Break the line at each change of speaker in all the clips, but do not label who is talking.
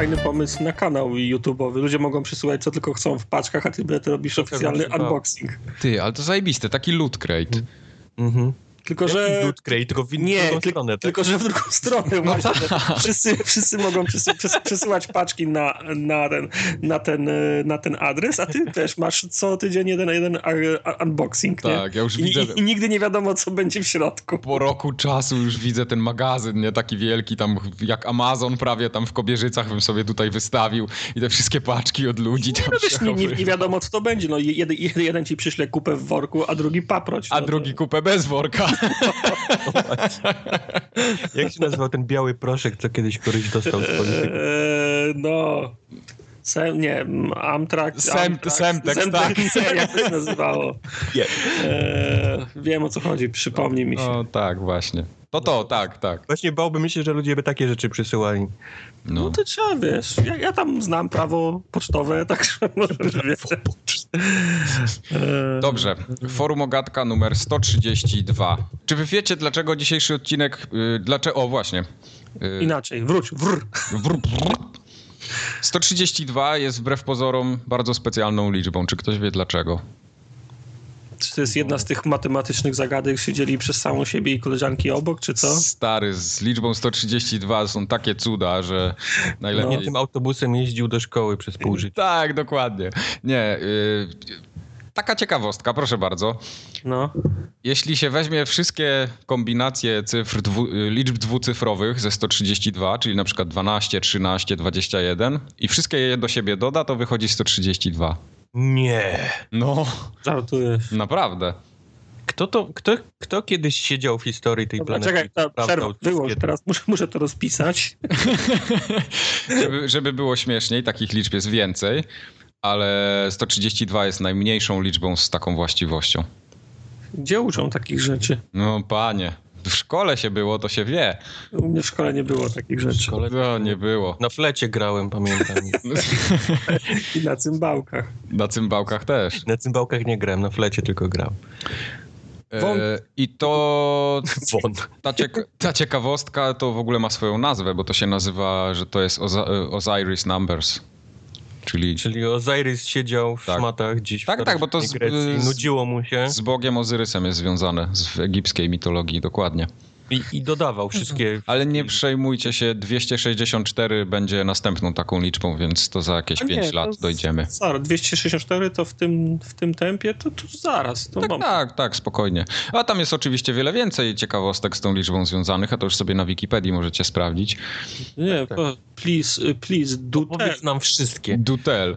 fajny pomysł na kanał YouTube'owy. Ludzie mogą przysyłać co tylko chcą w paczkach, a ty robisz oficjalny unboxing.
Ty, ale to zajebiste, taki loot crate.
Mhm.
Tylko, że...
Crate, tylko w
Nie,
drugą
ty,
stronę. Tak?
tylko, że w drugą stronę właśnie. Wszyscy, wszyscy mogą przys, przesyłać paczki na, na, ten, na, ten, na ten adres, a ty też masz co tydzień jeden, jeden unboxing, nie?
Tak, ja już
I,
widzę...
i, I nigdy nie wiadomo, co będzie w środku.
Po roku czasu już widzę ten magazyn, nie? Taki wielki, tam jak Amazon prawie tam w Kobierzycach bym sobie tutaj wystawił i te wszystkie paczki od ludzi tam
No nie, nie, nie wiadomo, co to będzie. No, jeden, jeden ci przyśle kupę w worku, a drugi paproć.
A
no,
drugi kupę bez worka.
Jak się nazywał ten biały proszek, co kiedyś któryś dostał z polityki?
Eee, no. Sem, nie, Amtrak.
Sem-
Amtrak,
Semtex,
Semtex,
tak.
Jak to się nazywało? Eee, wiem o co chodzi, przypomnij mi się.
No tak, właśnie. To to, tak, tak.
Właśnie bałbym się, że ludzie by takie rzeczy przysyłali.
No
No.
to trzeba, wiesz, ja, ja tam znam prawo pocztowe, także może wiesz. Eee,
Dobrze, forum Ogatka numer 132. Czy wy wiecie, dlaczego dzisiejszy odcinek... Y, dlaczego... O, właśnie. Y,
Inaczej, wróć, wr.
Wr, wr. 132 jest wbrew pozorom bardzo specjalną liczbą. Czy ktoś wie dlaczego?
Czy to jest jedna z tych matematycznych zagadek, siedzieli przez samą siebie i koleżanki obok, czy co?
Stary, z liczbą 132 są takie cuda, że najlepiej...
Nie tym autobusem jeździł do szkoły przez pół życia.
Tak, dokładnie. Nie, y, taka ciekawostka, proszę bardzo.
No.
Jeśli się weźmie wszystkie kombinacje cyfr dwu, liczb dwucyfrowych ze 132, czyli na przykład 12, 13, 21 i wszystkie je do siebie doda, to wychodzi 132.
Nie.
No,
Żartujesz.
naprawdę.
Kto to, kto, kto kiedyś siedział w historii tej
Dobra,
planety?
czekaj, ta, przerwa, wyłącz teraz, muszę, muszę to rozpisać.
Żeby, żeby było śmieszniej, takich liczb jest więcej, ale 132 jest najmniejszą liczbą z taką właściwością.
Gdzie uczą takich rzeczy?
No panie, w szkole się było, to się wie.
U mnie w szkole nie było takich rzeczy.
No nie było.
Na flecie grałem, pamiętam.
I na cymbałkach.
Na cymbałkach też.
Na cymbałkach nie grałem, na flecie tylko grałem.
E, I to ta, cieka- ta ciekawostka to w ogóle ma swoją nazwę, bo to się nazywa, że to jest e, Osiris Numbers. Czyli
Czyli Osiris siedział w
Tak.
szmatach gdzieś
Tak,
w
tak, bo to z-
Grecji, nudziło mu się
z Bogiem Ozyrysem jest związane, z egipskiej mitologii, dokładnie.
I, i dodawał wszystkie...
Ale nie przejmujcie się, 264 będzie następną taką liczbą, więc to za jakieś
A nie,
5
to
lat dojdziemy.
Zaraz, 264 to w tym, w tym tempie, to, to zaraz. To
Tak,
mam.
tak, tak, spokojnie. A tam jest oczywiście wiele więcej ciekawostek z tą liczbą związanych, a to już sobie na Wikipedii możecie sprawdzić.
Nie,
tak.
po- please, y, please.
Powiedz nam wszystkie.
Dutel.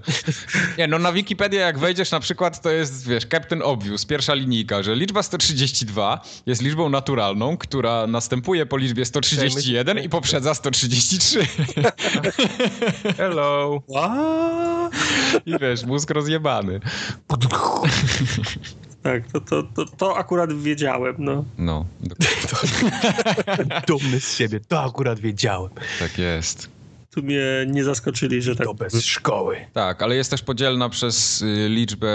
Nie, no na Wikipedię jak wejdziesz na przykład, to jest, wiesz, Captain Obvious, pierwsza linijka, że liczba 132 jest liczbą naturalną, która następuje po liczbie 131 i poprzedza 133.
Hello.
A,
I wiesz, mózg rozjebany.
Tak, to, to, to, to akurat wiedziałem, no.
No,
Dumny z siebie, to akurat wiedziałem.
tak jest.
Tu mnie nie zaskoczyli, że tak.
To bez szkoły.
Tak, ale jest też podzielna przez y, liczbę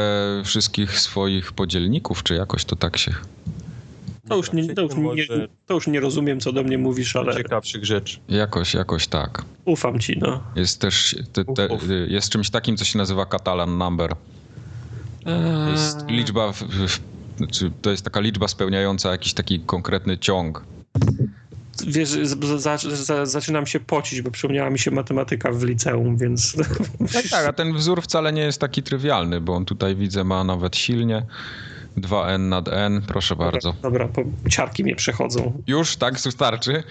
wszystkich swoich podzielników, czy jakoś to tak się...
To już, nie, to, już nie, to już nie rozumiem, co do mnie mówisz, ale
ciekawszych rzeczy.
Jakoś, jakoś tak.
ufam ci, no.
Jest też, te, te,
Uf, uf.
jest czymś takim, co się nazywa Catalan Number. To jest
Eee,
liczba, w, w, znaczy to jest taka liczba spełniająca jakiś taki konkretny ciąg.
Wiesz, za, za, zaczynam się pocić, bo przypomniała mi się matematyka w liceum, więc
Tak, tak, a ten wzór wcale nie jest taki trywialny, bo on tutaj widzę ma nawet silnie 2n nad n, proszę bardzo.
dobra, po, ciarki mnie przechodzą.
Już, tak, starczy?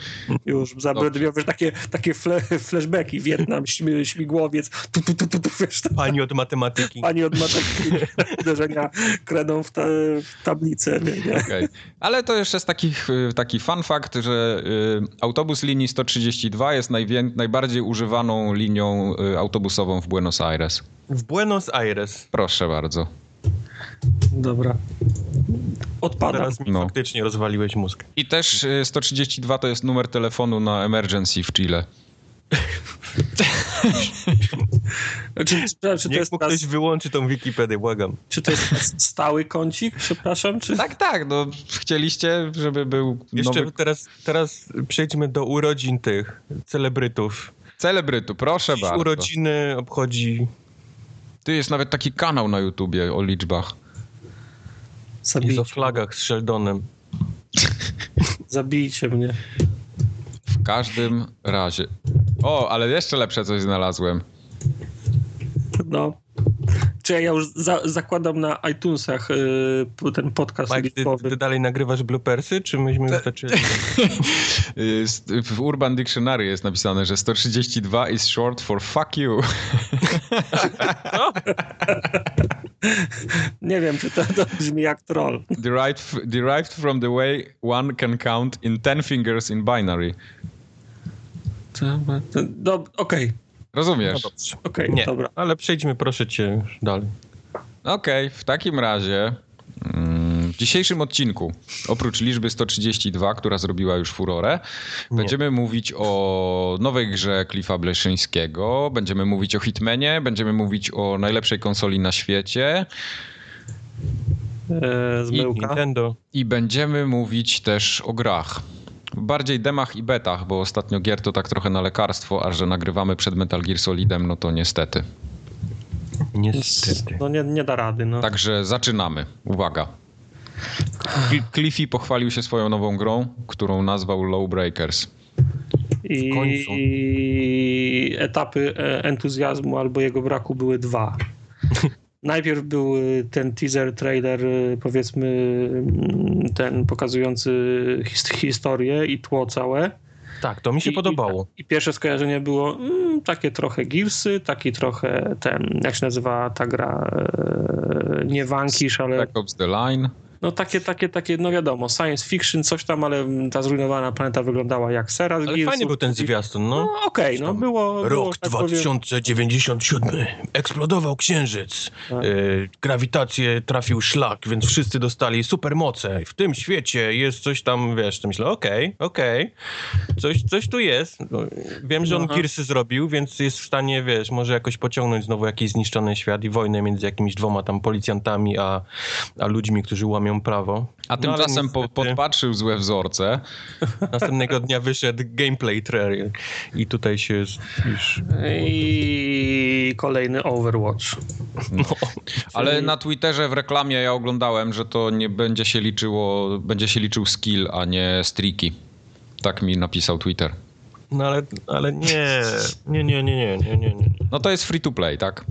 Już za
Dobrze.
będę miał wiesz, takie, takie fle, flashbacki, Wietnam, śmi, śmigłowiec, tu, tu, tu, tu, tu, wiesz, ta
Pani od matematyki.
pani od matematyki uderzenia kredą w, ta, w tablicę, nie, nie.
Okej. Ale to jeszcze jest taki, y, taki fun fact, że y, autobus linii 132 jest najwię- najbardziej używaną linią y, autobusową w Buenos Aires.
W Buenos Aires.
Proszę bardzo.
Dobra. Odpadam.
Teraz mi
No.
faktycznie rozwaliłeś mózg.
I też y, 132 to jest numer telefonu na emergency w Chile.
Czy, czy, czy, to
Niech
jest
mu ktoś wyłączy tą Wikipedię, błagam.
czy to jest stały kącik, przepraszam? Czy...
Tak, tak, no chcieliście, żeby był
Jeszcze
nowy...
teraz, teraz przejdźmy do urodzin tych celebrytów.
Celebrytu, proszę
Dziś
bardzo.
urodziny obchodzi
Tu jest nawet taki kanał na YouTubie o liczbach.
Jest
Zabijcie,
o flagach z Sheldonem.
zabijcie mnie.
W każdym razie. O, ale jeszcze lepsze coś znalazłem.
No. Czy ja już za, zakładam na iTunesach y, ten podcast
Mike, ty, ty dalej nagrywasz blupersy, czy myśmy?
Jest, w Urban Dictionary jest napisane, że 132 is short for fuck you.
Nie wiem, czy to, to brzmi jak troll.
derived, derived from the way one can count in 10 fingers in binary.
Okej,
Rozumiesz?
No
okej,
Nie,
dobra.
ale przejdźmy proszę cię już dalej.
Okej, w takim razie mm, w dzisiejszym odcinku, oprócz liczby 132, która zrobiła już furorę,
Nie.
będziemy mówić o nowej grze Cliffa Bleszyńskiego, będziemy mówić o Hitmanie, będziemy mówić o najlepszej konsoli na świecie
E, zmyłka.
Nintendo.
i będziemy mówić też o grach. Bardziej demach i betach, bo ostatnio gier to tak trochę na lekarstwo, a że nagrywamy przed Metal Gear Solidem, no to niestety.
Niestety.
No nie, nie da rady, no.
Także zaczynamy. Uwaga. Cl- Cliffy pochwalił się swoją nową grą, którą nazwał Lowbreakers.
I,
końcu.
Etapy e, entuzjazmu albo jego braku były dwa. Najpierw był e, ten teaser trailer, e, powiedzmy, mm, ten pokazujący his- historię i tło całe.
Tak, to mi się
I,
podobało.
I, I pierwsze skojarzenie było mm, takie trochę Gearsy, taki trochę ten, jak się nazywa ta gra, e, nie Vanquish, ale
Black Ops The Line.
No takie, takie, takie, no wiadomo, science fiction, coś tam, ale ta zrujnowana planeta wygląała jak sera z
Ale
Gearsów.
fajny był ten zwiastun, no.
No okej, no było... było
Rok
tak powiem,
2097. Eksplodował księżyc.
Tak.
E, grawitację trafił szlak, więc wszyscy dostali supermoce. W tym świecie jest coś tam, wiesz, to myślę, okej, okej. Coś, coś tu jest. No, wiem, że on
Aha.
Gearsy zrobił, więc jest w stanie, wiesz, może jakoś pociągnąć znowu jakiś zniszczony świat i wojnę między jakimiś dwoma tam policjantami, a, a ludźmi, którzy łamią prawo.
A
No,
tymczasem
niestety
podpatrzył złe wzorce.
Następnego dnia wyszedł gameplay trailer i tutaj się już...
I kolejny Overwatch.
Ale na Twitterze w reklamie ja oglądałem, że to nie będzie się liczyło, będzie się liczył skill, a nie streaky. Tak mi napisał Twitter.
No ale, ale nie, nie, nie, nie, nie, nie, nie, nie.
No to jest free to play, tak?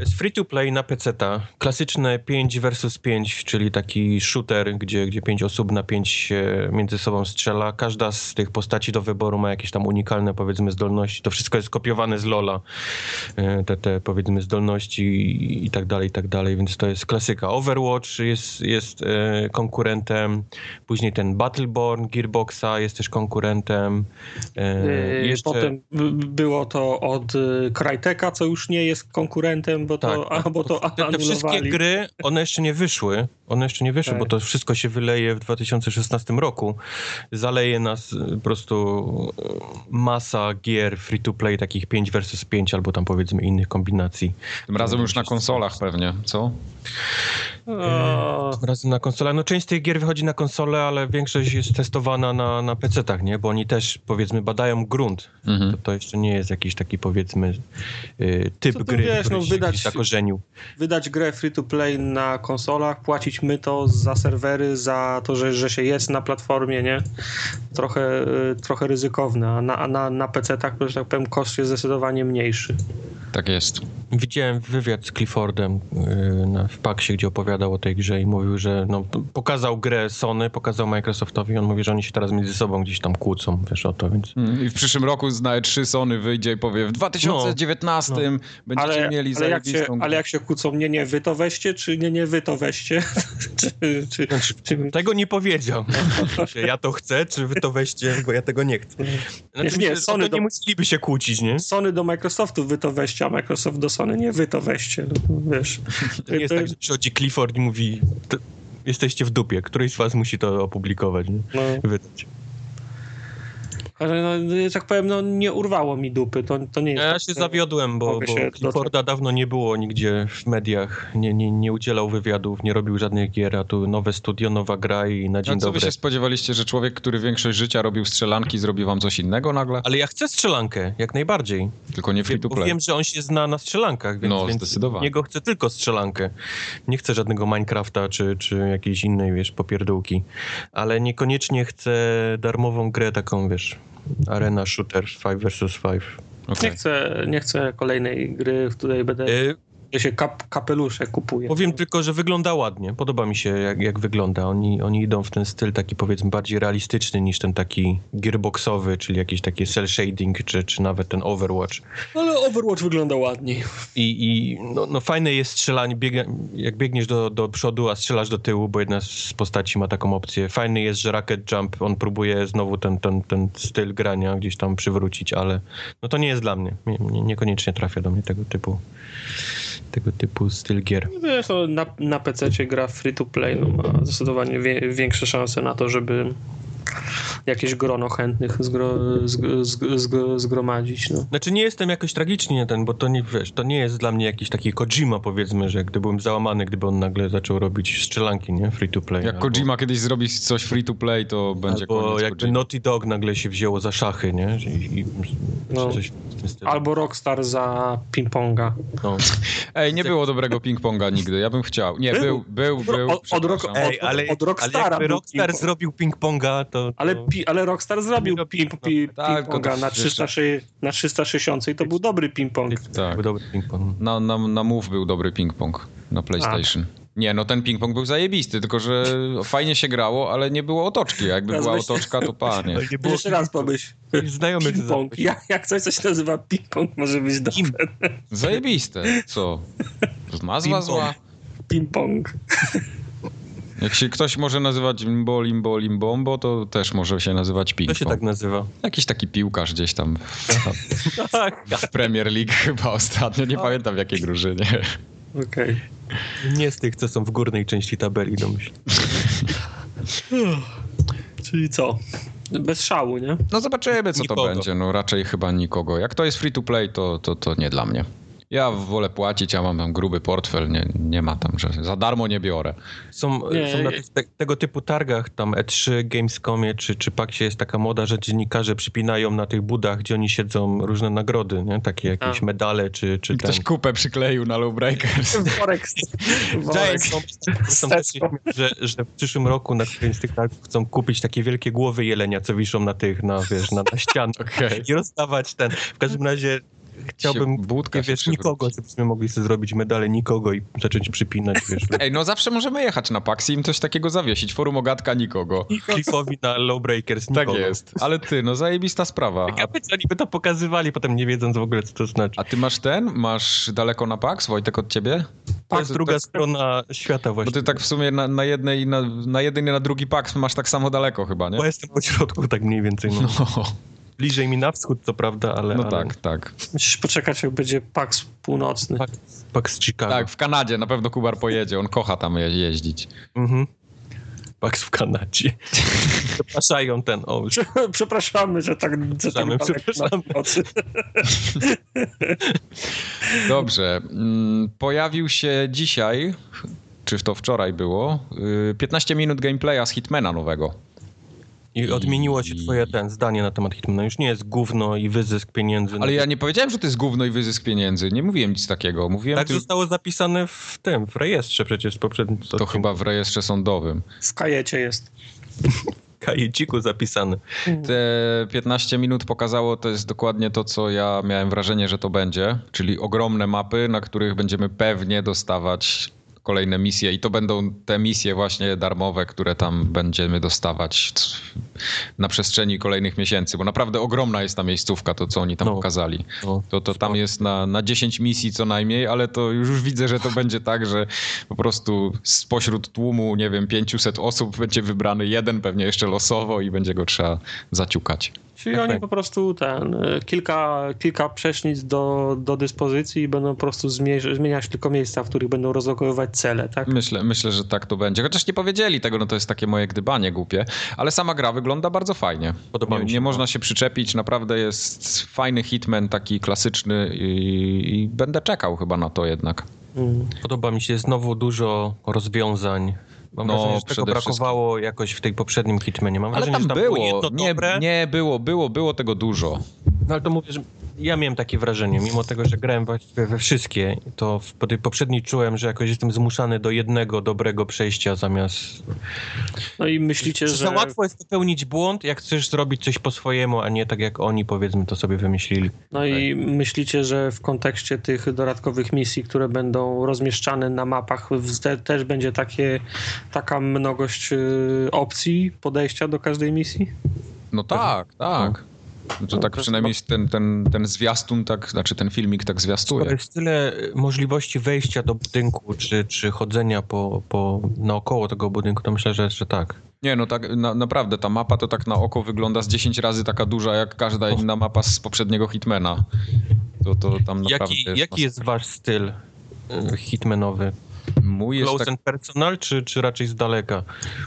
Jest free to play na PC-ta. Klasyczne 5 versus 5, czyli taki shooter, gdzie, gdzie 5 osób na 5 się między sobą strzela. Każda z tych postaci do wyboru ma jakieś tam unikalne, powiedzmy, zdolności. To wszystko jest kopiowane z Lola. E, Te, te powiedzmy, zdolności i, i tak dalej, i tak dalej, więc to jest klasyka. Overwatch jest, jest e, konkurentem. Później ten Battleborn Gearboxa jest też konkurentem. E, jeszcze-
Potem było to od Cryteka, co już nie jest konkurentem, bo to,
Tak,
a, bo to
te, te wszystkie gry, one jeszcze nie wyszły. One jeszcze nie wyszły,
Tak.
bo to wszystko się wyleje w 2016 roku. Zaleje nas y, po prostu y, masa gier free to play, takich 5 versus 5 albo tam powiedzmy innych kombinacji.
Tym razem już na konsolach pewnie, co?
O,
Tym Razem na konsolę. No część z tych gier wychodzi na konsolę, ale większość jest testowana na, na PC-tach, nie? Bo oni też powiedzmy badają grunt.
Mhm.
To, to jeszcze nie jest jakiś taki powiedzmy y, typ
Co
gry,
wiesz, no,
się
wydać-
zakorzenił.
wydać grę free to play na konsolach, płacić my to za serwery, za to, że, że się jest na platformie, nie? Trochę, y, trochę ryzykowne, a na, a na, na PC-tak, że tak powiem, koszt jest zdecydowanie mniejszy.
Tak jest.
Widziałem wywiad z Cliffordem na, w Paxie, gdzie opowiadał o tej grze i mówił, że no, pokazał grę Sony, pokazał Microsoftowi, on mówi, że oni się teraz między sobą gdzieś tam kłócą, wiesz o to, więc...
Mm, I w przyszłym roku z na 3 Sony wyjdzie i powie w 2019 będziecie
Ale,
mieli
ale, jak się, ale jak się kłócą, nie, nie, wy to weźcie, czy nie, nie, wy to weźcie? czy, czy,
Znaczy,
czy,
tego nie powiedział. Ja to chcę, czy wy to weźcie, bo ja tego nie chcę. Znaczy,
Nie, Sony
to nie
do-
musieliby się kłócić, nie?
Sony do Microsoftu wy to weźcie, a Microsoft do Sony nie wy to weźcie. No, wiesz.
To nie jest tak, że przychodzi Clifford i mówi, "To jesteście w dupie, któryś z was musi to opublikować, nie?
No.
Wydać.
Ale no, tak powiem, no nie urwało mi dupy, to, to nie jest...
Ja
tak,
się zawiodłem, bo, bo
się
Clifforda dawno nie było nigdzie w mediach, nie, nie, nie udzielał wywiadów, nie robił żadnych gier, a tu nowe studio, nowa gra i na dzień
A co wy
dobry.
się spodziewaliście, że człowiek, który większość życia robił strzelanki, zrobi wam coś innego nagle?
Ale ja chcę strzelankę, jak najbardziej.
Tylko nie free to
Bo
play.
wiem, że on się zna na strzelankach, więc,
No,
więc
zdecydowanie.
niego chcę tylko strzelankę. Nie chcę żadnego Minecrafta czy, czy jakiejś innej, wiesz, popierdółki. Ale niekoniecznie chcę darmową grę taką, wiesz, arena shooter 5 vs 5.
Okej.
Nie chcę, nie chcę kolejnej gry, w której będę
E,
gdzie się kap, kapelusze kupuje.
Powiem tylko, że wygląda ładnie. Podoba mi się, jak, jak wygląda. Oni, oni idą w ten styl taki, powiedzmy, bardziej realistyczny niż ten taki gearboxowy, czyli jakiś taki cel shading, czy, czy nawet ten Overwatch.
Ale Overwatch wygląda ładniej.
I, i no, no fajne jest strzelanie, biega, jak biegniesz do, do przodu, a strzelasz do tyłu, bo jedna z postaci ma taką opcję. Fajny jest, że Rocket Jump, on próbuje znowu ten, ten, ten styl grania gdzieś tam przywrócić, ale no to nie jest dla mnie. Nie, nie, niekoniecznie trafia do mnie tego typu tego typu styl gier.
Wiesz, no, na, na PC gra free to play no, ma zdecydowanie wie, większe szanse na to, żeby jakieś grono chętnych zgro, zg, zg, zg, zgromadzić. No.
Znaczy nie jestem jakoś tragicznie ten, bo to nie, wiesz, to nie jest dla mnie jakiś taki Kojima powiedzmy, że gdy byłem załamany, gdyby on nagle zaczął robić strzelanki, nie? Free to play.
Jak
albo,
Kojima kiedyś zrobi coś free to play, to będzie
albo
koniec
jakby
Kojimy.
Naughty Dog nagle się wzięło za szachy, nie? I, i,
No. Albo Rockstar za ping-ponga.
No.
Ej, nie było dobrego ping-ponga nigdy, ja bym chciał. Nie, był, był, był.
Od- od
przepraszam.
Ej, ale,
od Rockstara
ale jakby
był
Rockstar
ping-pong.
zrobił ping-ponga, to... to...
Ale, pi, ale Rockstar zrobił ping,
ping-pong.
pi,
Tak, to
na,
jeszcze-
306 na 360 i to był dobry ping-pong.
Tak.
Był dobry ping-pong.
Na, na, na Move był dobry ping-pong na PlayStation. Nie, no ten ping-pong był zajebisty, tylko że fajnie się grało, ale nie było otoczki. A jakby
Teraz
była otoczka, to panie.
Nie było
Jeszcze raz pomyśl.
znajomych
Ping-pong. Jak, jak coś, co się nazywa ping-pong, może być dobre.
Zajebiste. Co? Nazwa zła?
Ping-pong.
Jak się ktoś może nazywać limbo, limbo, limbombo, to też może się nazywać
To się tak nazywa.
Jakiś taki piłkarz gdzieś tam w Premier League chyba ostatnio, nie pamiętam w jakiej drużynie.
Okej.
Nie z tych, co są w górnej części tabeli, domyśl.
Czyli co? Bez szału, nie?
No zobaczymy, co
Nikogo.
to będzie. No raczej chyba nikogo. Jak to jest free to play, to, to, to nie dla mnie. Ja wolę płacić, ja mam tam gruby portfel, nie, nie ma tam, że za darmo nie biorę.
Są,
Nie,
są na tych, te, tego typu targach, tam E3, Gamescomie czy, czy Paxie jest taka moda, że dziennikarze przypinają na tych budach, gdzie oni siedzą, różne nagrody, nie? Takie jakieś
A.
medale czy, czy ten.
Ktoś kupę przykleił na Lowbreakers.
Worek. worek.
Są, że, że w przyszłym roku na którymś z tych targów chcą kupić takie wielkie głowy jelenia, co wiszą na tych, na, wiesz, na, na ścianach
Okej.
i rozdawać ten. W każdym razie chciałbym,
się
wiesz, nikogo, żebyśmy mogli sobie zrobić medale nikogo i zacząć przypinać, wiesz,
Ej, no zawsze możemy jechać na Paxi i im coś takiego zawiesić. Forum Ogatka nikogo.
klikowi na Lowbreakers
Tak
nikogo.
jest. Ale ty, no zajebista sprawa.
Ja być, oni by to pokazywali, potem nie wiedząc w ogóle, co to znaczy.
A ty masz ten? Masz daleko na Pax, Wojtek, od ciebie?
To jest druga
tak-
strona świata
Bo
właśnie.
ty tak w sumie na, na jednej i na, na jeden i na drugi Pax masz tak samo daleko chyba, nie?
Bo jestem po środku tak mniej więcej. No.
No,
Bliżej mi na wschód, co prawda, ale...
no
ale...
tak, tak.
Musisz poczekać, jak będzie PAX północny.
Pax, Pax Chicago.
Tak, w Kanadzie na pewno Kubar pojedzie, on kocha tam je- jeździć.
Mhm. Pax w Kanadzie. Zapraszają ten, o, już
Przepraszamy, że tak, że tak
Przepraszamy, przepraszamy.
Dobrze. mm, Pojawił się dzisiaj, czy to wczoraj było, y, 15 minut gameplaya z Hitmana nowego.
I odmieniło się twoje ten zdanie na temat Hitmana. Już nie jest gówno i wyzysk pieniędzy.
Ale ja nie powiedziałem, że to jest gówno i wyzysk pieniędzy. Nie mówiłem nic takiego. Mówiłem
Tak
tylko...
zostało zapisane w tym, w rejestrze przecież z poprzednim
To chyba w rejestrze sądowym.
W kajecie jest.
kajeciku zapisane.
Te 15 minut pokazało, to jest dokładnie to, co ja miałem wrażenie, że to będzie, czyli ogromne mapy, na których będziemy pewnie dostawać kolejne misje i to będą te misje właśnie darmowe, które tam będziemy dostawać na przestrzeni kolejnych miesięcy, bo naprawdę ogromna jest ta miejscówka, to co oni tam
No.
pokazali.
No.
To, to tam jest na, na 10 misji co najmniej, ale to już, już widzę, że to będzie tak, że po prostu spośród tłumu, nie wiem, 500 osób będzie wybrany jeden, pewnie jeszcze losowo i będzie go trzeba zaciukać.
Czyli tak, oni tak. po prostu ten, y, kilka, kilka przesznic do, do dyspozycji i będą po prostu zmieniać tylko miejsca, w których będą rozlokowywać cele, tak?
Myślę, myślę, że tak to będzie. Chociaż nie powiedzieli tego, no to jest takie moje gdybanie głupie, ale sama gra wygląda bardzo fajnie. Podoba nie, mi się. Nie można się przyczepić, naprawdę jest fajny hitman, taki klasyczny i, i będę czekał chyba na to jednak.
Mm. Podoba mi się znowu dużo rozwiązań Mam no, wrażenie, że tego brakowało jakoś w tej poprzednim Hitmanie. Mam
ale
wrażenie,
tam, że tam było, było nie, nie było, było, było tego dużo.
No ale to mówię, że ja miałem takie wrażenie, mimo tego, że grałem właściwie we wszystkie, to w, po tej poprzedniej czułem, że jakoś jestem zmuszany do jednego dobrego przejścia zamiast...
No i myślicie, że...
Za łatwo jest popełnić błąd, jak chcesz zrobić coś po swojemu, a nie tak jak oni, powiedzmy, to sobie wymyślili.
No i myślicie, że w kontekście tych dodatkowych misji, które będą rozmieszczane na mapach, też będzie takie, taka mnogość y, opcji podejścia do każdej misji?
No tak, tak. No. To tak przynajmniej ten, ten, ten zwiastun, tak, znaczy ten filmik tak zwiastuje.
Skoro jest tyle możliwości wejścia do budynku, czy, czy chodzenia po, po, naokoło tego budynku, to myślę, że, że tak.
Nie, no tak na, naprawdę, ta mapa to tak na oko wygląda z 10 razy taka duża, jak każda inna mapa z poprzedniego Hitmana. To, to tam naprawdę
jaki, jest jaki jest wasz styl y, hitmanowy? Mój jest close tak... and personal, czy, czy raczej z daleka?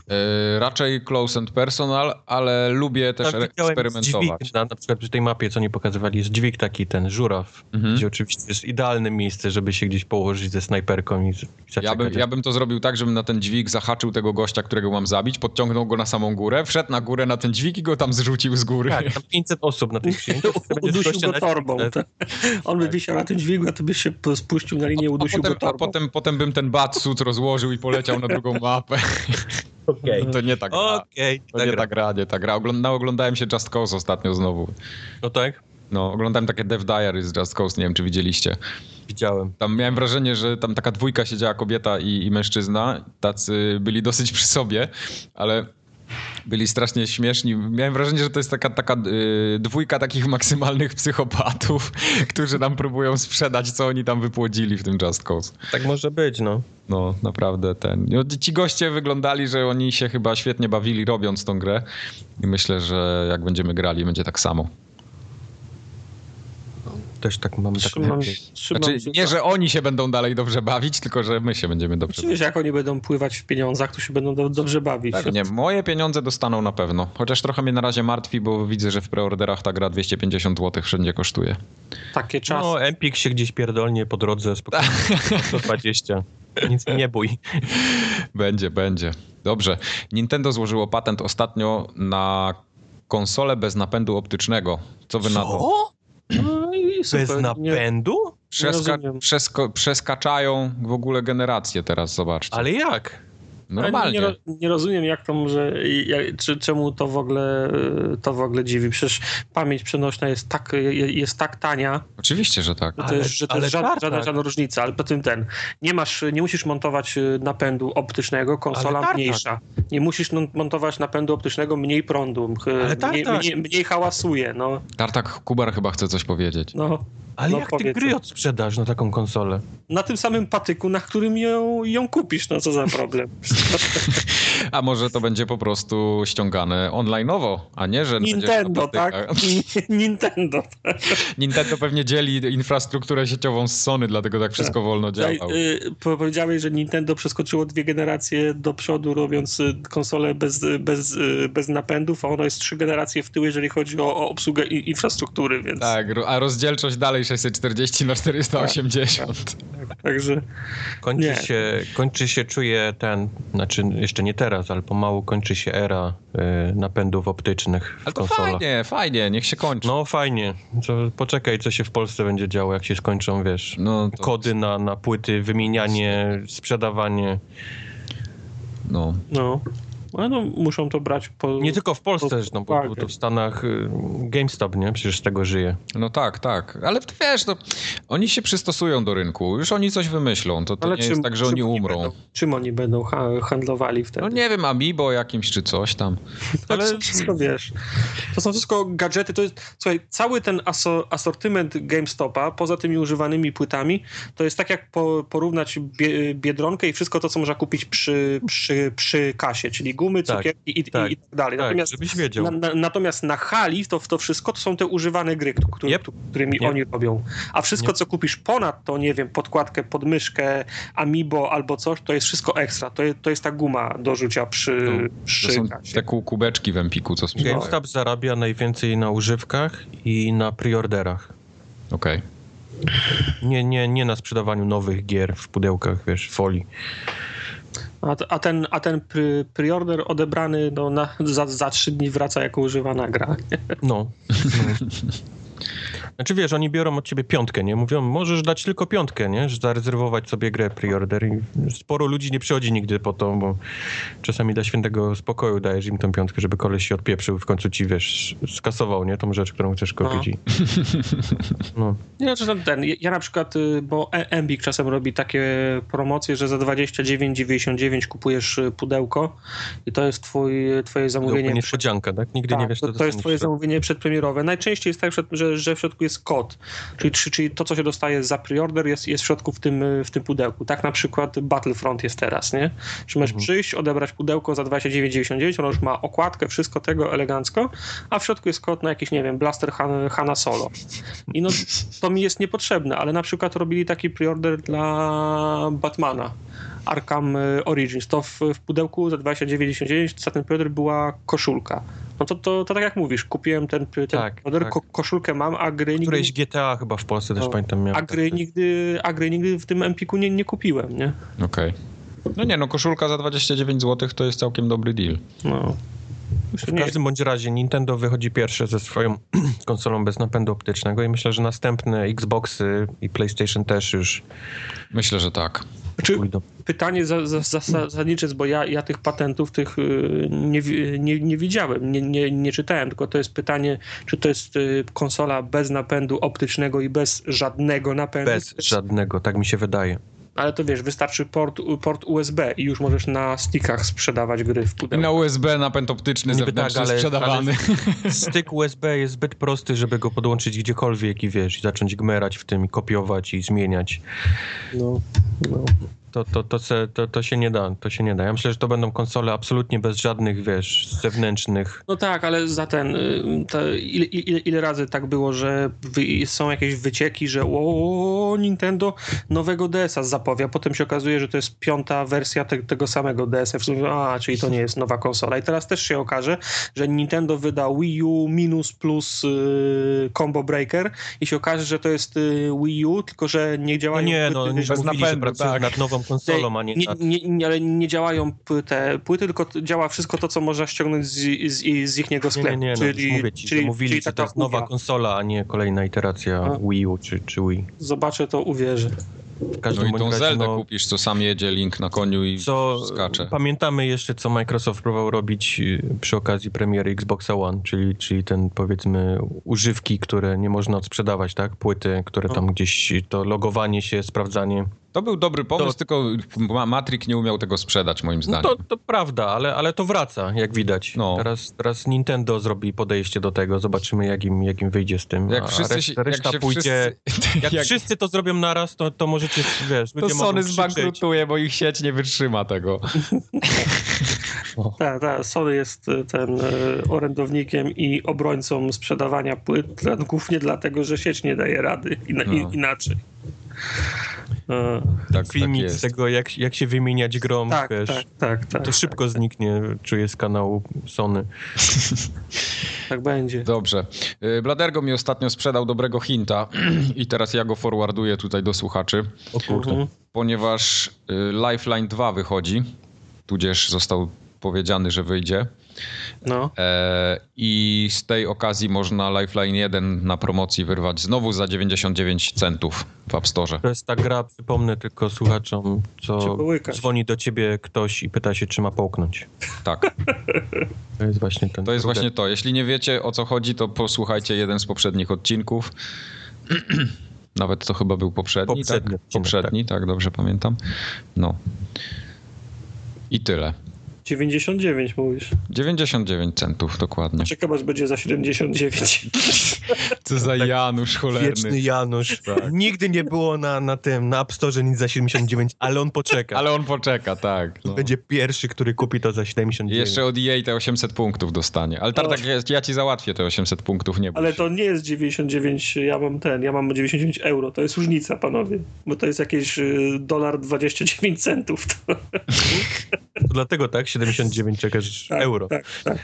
Yy, raczej close and personal, ale lubię też tak, eksperymentować. Dźwig,
na, na przykład przy tej mapie, co nie pokazywali, jest dźwig taki, ten żuraw, mhm. gdzie oczywiście jest idealne miejsce, żeby się gdzieś położyć ze snajperką i
ja, by, ja bym to zrobił tak, żebym na ten dźwig zahaczył tego gościa, którego mam zabić, podciągnął go na samą górę, wszedł na górę na ten dźwig i go tam zrzucił z góry.
Tak, tam 500 osób na tym
dźwigu. Udusił go torbą. Tak. On by wisiał na tym dźwigu, a ty byś się spuścił na linię, udusił
a potem,
go torbą.
A potem, potem bym ten batsuit rozłożył i poleciał na drugą mapę. Okay. To nie tak gra. Okay, to tak nie tak gra, nie tak gra. Ogląda, oglądałem się Just Cause ostatnio znowu.
No tak?
No, oglądałem takie Dev Diary z Just Cause, nie wiem czy widzieliście.
Widziałem.
Tam miałem wrażenie, że tam taka dwójka siedziała kobieta i, i mężczyzna. Tacy byli dosyć przy sobie, ale byli strasznie śmieszni. Miałem wrażenie, że to jest taka, taka yy, dwójka takich maksymalnych psychopatów, którzy nam próbują sprzedać, co oni tam wypłodzili w tym Just Cause.
Tak może być, no.
No, naprawdę ten. No, ci goście wyglądali, że oni się chyba świetnie bawili robiąc tą grę i myślę, że jak będziemy grali, będzie tak samo
też tak mam trzymam,
znaczy, Nie, że oni się będą dalej dobrze bawić, tylko że my się będziemy dobrze
Oczywiście, bawić. jak oni będą pływać w pieniądzach, to się będą do, dobrze bawić.
Tak, nie, moje pieniądze dostaną na pewno. Chociaż trochę mnie na razie martwi, bo widzę, że w preorderach ta gra 250 zł wszędzie kosztuje.
Takie czasy.
No, Empik się gdzieś pierdolnie po drodze, spokojnie. 120. Nic nie bój.
Będzie, będzie. Dobrze. Nintendo złożyło patent ostatnio na konsolę bez napędu optycznego. Co wy Co? na to?
No Bez napędu?
Przeska przesko przeskaczają w ogóle generację teraz, zobaczcie.
Ale jak?
Normalnie.
Nie, nie, rozumiem, jak to może, jak, czy, czemu to w, ogóle, to w ogóle dziwi. Przecież pamięć przenośna jest tak, jest tak tania.
Oczywiście, że tak.
Że to jest, że to jest żadna, żadna, żadna różnica, ale po tym ten, nie masz, nie musisz montować y, napędu optycznego, konsola mniejsza. Nie musisz montować napędu optycznego, mniej prądu, mniej, mniej, mniej hałasuje. No.
Tartak Kubar chyba chce coś powiedzieć.
No. Ale no, jak ty gry odsprzedasz na taką konsolę?
Na tym samym patyku, na którym ją, ją kupisz, no co za problem.
a może to będzie po prostu ściągane online'owo, a nie, że
Nintendo, tak? Nintendo.
Tak. Nintendo pewnie dzieli infrastrukturę sieciową z Sony, dlatego tak wszystko tak. wolno działa. Y,
powiedziałeś, że Nintendo przeskoczyło dwie generacje do przodu, robiąc y, konsolę bez, bez, y, bez napędów, a ono jest trzy generacje w tył, jeżeli chodzi o, o obsługę infrastruktury, więc...
Tak, a rozdzielczość dalej 640 na 480.
Tak. Także
kończy nie. się, kończy się, czuje ten, znaczy jeszcze nie teraz, ale pomału kończy się era y, napędów optycznych w Ale to konsolach.
fajnie, fajnie, niech się kończy.
No fajnie. To poczekaj, co się w Polsce będzie działo, jak się skończą, wiesz, no, to... kody na, na płyty, wymienianie, sprzedawanie.
No. No. No, no, muszą to brać po...
Nie tylko w Polsce zresztą, bo, bo to w Stanach y, GameStop, nie? Przecież z tego żyje.
No tak, tak. Ale wiesz, no, oni się przystosują do rynku. Już oni coś wymyślą. To, to Ale nie czym, jest tak, że oni umrą.
Będą, czym oni będą handlowali wtedy?
No nie wiem, Amiibo jakimś czy coś tam.
Ale wszystko wiesz. To są wszystko gadżety. To jest, słuchaj, cały ten aso, asortyment GameStopa, poza tymi używanymi płytami, to jest tak jak po, porównać Biedronkę i wszystko to, co można kupić przy, przy, przy kasie, czyli gumy, tak, cukierki i, tak, i, i tak dalej.
Tak, natomiast, żebyś wiedział.
Na, na, natomiast na hali to, to wszystko to są te używane gry, które, yep. którymi yep. oni robią. A wszystko, yep. co kupisz ponad to, nie wiem, podkładkę, podmyszkę, amiibo albo coś, to jest wszystko ekstra. To, jest, to jest ta guma do rzucia przy, no, przy to
są te kubeczki w Empiku, co sprzedają.
GameStop zarabia najwięcej na używkach i na preorderach.
Okej. Okay.
Nie, nie, nie na sprzedawaniu nowych gier w pudełkach, wiesz, folii.
A, a ten, a ten preorder odebrany no, na, za, za trzy dni wraca jako używana gra.
No. no. Znaczy wiesz, oni biorą od ciebie piątkę, nie? Mówią, możesz dać tylko piątkę, nie? Że zarezerwować sobie grę preorder i sporo ludzi nie przychodzi nigdy po to, bo czasami dla świętego spokoju dajesz im tą piątkę, żeby koleś się odpieprzył w końcu ci, wiesz, skasował, nie? Tą rzecz, którą chcesz kupić.
No. no. Ja, ten, ja na przykład, y, bo e- Embik czasem robi takie promocje, że za 29,99 kupujesz y, pudełko i to jest twój, twoje zamówienie.
niespodzianka, tak? Nigdy tak, nie wiesz,
co to, to jest twoje zamówienie przedpremierowe. Najczęściej jest tak, że, że w środku jest kod, czyli, czyli to, co się dostaje za preorder jest, jest w środku w tym, w tym pudełku. Tak na przykład Battlefront jest teraz, nie? Że możesz mhm. przyjść, odebrać pudełko za 29,99, ono już ma okładkę, wszystko tego elegancko, a w środku jest kod na jakiś, nie wiem, blaster Han, Hanna Solo. I no, to mi jest niepotrzebne, ale na przykład robili taki preorder dla Batmana. Arkham Origins. To w, w pudełku za 29,99 za ten preorder była koszulka no to, to, to tak jak mówisz, kupiłem ten, ten tak, model, tak. Ko koszulkę mam, a gry
nigdy... Któreś GTA chyba w Polsce no, też pamiętam miałem.
A gry, tak, nigdy, a gry nigdy w tym Empiku nie, nie kupiłem, nie?
Okej. Okay. No nie, no koszulka za 29 zł to jest całkiem dobry deal. No.
W każdym bądź razie Nintendo wychodzi pierwsze ze swoją konsolą bez napędu optycznego i myślę, że następne Xboxy i PlayStation też już.
Myślę, że tak.
Czy pytanie za, za, zasadnicze jest, bo ja, ja tych patentów tych y, nie, nie, nie widziałem, nie, nie, nie czytałem, tylko to jest pytanie, czy to jest y, konsola bez napędu optycznego i bez żadnego napędu?
Bez żadnego, tak mi się wydaje
ale to wiesz, wystarczy port, port USB i już możesz na stickach sprzedawać gry w pudełku.
Na USB napęd optyczny Niby zewnętrzny tak, ale, sprzedawany.
Ale styk USB jest zbyt prosty, żeby go podłączyć gdziekolwiek i wiesz, i zacząć gmerać w tym i kopiować i zmieniać. No, no to, to, to, to, to się nie da, to się nie da. Ja myślę, że to będą konsole absolutnie bez żadnych, wiesz, zewnętrznych.
No tak, ale za ten, y, ile, ile, ile, razy tak było, że są jakieś wycieki, że o, Nintendo nowego DS-a zapowie, a potem się okazuje, że to jest piąta wersja te, tego samego DS-a. A, czyli to nie jest nowa konsola. I teraz też się okaże, że Nintendo wyda Wii U minus plus y, Combo Breaker i się okaże, że to jest y, Wii U, tylko że nie działają...
No nie, no, nie bez napędu, tak. nad nową konsolą, a nie, nie,
nie, nie, Ale nie działają te płyty, tylko działa wszystko to, co można ściągnąć z, z, z ich niego sklepu. Nie, nie,
no, czyli, mówię ci, czyli, mówili, czyli że to jest nowa konsola, a nie kolejna iteracja a? Wii U czy, czy Wii.
Zobaczę, to uwierzę.
No i tą razie, Zeldę no, kupisz, co sam jedzie Link na koniu i co, skacze.
Pamiętamy jeszcze, co Microsoft próbował robić y, przy okazji premiery Xboxa One, czyli, czyli ten, powiedzmy, używki, które nie można odsprzedawać, tak? Płyty, które tam no. gdzieś, to logowanie się, sprawdzanie
to był dobry pomysł, to... tylko Matrix nie umiał tego sprzedać, moim zdaniem.
No to, to prawda, ale, ale to wraca, jak widać. No. Teraz, teraz Nintendo zrobi podejście do tego, zobaczymy, jak im, jak im wyjdzie z tym.
Jak wszyscy reszta,
reszta jak pójdzie. Wszyscy, jak, jak, wszyscy to zrobią naraz, to, to możecie, wiesz,
To Sony zbankrutuje, bo ich sieć nie wytrzyma tego.
Tak, tak. Sony jest e, ten e, orędownikiem i obrońcą sprzedawania płyt, głównie dlatego, że sieć nie daje rady ina, no. inaczej.
E, tak, filmik tak z tego, jak, jak się wymieniać grom, tak, wiesz, tak, tak, tak, to szybko tak, zniknie, czuję z kanału Sony.
tak będzie.
Dobrze. E, Bladergo mi ostatnio sprzedał dobrego hinta i teraz ja go forwarduję tutaj do słuchaczy.
O kurde. Mhm.
Ponieważ e, Lifeline 2 wychodzi, tudzież został powiedziany, że wyjdzie. No. E, I z tej okazji można Lifeline 1 na promocji wyrwać znowu za 99 centów w App Store.
To jest ta gra, przypomnę tylko słuchaczom, co dzwoni do ciebie ktoś i pyta się, czy ma połknąć.
Tak.
To jest właśnie ten.
To jest właśnie to. Jeśli nie wiecie o co chodzi, to posłuchajcie jeden z poprzednich odcinków. Nawet to chyba był poprzedni. Poprzedni, tak? Odcinek, poprzedni tak. tak, dobrze pamiętam. No. I tyle.
99 mówisz.
99 centów, dokładnie.
Czekam aż będzie za 79.
Co za Janusz cholerny.
Wieczny Janusz.
Tak.
Nigdy nie było na, na tym, na App Store nic za 79, ale on poczeka.
Ale on poczeka, tak. No.
Będzie pierwszy, który kupi to za 79.
I Jeszcze od EA te 800 punktów dostanie. Ale Tartak, ja, ja ci załatwię te 800 punktów, nie bój
Ale to nie jest 99, ja mam ten, ja mam 99 euro. To jest różnica, panowie. Bo to jest jakieś y, dolar 29 centów. To,
To dlatego tak, 79 czekasz
tak,
euro.
Tak, tak.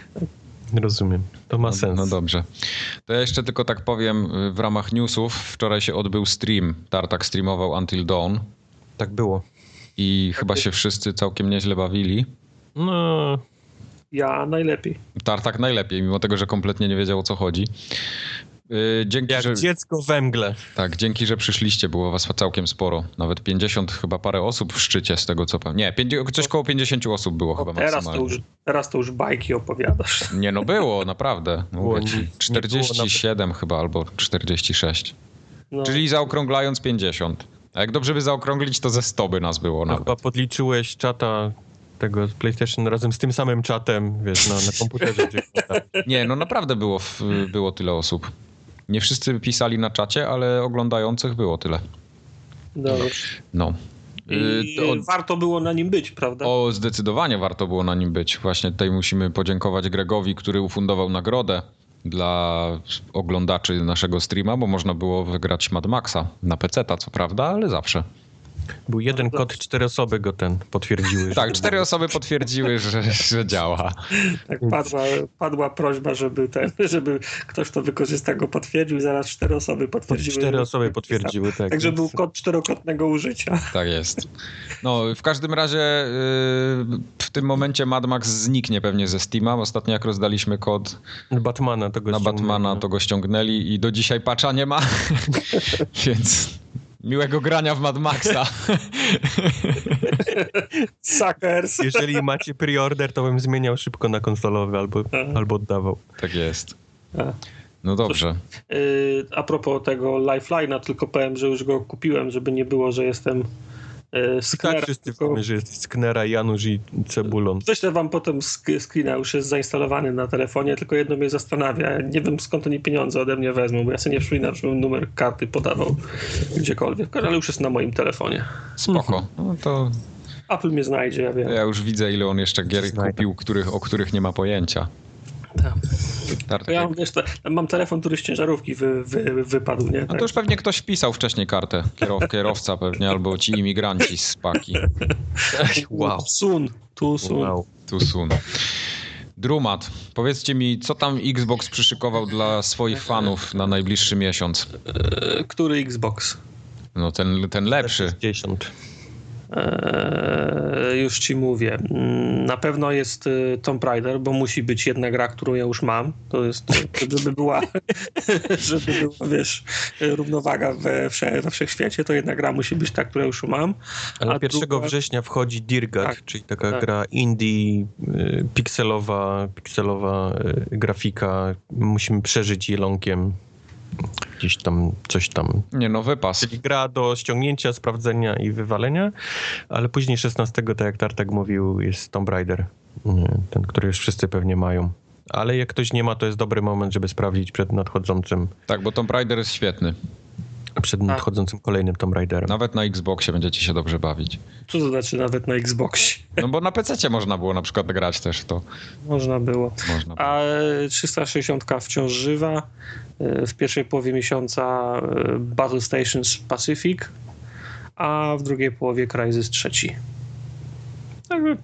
Rozumiem. To ma
No,
sens.
no dobrze. To ja jeszcze tylko tak powiem y, w ramach newsów. Wczoraj się odbył stream. Tartak streamował Until Dawn
Tak było.
i chyba się wszyscy całkiem nieźle bawili.
No,
Ja najlepiej.
Tartak najlepiej, mimo tego, że kompletnie nie wiedział o co chodzi. Y, Dzięki,
jak
że,
dziecko we mgle.
tak, dzięki, że przyszliście, było was całkiem sporo. Nawet 50 chyba parę osób w szczycie z tego co pamiętam. Nie, 50, coś koło 50 osób było chyba
teraz, to
maksymalnie.
już, teraz to już bajki opowiadasz.
Nie no było, naprawdę.
Było
Mówię ci,
nie- nie było
47 chyba albo 46.
No.
Czyli zaokrąglając 50. A jak dobrze by zaokrąglić, to ze 100 by nas było
No,
nawet.
chyba podliczyłeś czata tego z PlayStation razem z tym samym czatem, wiesz, na, na komputerze. gdzie-
Nie, no naprawdę było, było tyle osób. Nie wszyscy pisali na czacie, ale oglądających było tyle.
Dobrze.
No. Y,
I
to-
warto było na nim być, prawda?
O, zdecydowanie warto było na nim być. Właśnie tutaj musimy podziękować Gregowi, który ufundował nagrodę dla oglądaczy naszego streama, bo można było wygrać Mad Maxa na PC, co prawda, ale zawsze.
Był jeden kod, cztery osoby go ten potwierdziły.
Tak, cztery osoby potwierdziły, że, że działa.
Tak padła, padła prośba, żeby ten, żeby ktoś, kto wykorzysta go potwierdził i zaraz cztery osoby potwierdziły.
Cztery osoby potwierdziły, tak.
Także był kod czterokrotnego użycia.
Tak jest. No, w każdym razie yy, w tym momencie Mad Max zniknie pewnie ze Steama. Ostatnio jak rozdaliśmy kod
Batmana to go
na
ściągnęli,
Batmana,
no.
to go ściągnęli i do dzisiaj patcha nie ma. Więc miłego grania w Mad Maxa.
Suckers.
Jeżeli macie preorder, to bym zmieniał szybko na konsolowy albo,
Aha.
albo oddawał.
tak jest.
A.
No dobrze.
Yy, a propos tego Lifeline'a, tylko powiem, że już go kupiłem, żeby nie było, że jestem yy, z
I tak wszyscy
tylko-
wiemy, że jest Sknera, Janusz i Cebulon.
Ześlę wam potem sk- screena, już jest zainstalowany na telefonie, tylko jedno mnie zastanawia. Nie wiem skąd oni pieniądze ode mnie wezmą, bo ja sobie nie przypominam, żebym numer karty podawał gdziekolwiek, ale już jest na moim telefonie.
Spoko. No to
Apple mnie znajdzie, ja wiem.
ja już widzę, ile on jeszcze gier kupił, których, o których nie ma pojęcia.
Tak. Ja mam, wiesz, to, mam telefon, który z ciężarówki wy, wy, wypadł, nie?
No
Tak.
to już pewnie ktoś wpisał wcześniej kartę. Kierow, kierowca pewnie, albo ci imigranci z paki.
Wow.
Sun, tu sun.
wow.
Tu sun. Drumat, powiedzcie mi, co tam Xbox przyszykował dla swoich fanów na najbliższy miesiąc?
E, Który Xbox?
No ten, ten lepszy.
60.
Eee, już ci mówię. Mm, Na pewno jest y, Tomb Raider, bo musi być jedna gra, którą ja już mam. To jest, żeby była, żeby była, wiesz, równowaga we, wsze, we wszechświecie, to jedna gra musi być ta, którą już mam.
Ale
A
1
druga-
września wchodzi Dirgat,
Tak,
czyli taka
tak.
gra indie, y, pikselowa, pikselowa y, grafika. Musimy przeżyć jelonkiem. Gdzieś tam, coś tam.
Nie no, wypas.
Czyli gra do ściągnięcia, sprawdzenia i wywalenia, ale później 16, tak jak Tartak mówił, jest Tomb Raider. Ten, który już wszyscy pewnie mają. Ale jak ktoś nie ma, to jest dobry moment, żeby sprawdzić przed nadchodzącym,
Tak, bo Tomb Raider jest świetny.
Przed nadchodzącym kolejnym Tomb Raiderem.
Nawet na Xboxie będziecie się dobrze bawić.
Co to znaczy nawet na Xboxie?
No bo na PC można było na przykład grać też, to
Można było.
można było.
A e, 360 wciąż żywa. E, W pierwszej połowie miesiąca e, Battle Stations Pacific, a w drugiej połowie Crysis trzeci. Także,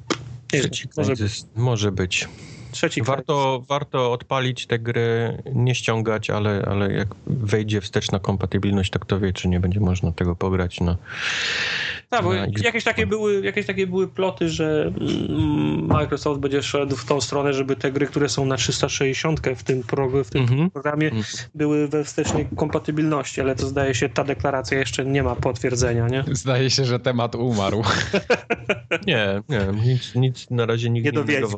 Trzeci
może
może być.
Trzeci
Warto, warto odpalić te gry, nie ściągać, ale, ale jak wejdzie wsteczna kompatybilność, to kto wie, czy nie będzie można tego pograć na,
Tak, bo
na
jakieś takie, były, jakieś takie były ploty, że mm, Microsoft będzie szedł w tą stronę, żeby te gry, które są na 360 w tym, pro, w tym
Mhm.
programie,
Mhm.
były we wstecznej kompatybilności, ale to zdaje się, ta deklaracja jeszcze nie ma potwierdzenia, nie?
Zdaje się, że temat umarł.
Nie, nie, nic, nic na razie nikt
Nie
nie
dowiedzi.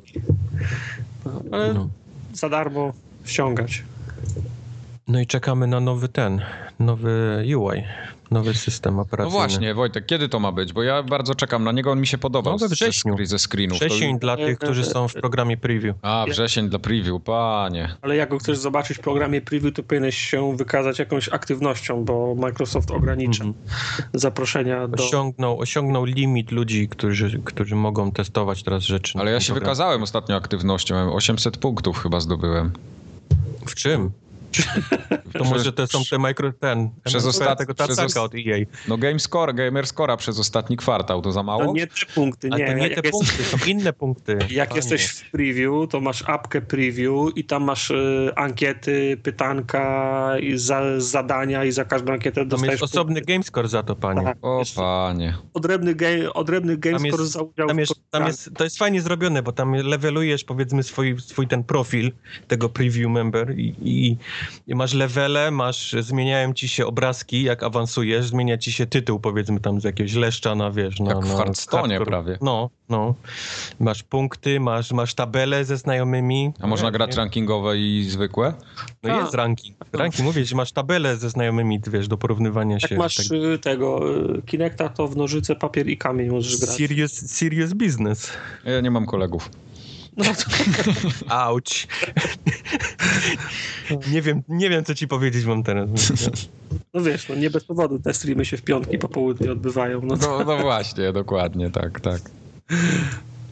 Ale
No.
za darmo ściągać.
no i czekamy na nowy ten, nowy UI. Nowy system
No
operacyjny.
właśnie, Wojtek, kiedy to ma być? Bo ja bardzo czekam na niego, on mi się podobał
No we
ze-
wrześniu.
ze screenów. To-
Wrzesień dla tych, którzy są w programie preview.
A, wrzesień dla preview, panie.
Ale jak go chcesz zobaczyć w programie preview, to powinieneś się wykazać jakąś aktywnością, bo Microsoft ogranicza
Mhm.
zaproszenia do...
Osiągnął, osiągnął limit ludzi, którzy, którzy mogą testować teraz rzeczy.
Ale ja się
programie.
wykazałem ostatnio aktywnością, miałem 800 punktów chyba zdobyłem.
W czym? To może to są te micro, ten,
Przez
MSP
ostat-
tego
przez
tacaka
os-
od EA.
No Gamescore, Gamerscora przez ostatni kwartał, to za mało?
No nie te punkty, nie.
to nie te
jest-
punkty, są inne punkty.
Jak
Panie.
jesteś w preview, to masz apkę preview i tam masz y, ankiety, pytanka, i za, zadania i za każdą ankietę
Tam
dostajesz
jest osobny gamescore za to, panie.
Tak.
O
Jest
panie.
odrębny, game, odrębny game
Tam
score
jest-
za udział
Tam
w
jest, tam jest, to jest fajnie zrobione, bo tam levelujesz powiedzmy swój, swój ten profil tego preview member i masz levele, masz, zmieniają ci się obrazki, jak awansujesz, zmienia ci się tytuł powiedzmy tam z jakiegoś leszcza na, wiesz, na,
Jak w
na
Hearthstone'ie
hardcore.
prawie.
No, no. Masz punkty, masz, masz tabele ze znajomymi.
A można
Nie,
grać
nie.
rankingowe i zwykłe?
No
A.
jest ranking. Ranking, mówię, że masz tabelę ze znajomymi, wiesz, do porównywania się.
Jak masz
tak-
y, tego y, Kinecta, to w nożyce, papier i kamień możesz grać.
Serious, serious business.
Ja nie mam kolegów.
No to,
Auć. nie, wiem, nie wiem, co ci powiedzieć mam teraz.
no wiesz, no nie bez powodu te streamy się w piątki po południu odbywają. No, to,
No, no właśnie, dokładnie, tak, tak.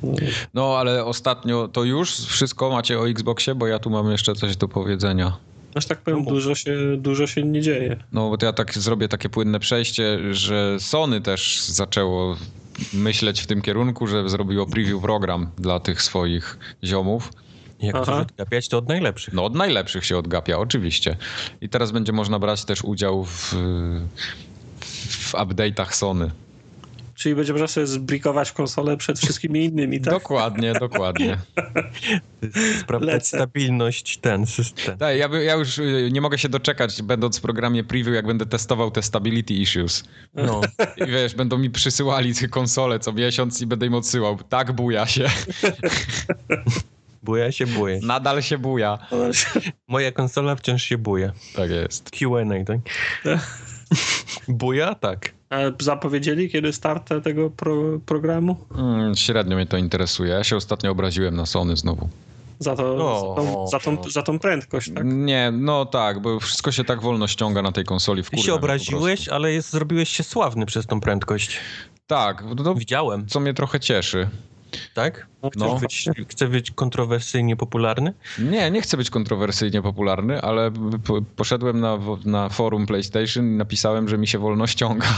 no.
No, ale ostatnio to już wszystko macie o Xboxie, bo ja tu mam jeszcze coś do powiedzenia.
Aż tak powiem,
No
dużo się, dużo się nie dzieje.
No, bo to ja tak zrobię takie płynne przejście, że Sony też zaczęło myśleć w tym kierunku, że zrobiło preview program dla tych swoich ziomów.
Jak
Aha.
odgapiać, to od najlepszych.
No, od najlepszych się odgapia, oczywiście. I teraz będzie można brać też udział w, w update'ach Sony.
Czyli będzie można sobie zbrikować konsolę przed wszystkimi innymi, tak?
Dokładnie, dokładnie.
Sprawdzać stabilność ten system.
Tak, ja, ja już y, nie mogę się doczekać, będąc w programie preview, jak będę testował te stability issues.
No.
I wiesz, będą mi przysyłali te konsole co miesiąc i będę im odsyłał. Tak, buja się.
Buja się buje.
Nadal się buja.
Moja konsola wciąż się buje.
Tak jest.
Q&A, tak? Buja? Tak.
Zapowiedzieli kiedy start tego pro, programu?
Mm, średnio mnie to interesuje. Ja się ostatnio obraziłem na Sony znowu.
Za, to,
O,
za, tą, za, tą, za tą prędkość, tak?
Nie, no tak, bo wszystko się tak wolno ściąga na tej konsoli w
Ty się obraziłeś, ale jest, zrobiłeś się sławny przez tą prędkość.
Tak, no,
Widziałem,
co mnie trochę cieszy.
tak? Chcesz,
No.
być, chcesz być kontrowersyjnie popularny?
Nie, nie chcę być kontrowersyjnie popularny, ale po, poszedłem na, na forum PlayStation i napisałem, że mi się wolno ściąga.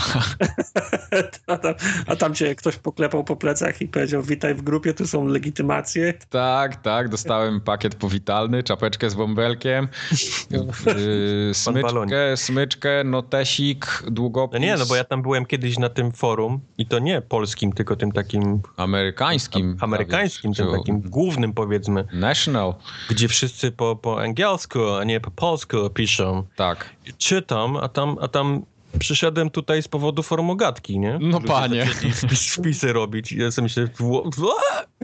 A tam, a tam cię ktoś poklepał po plecach i powiedział witaj w grupie, tu są legitymacje.
Tak, tak, dostałem pakiet powitalny, czapeczkę z bąbelkiem, yy, smyczkę,
balonik.
smyczkę, notesik,
No
długopis
nie, no bo ja tam byłem kiedyś na tym forum i to nie polskim, tylko tym takim
amerykańskim.
amerykańskim, tym
prawie,
takim głównym powiedzmy,
National,
gdzie wszyscy po, po angielsku, a nie po polsku piszą.
tak.
Czytam, a tam, a tam przyszedłem tutaj z powodu formogatki, nie?
No
Ludzie
panie.
Wpis, wpisy robić i ja sobie myślę, "Wo- wo-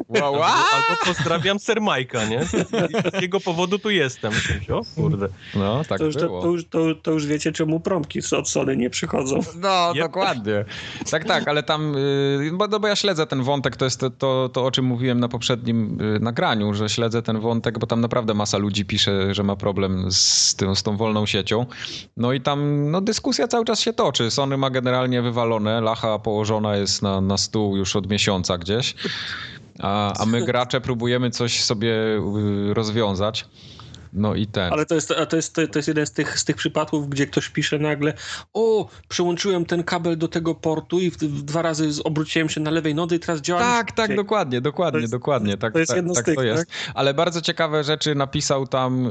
Wow, wow.
albo pozdrawiam Ser Majka, nie? I z jego powodu tu jestem. Myślę, O kurde.
No, tak
to, już, to,
było.
to, już, to, to już wiecie, czemu promki od Sony nie przychodzą.
No,
Yep.
dokładnie. Tak, tak, ale tam, y, bo, no, bo ja śledzę ten wątek, to jest to, to, to, o czym mówiłem na poprzednim y, nagraniu, że śledzę ten wątek, bo tam naprawdę masa ludzi pisze, że ma problem z, tym, z tą wolną siecią. No i tam no, dyskusja cały czas się toczy. Sony ma generalnie wywalone, lacha położona jest na, na stół już od miesiąca gdzieś, a, a my gracze próbujemy coś sobie y, rozwiązać. No i ten.
Ale to jest, a to jest, to, to jest jeden z tych, z tych przypadków, gdzie ktoś pisze nagle o, przyłączyłem ten kabel do tego portu i w, w dwa razy z- obróciłem się na lewej nodze i teraz działa
Tak, tak, dokładnie, dokładnie,
jest-
dokładnie. Tak,
to jest
tak,
jedno z
tak
tych,
to jest. Ale bardzo ciekawe rzeczy napisał tam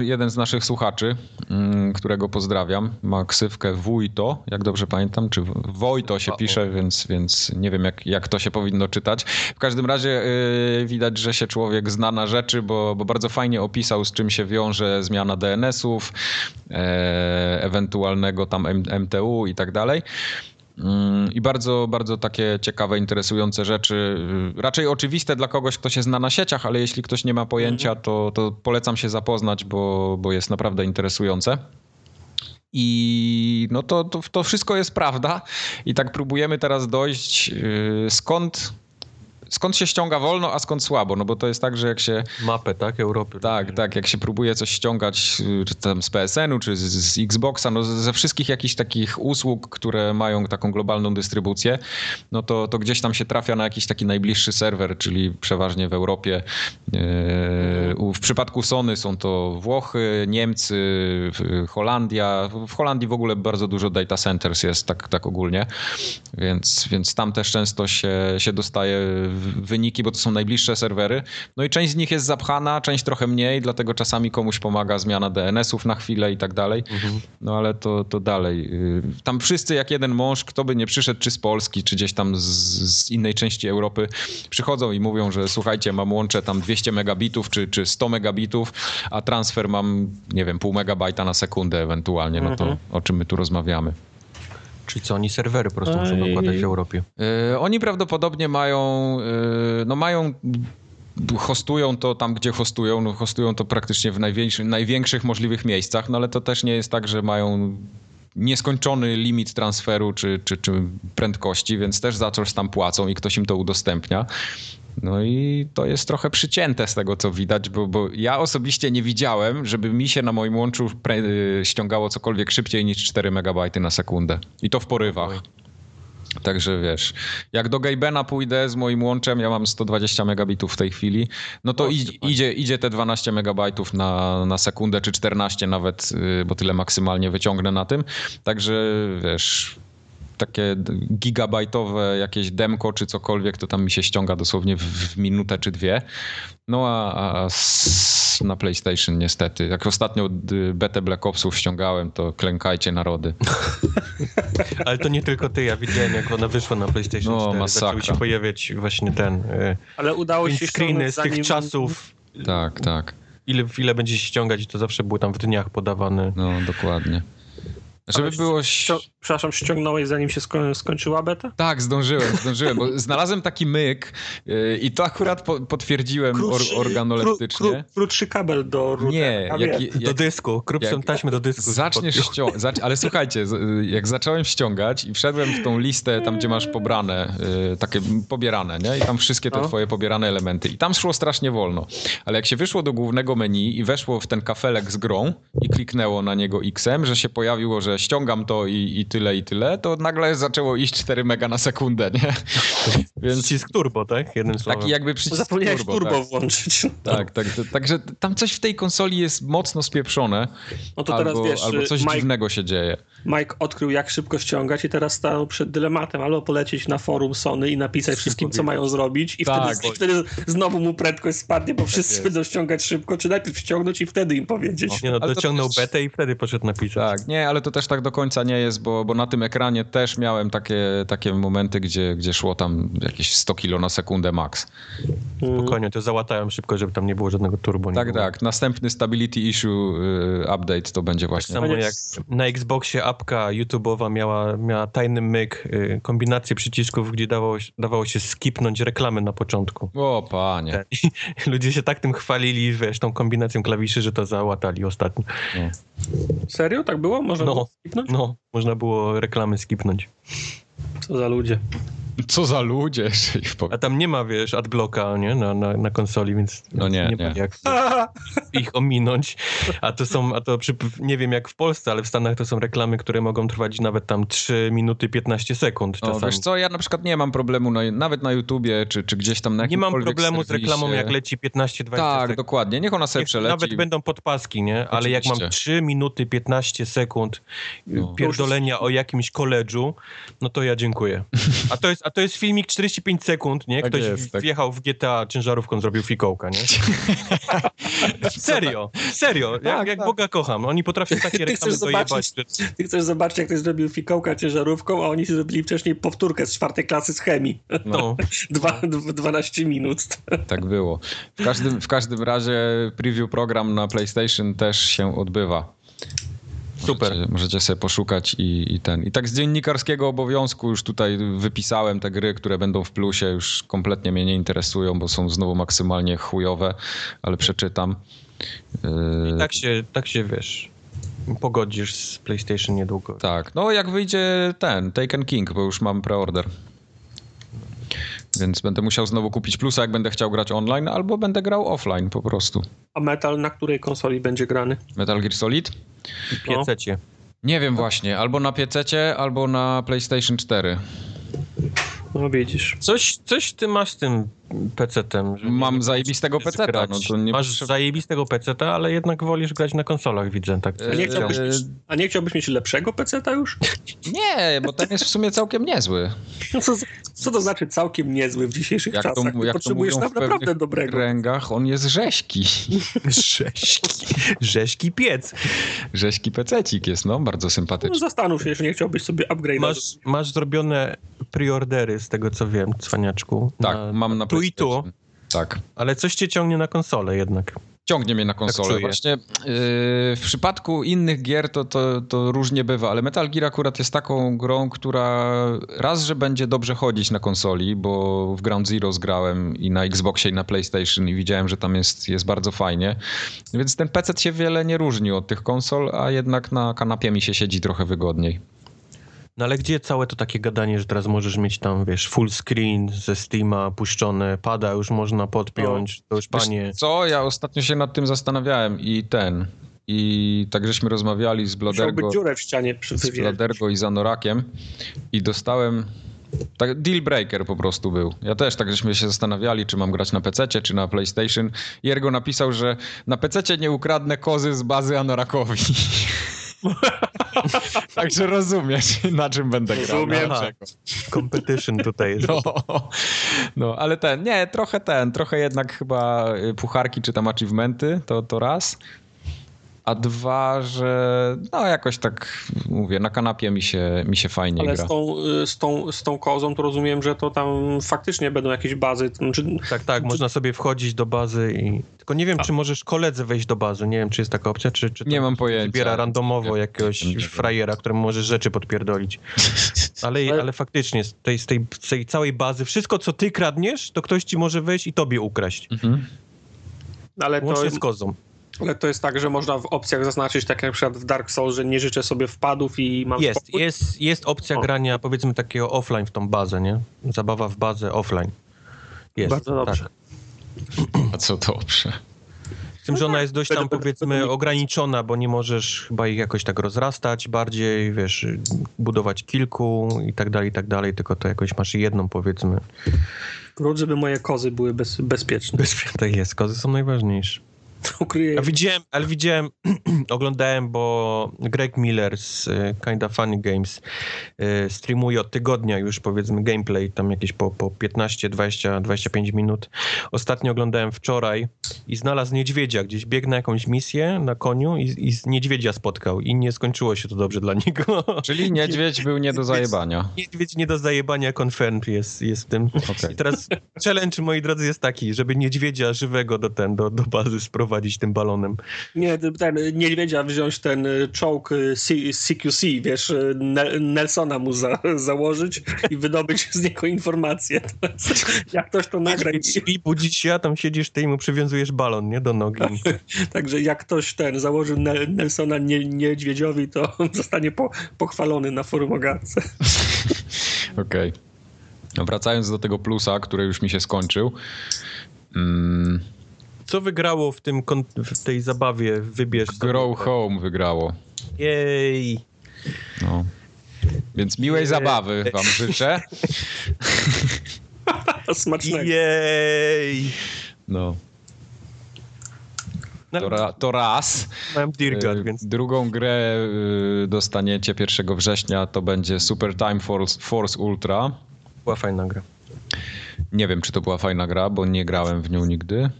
y, jeden z naszych słuchaczy, mm, którego pozdrawiam. Ma ksywkę Wójto, jak dobrze pamiętam, czy Wojto się pisze, więc, więc nie wiem, jak, jak to się powinno czytać. W każdym razie y, widać, że się człowiek zna na rzeczy, bo, bo bardzo fajnie opisał, z czym się wiąże zmiana DNS-ów, e, ewentualnego tam MTU i tak dalej. Mm, I bardzo, bardzo takie ciekawe, interesujące rzeczy. y, Raczej oczywiste dla kogoś, kto się zna na sieciach, ale jeśli ktoś nie ma pojęcia, to, to polecam się zapoznać, bo, bo jest naprawdę interesujące. I no to, to, to wszystko jest prawda. I tak próbujemy teraz dojść, yy, skąd skąd się ściąga wolno, a skąd słabo, no bo to jest tak, że jak się...
Mapę, tak? Europy.
Tak, tak, jak się próbuje coś ściągać czy tam z PSN-u, czy z, z Xboxa, no ze wszystkich jakichś takich usług, które mają taką globalną dystrybucję, no to, to gdzieś tam się trafia na jakiś taki najbliższy serwer, czyli przeważnie w Europie. Yy, w przypadku Sony są to Włochy, Niemcy, Holandia. W Holandii w ogóle bardzo dużo data centers jest, tak, tak ogólnie, więc, więc tam też często się, się dostaje wyniki, bo to są najbliższe serwery. No i część z nich jest zapchana, część trochę mniej, dlatego czasami komuś pomaga zmiana DNS-ów na chwilę i tak dalej. Mhm. No ale to, to dalej. Y, tam wszyscy jak jeden mąż, kto by nie przyszedł, czy z Polski, czy gdzieś tam z, z innej części Europy, przychodzą i mówią, że słuchajcie, mam łącze tam 200 megabitów, czy, czy 100 megabitów, a transfer mam, nie wiem, pół megabajta na sekundę ewentualnie. No to mhm. o czym my tu rozmawiamy.
Czyli co, oni serwery po prostu muszą dokładać w Europie?
Yy, oni prawdopodobnie mają, yy, no mają hostują to tam, gdzie hostują, no hostują to praktycznie w największych możliwych miejscach, no ale to też nie jest tak, że mają nieskończony limit transferu czy, czy, czy prędkości, więc też za coś tam płacą i ktoś im to udostępnia. No i to jest trochę przycięte z tego, co widać, bo, bo ja osobiście nie widziałem, żeby mi się na moim łączu y, ściągało cokolwiek szybciej niż 4 MB na sekundę. I to w porywach. Także wiesz, jak do Gabena pójdę z moim łączem, ja mam 120 megabitów w tej chwili, no to idzie, idzie, idzie te 12 megabajtów na, na sekundę, czy 14 nawet, y, bo tyle maksymalnie wyciągnę na tym. Także wiesz, takie gigabajtowe jakieś demko czy cokolwiek, to tam mi się ściąga dosłownie w, w minutę czy dwie. No a, a na PlayStation niestety. Jak ostatnio betę Black Opsów ściągałem, to klękajcie narody.
Ale to nie tylko ty, ja widziałem jak ona wyszła na PlayStation no, 4. Masakra. Zaczęły się pojawiać właśnie ten... Y,
Ale udało się
screeny z tych zanim... czasów.
Tak, tak.
Ile, ile będzie się ściągać, to zawsze było tam w dniach podawane.
No, dokładnie. Żeby było...
Przepraszam, ściągnąłeś zanim się sko skończyła beta?
Tak, zdążyłem, zdążyłem, bo znalazłem taki myk yy, i to akurat po potwierdziłem krótszy, or organoleptycznie. Kró,
krótszy kabel do routera.
Nie,
jak, jak, do dysku, krótszą taśmę do dysku.
Zaczniesz ściągać, zacz ale słuchajcie, jak zacząłem ściągać i wszedłem w tą listę tam, gdzie masz pobrane, yy, takie pobierane, nie? I tam wszystkie te no. twoje pobierane elementy. I tam szło strasznie wolno. Ale jak się wyszło do głównego menu i weszło w ten kafelek z grą i kliknęło na niego X-em, że się pojawiło, że ściągam to i, i tyle, i tyle, to nagle zaczęło iść 4 mega na sekundę, nie?
Więc... Przycisk turbo, tak? Jednym słowem.
Taki jakby przycisk
Zapomniałeś
turbo,
turbo tak. włączyć.
Tak, tak, tak, także tam coś w tej konsoli jest mocno spieprzone. No to teraz albo, wiesz, albo coś Mike, dziwnego się dzieje.
Mike odkrył jak szybko ściągać i teraz stał przed dylematem albo polecieć na forum Sony i napisać wszystkim co mają zrobić i tak. wtedy, wtedy znowu mu prędkość spadnie, bo tak wszyscy tak będą ściągać szybko, czy najpierw ściągnąć i wtedy im powiedzieć.
Nie no, dociągnął też... betę i wtedy poszedł napisać.
Tak, nie, ale to też tak do końca nie jest, bo, bo na tym ekranie też miałem takie, takie momenty, gdzie, gdzie szło tam jakieś 100 kilo na sekundę max.
Spokojnie, to załatałem szybko, żeby tam nie było żadnego turbo.
Tak,
było.
tak. Następny stability issue y, update to będzie właśnie.
Tak samo jak na Xboxie apka YouTube'owa miała, miała tajny myk, y, kombinację przycisków, gdzie dawało, dawało się skipnąć reklamy na początku.
O, panie.
ludzie się tak tym chwalili, wiesz, tą kombinacją klawiszy, że to załatali ostatnio. No.
Serio? Tak było? Można no, było skipnąć?
No, można było reklamy skipnąć.
Co za ludzie.
Co za ludzie,
A tam nie ma, wiesz, adblocka, nie? Na, na, na konsoli, więc
no nie,
nie,
nie.
ma jak ich ominąć. A to są, a to przy, nie wiem jak w Polsce, ale w Stanach to są reklamy, które mogą trwać nawet tam 3 minuty 15 sekund czasami.
O, wiesz co, ja na przykład nie mam problemu, no, nawet na YouTubie, czy, czy gdzieś tam na
Nie mam problemu serwisie. z reklamą, jak leci 15-20
Tak,
sekund.
dokładnie, niech ona sobie niech przeleci.
Nawet będą podpaski, nie? Ale Oczywiście. jak mam 3 minuty 15 sekund no. pierdolenia o jakimś koledżu, no to ja dziękuję. A to jest, a to jest filmik 40 45 sekund, nie? Tak Ktoś jest, tak. wjechał w GTA ciężarówką, zrobił fikołka, nie? serio, serio, jak, tak, jak tak. Boga kocham. Oni potrafią takie reklamy dojebać.
Ty chcesz zobaczyć, jak ktoś zrobił fikołka ciężarówką, a oni zrobili wcześniej powtórkę z czwartej klasy z chemii. No. Dwa, 12 minut.
Tak było. W każdym, w każdym razie preview program na PlayStation też się odbywa. Super. Możecie, możecie sobie poszukać i, i, ten. I tak z dziennikarskiego obowiązku już tutaj wypisałem te gry, które będą w plusie, już kompletnie mnie nie interesują, bo są znowu maksymalnie chujowe, ale przeczytam.
I tak się, tak się wiesz. pogodzisz z PlayStation niedługo.
Tak, no jak wyjdzie ten, Taken King, bo już mam preorder. Więc będę musiał znowu kupić plusa, jak będę chciał grać online, albo będę grał offline po prostu.
A Metal na której konsoli będzie grany?
Metal Gear Solid?
Piececie.
Nie wiem właśnie, albo na PC, albo na PlayStation 4.
No widzisz.
Coś, coś ty masz z tym PC-tem. że
Mam zajebistego PC-ta,
grać.
no to nie
Masz
potrzeb-
zajebistego PC-ta, ale jednak wolisz grać na konsolach, widzę. Tak.
A nie, chciałbyś mieć, a nie chciałbyś mieć lepszego PC-ta już?
Nie, bo ten jest w sumie całkiem niezły.
No co, co to znaczy całkiem niezły w dzisiejszych
Jak to,
czasach? Ty
jak to
potrzebujesz
mówią
tam
w
naprawdę dobrego.
kręgach, on jest rzeźki.
Rzeźki. Rzeźki piec.
Rzeźki pececik jest, no, bardzo
No,
sympatyczny.
zastanów się, jeżeli nie chciałbyś sobie upgrade.
Masz, masz zrobione preordery, z tego co wiem, cwaniaczku.
Tak,
na,
mam na
tu i tu.
Tak.
Ale coś cię ciągnie na konsolę jednak.
Ciągnie mnie na konsolę.
czuję.
Właśnie yy, w przypadku innych gier to, to, to różnie bywa, ale Metal Gear akurat jest taką grą, która raz, że będzie dobrze chodzić na konsoli, bo w Ground Zero zgrałem i na Xboxie i na PlayStation i widziałem, że tam jest, jest bardzo fajnie. Więc ten PC się wiele nie różni od tych konsol, a jednak na kanapie mi się siedzi trochę wygodniej.
No ale gdzie całe to takie gadanie, że teraz możesz mieć tam, wiesz, full screen ze Steama puszczone, pada już można podpiąć, to już panie...
Co, ja ostatnio się nad tym zastanawiałem i ten... I tak żeśmy rozmawiali z Blodergo.
dziurę w ścianie przy
z Bladergo i Zanorakiem i dostałem tak, deal breaker po prostu był. Ja też tak żeśmy się zastanawiali, czy mam grać na PC, czy na PlayStation. I Ergo napisał, że na PC nie ukradnę kozy z bazy Anorakowi. Także rozumiesz, na czym będę grał.
Rozumiem.
Competition tutaj jest.
No, no, ale ten, nie, trochę ten, trochę jednak chyba y, pucharki czy tam achievementy, to, to raz. A dwa, że no jakoś tak mówię, na kanapie mi się, mi się fajnie
Ale
gra.
z tą, y, z, tą, z tą kozą to rozumiem, że to tam faktycznie będą jakieś bazy. to Znaczy,
Tak, tak, można sobie wchodzić do bazy i... Tylko nie wiem, czy możesz koledze wejść do bazy, nie wiem, czy jest taka opcja, czy, czy to
Nie mam pojęcia.
wybiera randomowo
Nie,
jakiegoś
nie
frajera, któremu możesz rzeczy podpierdolić. Ale,
Ale-
ale faktycznie, z tej, z, tej, z tej całej bazy, wszystko, co ty kradniesz, to ktoś ci może wejść i tobie ukraść.
Mhm.
ale, to,
z kozą.
Ale to jest tak, że można w opcjach zaznaczyć, tak jak na przykład w Dark Souls, że nie życzę sobie wpadów i mam
Jest,
spokój.
jest, jest opcja
O.
grania, powiedzmy, takiego offline w tą bazę, nie? Zabawa w bazę offline. Jest,
Bardzo dobrze.
Tak.
A co dobrze.
Z tym, że ona jest dość tam, powiedzmy, ograniczona, bo nie możesz chyba ich jakoś tak rozrastać bardziej, wiesz, budować kilku i tak dalej, i tak dalej, tylko to jakoś masz jedną, powiedzmy.
Grunt, żeby moje kozy były bez, bezpieczne.
Tak jest, kozy są najważniejsze.
Ukryję
Ja widziałem, ale widziałem, oglądałem, bo Greg Miller z y, Kinda Funny Games y, streamuje od tygodnia już powiedzmy gameplay, tam jakieś po, po 15, 20, 25 minut. Ostatnio oglądałem wczoraj i znalazł niedźwiedzia, gdzieś biegł na jakąś misję na koniu i, i z niedźwiedzia spotkał i nie skończyło się to dobrze dla niego.
Czyli niedźwiedź był nie do zajebania.
Niedźwiedź nie do zajebania confirmed jest, jest w tym.
Okej.
I teraz challenge, moi drodzy, jest taki, żeby niedźwiedzia żywego do, ten, do, do bazy sprowadzić tym balonem.
Nie, ten niedźwiedzia wziąć ten y, czołg y, CQC, wiesz, y, Nel- Nelsona mu za, założyć i wydobyć z niego informacje. Jak ktoś to nagra, i-
budzić się, a tam siedzisz ty i mu przywiązujesz balon, nie? Do nogi.
także jak ktoś ten założył Nel- Nelsona nie, niedźwiedziowi, to zostanie po, pochwalony na forum.
Okej. No Wracając do tego plusa, który już mi się skończył. Mm,
Co wygrało w, tym, kon- w tej zabawie? Wybierz sobie.
Grow Home wygrało.
Jej!
No. Więc miłej
Nie.
zabawy wam życzę.
Smacznego.
Jej!
No.
No,
To, ra, to raz.
Mam Dirgat,
Y,
więc
Drugą grę y, dostaniecie 1 września, to będzie Super Time Force, Force Ultra.
była fajna gra.
Nie wiem, czy to była fajna gra, bo nie grałem w nią nigdy.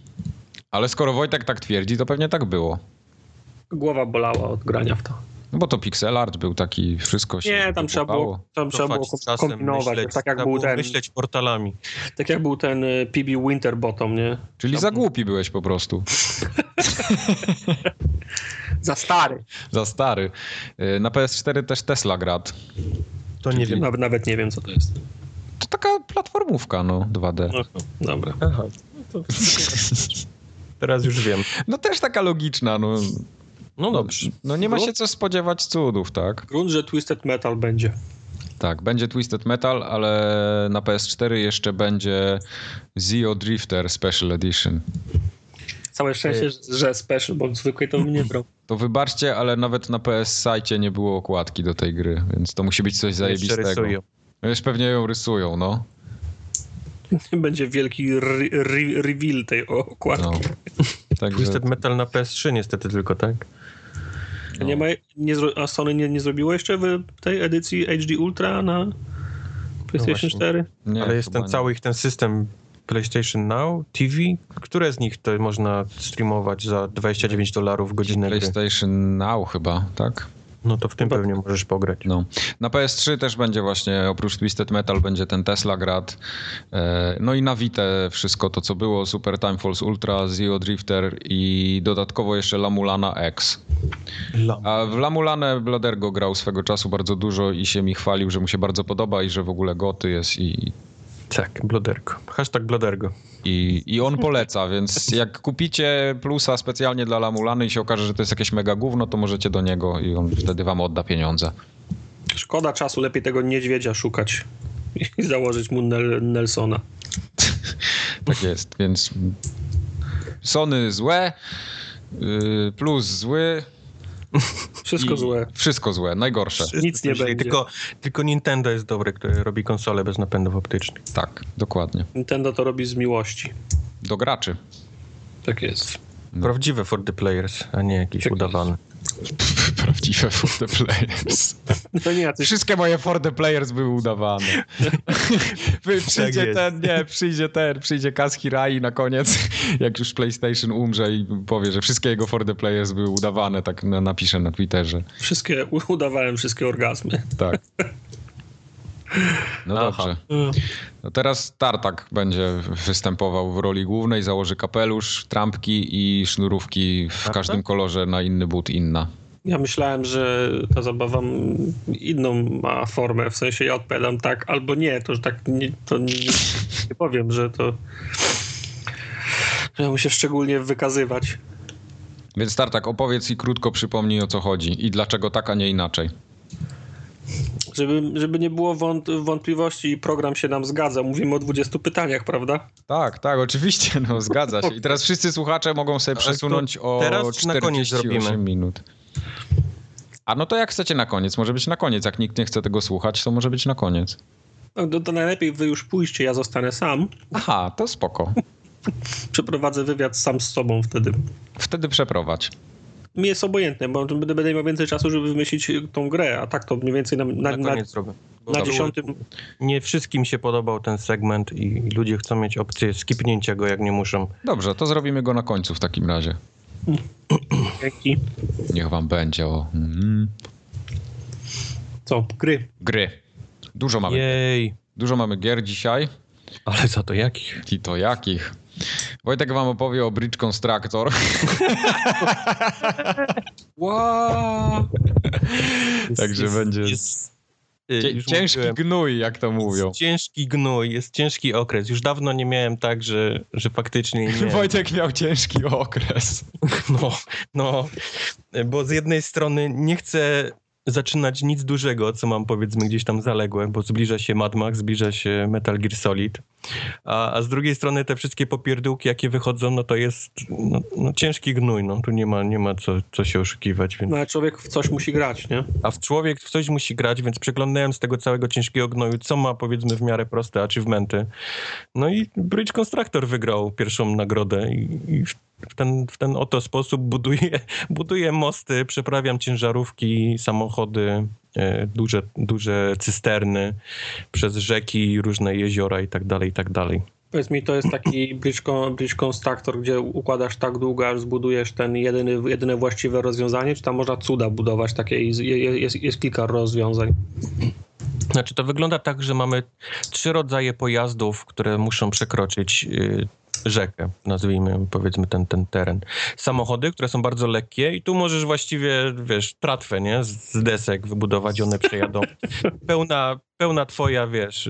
Ale skoro Wojtek tak twierdzi, to pewnie tak było.
Głowa bolała od grania w to.
No bo to pixel art był taki, wszystko się
Nie, tam trzeba było, tam trzeba było kombinować.
myśleć,
tak, jak był ten,
myśleć portalami.
tak jak był ten y, PB Winterbottom, nie?
Czyli za głupi byłeś po prostu.
Za stary.
Za stary. Y, Na PS4 też Tesla Grad.
To nie wiem.
Nawet, nawet nie wiem, co to jest.
To taka platformówka, no, 2D.
Dobra.
Aha. No to... Teraz już wiem.
No też taka logiczna, no.
No dobrze.
No nie ma się co spodziewać cudów, tak?
Grunt, że Twisted Metal będzie.
Tak, będzie Twisted Metal, ale na PS4 jeszcze będzie Zio Drifter Special Edition.
Całe szczęście, że special, bo zwykłej to bym nie brał.
To wybaczcie, ale nawet na PS Site nie było okładki do tej gry, więc to musi być coś
Jeszcze
zajebistego.
rysują.
No Już pewnie ją rysują, no.
Będzie wielki re re reveal tej okładki.
no. Także,
Twisted Metal na PS3 niestety tylko, tak?
A, nie ma, nie a Sony nie, nie zrobiło jeszcze w tej edycji HD Ultra na PlayStation
właśnie.
4?
nie,
Ale jest ten cały ich ten system PlayStation Now, TV, które z nich to można streamować za 29 dolarów
nie.
godzinę gry?
PlayStation Now chyba, tak?
No to w tym pewnie możesz pograć.
No. Na PS3 też będzie właśnie, oprócz Twisted Metal, będzie ten Tesla Grad. E, No i na Vita wszystko to, co było. Super Time Force Ultra, Zero Drifter i dodatkowo jeszcze Lamulana X. A w Lamulanę Bladergo grał swego czasu bardzo dużo i się mi chwalił, że mu się bardzo podoba i że w ogóle goty jest i,
Tak, Blodergo. Hashtag Blodergo.
i, i on poleca, więc jak kupicie plusa specjalnie dla Lamulany i się okaże, że to jest jakieś mega gówno, to możecie do niego i on wtedy wam odda pieniądze.
Szkoda czasu, lepiej tego niedźwiedzia szukać i założyć mu Nel Nelsona.
Tak jest, więc Sony złe, yy, plus zły.
Wszystko
i
złe.
Wszystko złe, najgorsze.
Nic nie będzie.
Tylko, tylko Nintendo jest dobre, które robi konsole bez napędów optycznych.
Tak, dokładnie.
Nintendo to robi z miłości.
Do graczy.
Tak jest.
Prawdziwe for the players, a nie jakieś
Tak
udawane.
Prawdziwe for the players.
No nie,
Wszystkie moje for the players były udawane. Przyjdzie
jest.
ten, nie, przyjdzie ten, przyjdzie Kaz Hirai na koniec, jak już PlayStation umrze i powie, że wszystkie jego for the players były udawane, tak na- napiszę na Twitterze.
wszystkie, udawałem wszystkie orgazmy.
Tak. No
Aha.
dobrze. No teraz Tartak będzie występował w roli głównej, założy kapelusz, trampki i sznurówki w każdym kolorze na inny but inna.
Ja myślałem, że ta zabawa inną ma formę, w sensie ja odpowiadam tak albo nie, to że tak nie, to nie, nie powiem, że to że ja muszę szczególnie wykazywać.
Więc Tartak, opowiedz i krótko przypomnij o co chodzi i dlaczego tak, a nie inaczej.
Żeby, żeby nie było wąt, wątpliwości, program się nam zgadza. Mówimy o 20 pytaniach, prawda?
Tak, tak, oczywiście, no zgadza się. I teraz wszyscy słuchacze mogą sobie przesunąć o
teraz czy na koniec
48
zrobimy?
minut. A no to jak chcecie na koniec? Może być na koniec. Jak nikt nie chce tego słuchać, to może być na koniec.
No, to, najlepiej wy już pójście, ja zostanę sam.
Aha, to spoko.
Przeprowadzę wywiad sam z sobą wtedy.
Wtedy przeprowadź.
Mi jest obojętne, bo będę, będę miał więcej czasu, żeby wymyślić tą grę, a tak to mniej więcej na, na,
Na
na, dziesiątym...
Nie wszystkim się podobał ten segment i ludzie chcą mieć opcję skipnięcia go, jak nie muszą.
Dobrze, to zrobimy go na końcu w takim razie.
Dzięki.
Niech wam będzie o... Mm.
Co? Gry.
Gry. Dużo mamy.
Jej,
Dużo mamy gier dzisiaj.
ale za to jakich?
I to jakich? Wojtek wam opowie o Bridge Constructor.
Wow.
Także będzie
Jest,
Cie-
już
ciężki
mówiłem,
gnój, jak to mówią.
Ciężki gnój, jest ciężki okres. Już dawno nie miałem tak, że, że faktycznie nie.
Wojtek miał ciężki okres.
No, no, bo z jednej strony nie chcę zaczynać nic dużego, co mam powiedzmy gdzieś tam zaległe, bo zbliża się Mad Max, zbliża się Metal Gear Solid, a, a z drugiej strony te wszystkie popierdółki, jakie wychodzą, no to jest no, no ciężki gnój, no tu nie ma, nie ma co, co się oszukiwać, więc...
No ale człowiek w coś musi grać, nie?
A w człowiek w coś musi grać, więc przeglądałem z tego całego ciężkiego gnoju, co ma powiedzmy w miarę proste achievementy. No i Bridge Constructor wygrał pierwszą nagrodę i, i w, ten, w ten oto sposób buduję, buduję mosty, przeprawiam ciężarówki, samochody, e, duże, duże cysterny przez rzeki, różne jeziora i tak dalej, i tak dalej.
Powiedz mi, to jest taki bridge, con- bridge constructor, gdzie układasz tak długo, aż zbudujesz ten jedyny, jedyne właściwe rozwiązanie, czy tam można cuda budować takie jest, jest kilka rozwiązań?
Znaczy to wygląda tak, że mamy trzy rodzaje pojazdów, które muszą przekroczyć y, rzekę, nazwijmy powiedzmy ten, ten teren. Samochody, które są bardzo lekkie i tu możesz właściwie, wiesz, tratwę, nie? Z desek wybudować, one przejadą. Pełna, pełna twoja, wiesz,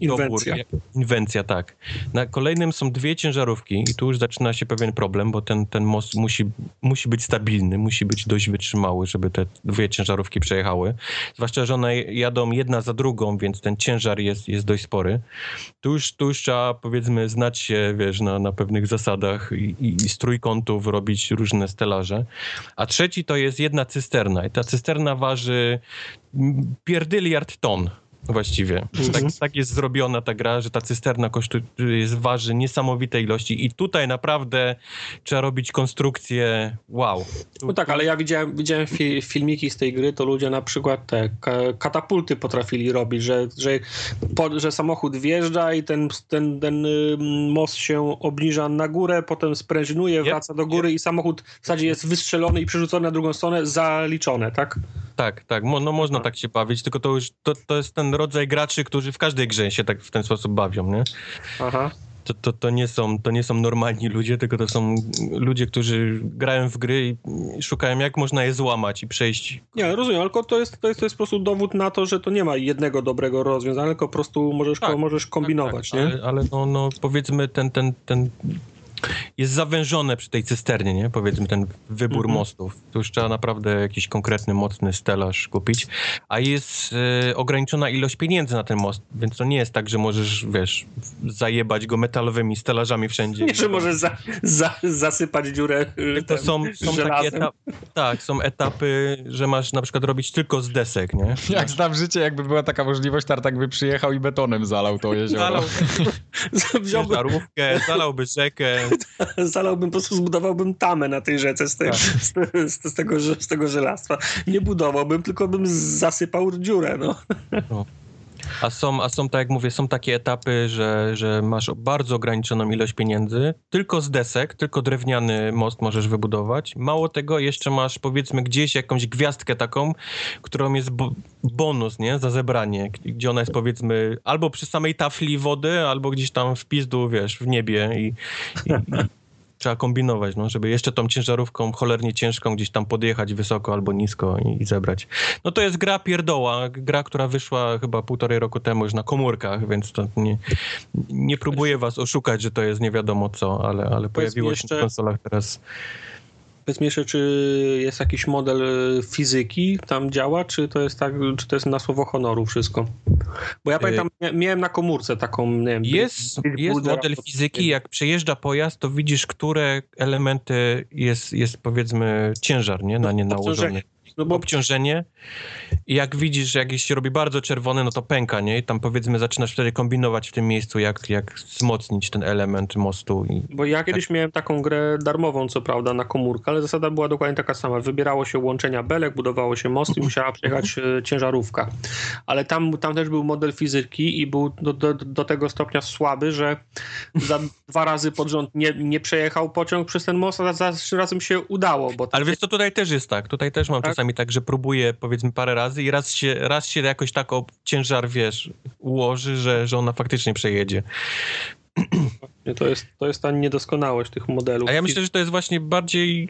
Inwencja.
Dobór, inwencja, tak. Na kolejnym są dwie ciężarówki i tu już zaczyna się pewien problem, bo ten, ten most musi, musi być stabilny, musi być dość wytrzymały, żeby te dwie ciężarówki przejechały. Zwłaszcza, że one jadą jedna za drugą, więc ten ciężar jest, jest dość spory. Tu już, tu już trzeba, powiedzmy, znać się, wiesz, na, na pewnych zasadach i, i, z trójkątów robić różne stelaże. A trzeci to jest jedna cysterna i ta cysterna waży pierdyliard ton właściwie.
Mhm.
Tak, tak jest zrobiona ta gra, że ta cysterna kosztuje, jest, waży niesamowite ilości i tutaj naprawdę trzeba robić konstrukcję wow.
No tak, ale ja widziałem, widziałem fi filmiki z tej gry, to ludzie na przykład te ka katapulty potrafili robić, że, że, po, że samochód wjeżdża i ten, ten, ten y, most się obniża na górę, potem sprężynuje, wraca do góry i samochód w zasadzie jest wystrzelony i przerzucony na drugą stronę, zaliczone, tak?
Tak, tak, no można tak się bawić, tylko to już to, to jest ten rodzaj graczy, którzy w każdej grze się tak w ten sposób bawią, nie?
Aha.
To, to, to, nie są, to nie są normalni ludzie, tylko to są ludzie, którzy grają w gry i szukają, jak można je złamać i przejść.
Nie, rozumiem, tylko to jest, to jest, to jest po prostu dowód na to, że to nie ma jednego dobrego rozwiązania, tylko po prostu możesz,
Tak,
możesz kombinować,
tak,
nie?
Ale, ale no, no powiedzmy ten, ten, ten jest zawężone przy tej cysternie, nie? Powiedzmy ten wybór
Mhm.
mostów. Tu już trzeba naprawdę jakiś konkretny, mocny stelaż kupić, a jest e, ograniczona ilość pieniędzy na ten most, więc to nie jest tak, że możesz, wiesz, zajebać go metalowymi stelażami wszędzie.
Nie, że możesz za, za, zasypać dziurę y,
To
tym
są, są takie tak, są etapy, że masz na przykład robić tylko z desek, nie?
Jak znam życie, jakby była taka możliwość, Tartak by przyjechał i betonem zalał to jezioro.
Zalał ciężarówkę, zalałby rzekę,
zalałbym, po prostu zbudowałbym tamę na tej rzece z, tej,
Tak.
z, z, z, tego, z tego żelastwa. Nie budowałbym, tylko bym zasypał dziurę, no.
A są, a są, tak jak mówię, są takie etapy, że, że masz bardzo ograniczoną ilość pieniędzy, tylko z desek, tylko drewniany most możesz wybudować. Mało tego, jeszcze masz powiedzmy gdzieś jakąś gwiazdkę taką, którą jest bo bonus, nie, za zebranie, gdzie ona jest powiedzmy albo przy samej tafli wody, albo gdzieś tam w pizdu, wiesz, w niebie i, i trzeba kombinować, no, żeby jeszcze tą ciężarówką cholernie ciężką gdzieś tam podjechać wysoko albo nisko i, i zebrać. No to jest gra pierdoła, gra, która wyszła chyba półtorej roku temu już na komórkach, więc to nie, nie próbuję was oszukać, że to jest nie wiadomo co, ale, ale pojawiło się
jeszcze-
na konsolach teraz.
Powiedz mi jeszcze, czy jest jakiś model y, fizyki tam działa, czy to jest tak, czy to jest na słowo honoru wszystko? Bo ja pamiętam, mia- miałem na komórce taką, nie wiem...
Jest, jest model fizyki, jak przejeżdża pojazd, to widzisz, które elementy jest, jest powiedzmy ciężar, nie, na nie nałożony.
No bo
obciążenie i jak widzisz, jak się robi bardzo czerwone, no to pęka, nie? I tam powiedzmy zaczynasz wtedy kombinować w tym miejscu, jak, jak wzmocnić ten element mostu. I
Bo ja kiedyś miałem taką grę darmową, co prawda, na komórkę, ale zasada była dokładnie taka sama. Wybierało się łączenia belek, budowało się most i musiała przejechać e, ciężarówka. Ale tam, tam też był model fizyki i był do, do, do tego stopnia słaby, że za dwa razy pod rząd nie, nie przejechał pociąg przez ten most, a za trzy razem się udało. Bo
Ale wiesz co, tutaj też jest tak, tutaj też mam
Tak?
czasami tak, że próbuję powiedzmy parę razy i raz się, raz się jakoś tak o ciężar, wiesz, ułoży, że, że ona faktycznie przejedzie.
to jest, to jest ta niedoskonałość tych modelów.
A ja myślę, że to jest właśnie bardziej,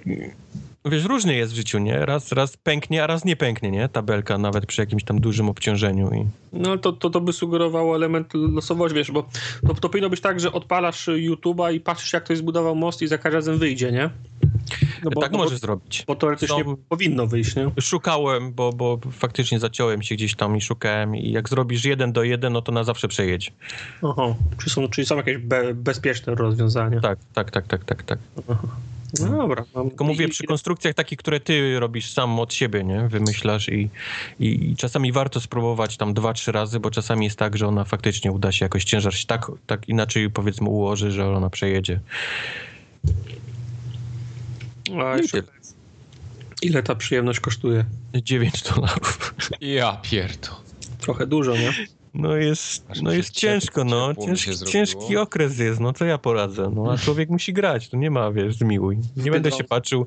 wiesz, różnie jest w życiu, nie? Raz, raz pęknie, a raz nie pęknie, nie? Tabelka nawet przy jakimś tam dużym obciążeniu i...
No to, to, to by sugerowało element losowości, wiesz, bo to, to powinno być tak, że odpalasz YouTube'a i patrzysz, jak ktoś zbudował most i za każdym razem wyjdzie, nie? No
tak
no
możesz zrobić.
Bo teoretycznie
Są-
powinno wyjść, nie?
Szukałem, bo, bo faktycznie zaciąłem się gdzieś tam i szukałem i jak zrobisz jeden do jeden, no to na zawsze przejedź.
Aha. Czyli są, czyli są jakieś be, bezpieczne rozwiązania.
Tak, tak, tak, tak, tak, tak.
No dobra. No,
Tylko mówię przy konstrukcjach takich, które ty robisz sam od siebie, nie? Wymyślasz i, i, i czasami warto spróbować tam dwa, trzy razy, bo czasami jest tak, że ona faktycznie uda się jakoś ciężar się tak, tak inaczej powiedzmy ułoży, że ona przejedzie.
A
No
jeszcze, ile ta przyjemność kosztuje?
9 dolarów.
Ja pierdo.
Trochę dużo, nie?
No jest,
Aż
no jest ciężko, no. Ciężki, okres jest, no co ja poradzę, no. A człowiek musi grać, to nie ma, wiesz, zmiłuj. Nie będę się patrzył.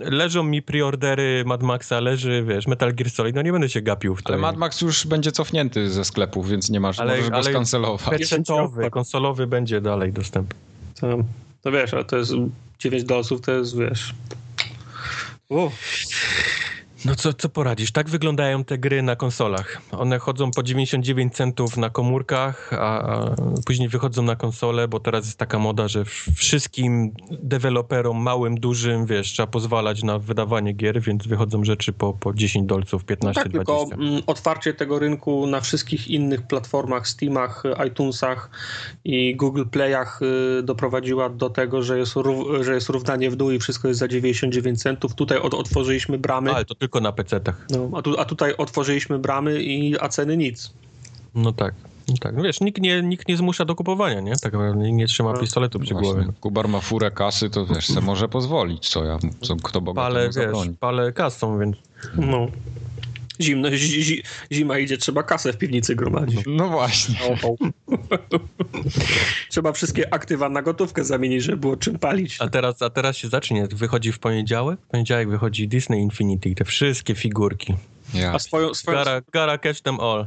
Leżą mi preordery Mad Maxa, leży, wiesz, Metal Gear Solid, no nie będę się gapił w to.
Ale Mad Max już będzie cofnięty ze sklepów, więc nie masz,
Ale-
możesz go
ale-
skancelować.
Pecetowy, konsolowy będzie dalej dostępny.
To, to wiesz, ale to jest 9 dolców, to jest, wiesz...
U. No co, co poradzisz? Tak wyglądają te gry na konsolach. One chodzą po 99 centów na komórkach, a, a później wychodzą na konsole, bo teraz jest taka moda, że wszystkim deweloperom, małym, dużym, wiesz, trzeba pozwalać na wydawanie gier, więc wychodzą rzeczy po, po 10 dolców, 15,
no tak,
20.
tylko mm, otwarcie tego rynku na wszystkich innych platformach, Steamach, iTunesach i Google Playach y, doprowadziła do tego, że jest, że jest równanie w dół i wszystko jest za 99 centów. Tutaj od, otworzyliśmy bramy.
Ale to tylko na PC-tach.
No, a, tu, a tutaj otworzyliśmy bramy, i, a ceny nic.
No tak. No tak, no wiesz, nikt nie, nikt nie zmusza do kupowania, nie? Tak naprawdę nikt nie trzyma no, pistoletu przy Właśnie. głowie.
Kubar ma furę kasy, to wiesz, se może pozwolić, co ja, co, kto bogaty
Palę, wiesz, palę kasą, więc...
No. Zimno, zi, zima idzie, trzeba kasę w piwnicy gromadzić.
No właśnie.
trzeba wszystkie aktywa na gotówkę zamienić, żeby było czym palić.
A teraz, a teraz się zacznie. Wychodzi w poniedziałek? W poniedziałek wychodzi Disney Infinity, te wszystkie figurki.
Ja. A swoją, swoją...
Gotta, gotta catch them all.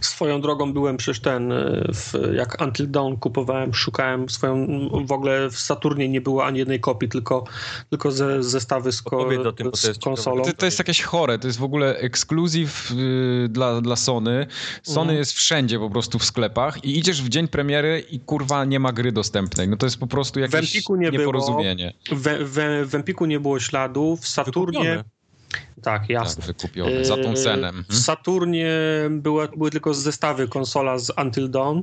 Swoją drogą byłem przecież ten, y, w, jak Until Dawn kupowałem, szukałem swoją, w ogóle w Saturnie nie było ani jednej kopii, tylko, tylko ze, zestawy z, ko, tym, z konsolą.
To, to, jest jakieś chore, to jest w ogóle ekskluzyw y, dla, dla Sony. Sony mhm. jest wszędzie po prostu w sklepach i idziesz w dzień premiery i kurwa nie ma gry dostępnej. No to jest po prostu jakieś w nie nieporozumienie.
Było, w, w, w Empiku nie było śladu, w Saturnie... Wykupione. Tak, jasne.
Tak, wykupione za tą cenę.
W Saturnie były, były tylko zestawy konsola z Until Dawn.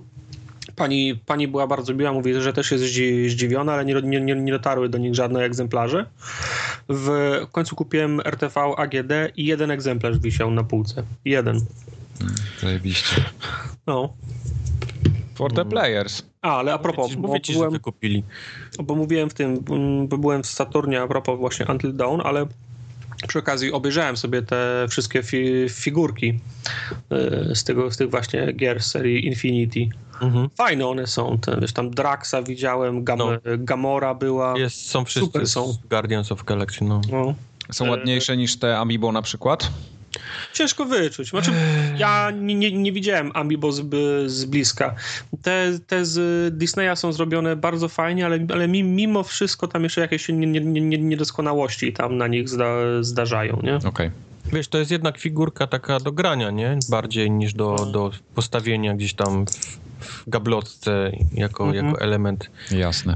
Pani, pani była bardzo miła, mówi, że też jest zdziwiona, ale nie, nie, nie dotarły do nich żadne egzemplarze. W końcu kupiłem RTV AGD i jeden egzemplarz wisiał na półce. Jeden.
Hmm, zajebiście.
No.
For the players.
A, ale a propos,
bo, ci, byłem, wykupili.
bo mówiłem w tym, bo byłem w Saturnie a propos właśnie Until Dawn, ale przy okazji obejrzałem sobie te wszystkie fi figurki y, z, tego, z tych właśnie gier z serii Infinity. Mhm. Fajne one są. Te, wiesz, tam Draxa widziałem, Gam no. Gamora była.
Jest, są wszyscy Super są. Guardians of Galaxy. No. no.
Są ładniejsze niż te Amiibo na przykład?
Ciężko wyczuć. Znaczy, ja nie, nie, nie widziałem Amiibo z, z bliska. Te, te z Disneya są zrobione bardzo fajnie, ale, ale mimo wszystko tam jeszcze jakieś niedoskonałości tam na nich zda, zdarzają, nie?
Okej. Okay.
Wiesz, to jest jednak figurka taka do grania, nie? Bardziej niż do, do postawienia gdzieś tam w gablotce jako, mhm. jako element.
Jasne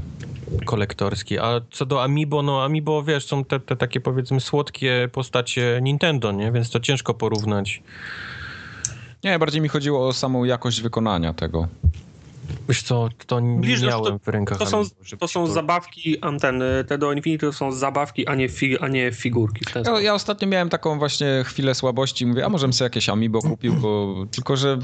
kolektorski. A co do Amiibo, no Amiibo, wiesz, są te, te takie powiedzmy słodkie postacie Nintendo, nie? Więc to ciężko porównać.
Nie, bardziej mi chodziło o samą jakość wykonania tego.
Wiesz co, to nie Widzisz, miałem to, w rękach.
To są, to są zabawki anteny, te do Infinity to są zabawki, a nie, fi, a nie figurki.
Ja, ja, ostatnio miałem taką właśnie chwilę słabości, mówię, a może sobie jakieś Amiibo kupił, bo tylko, że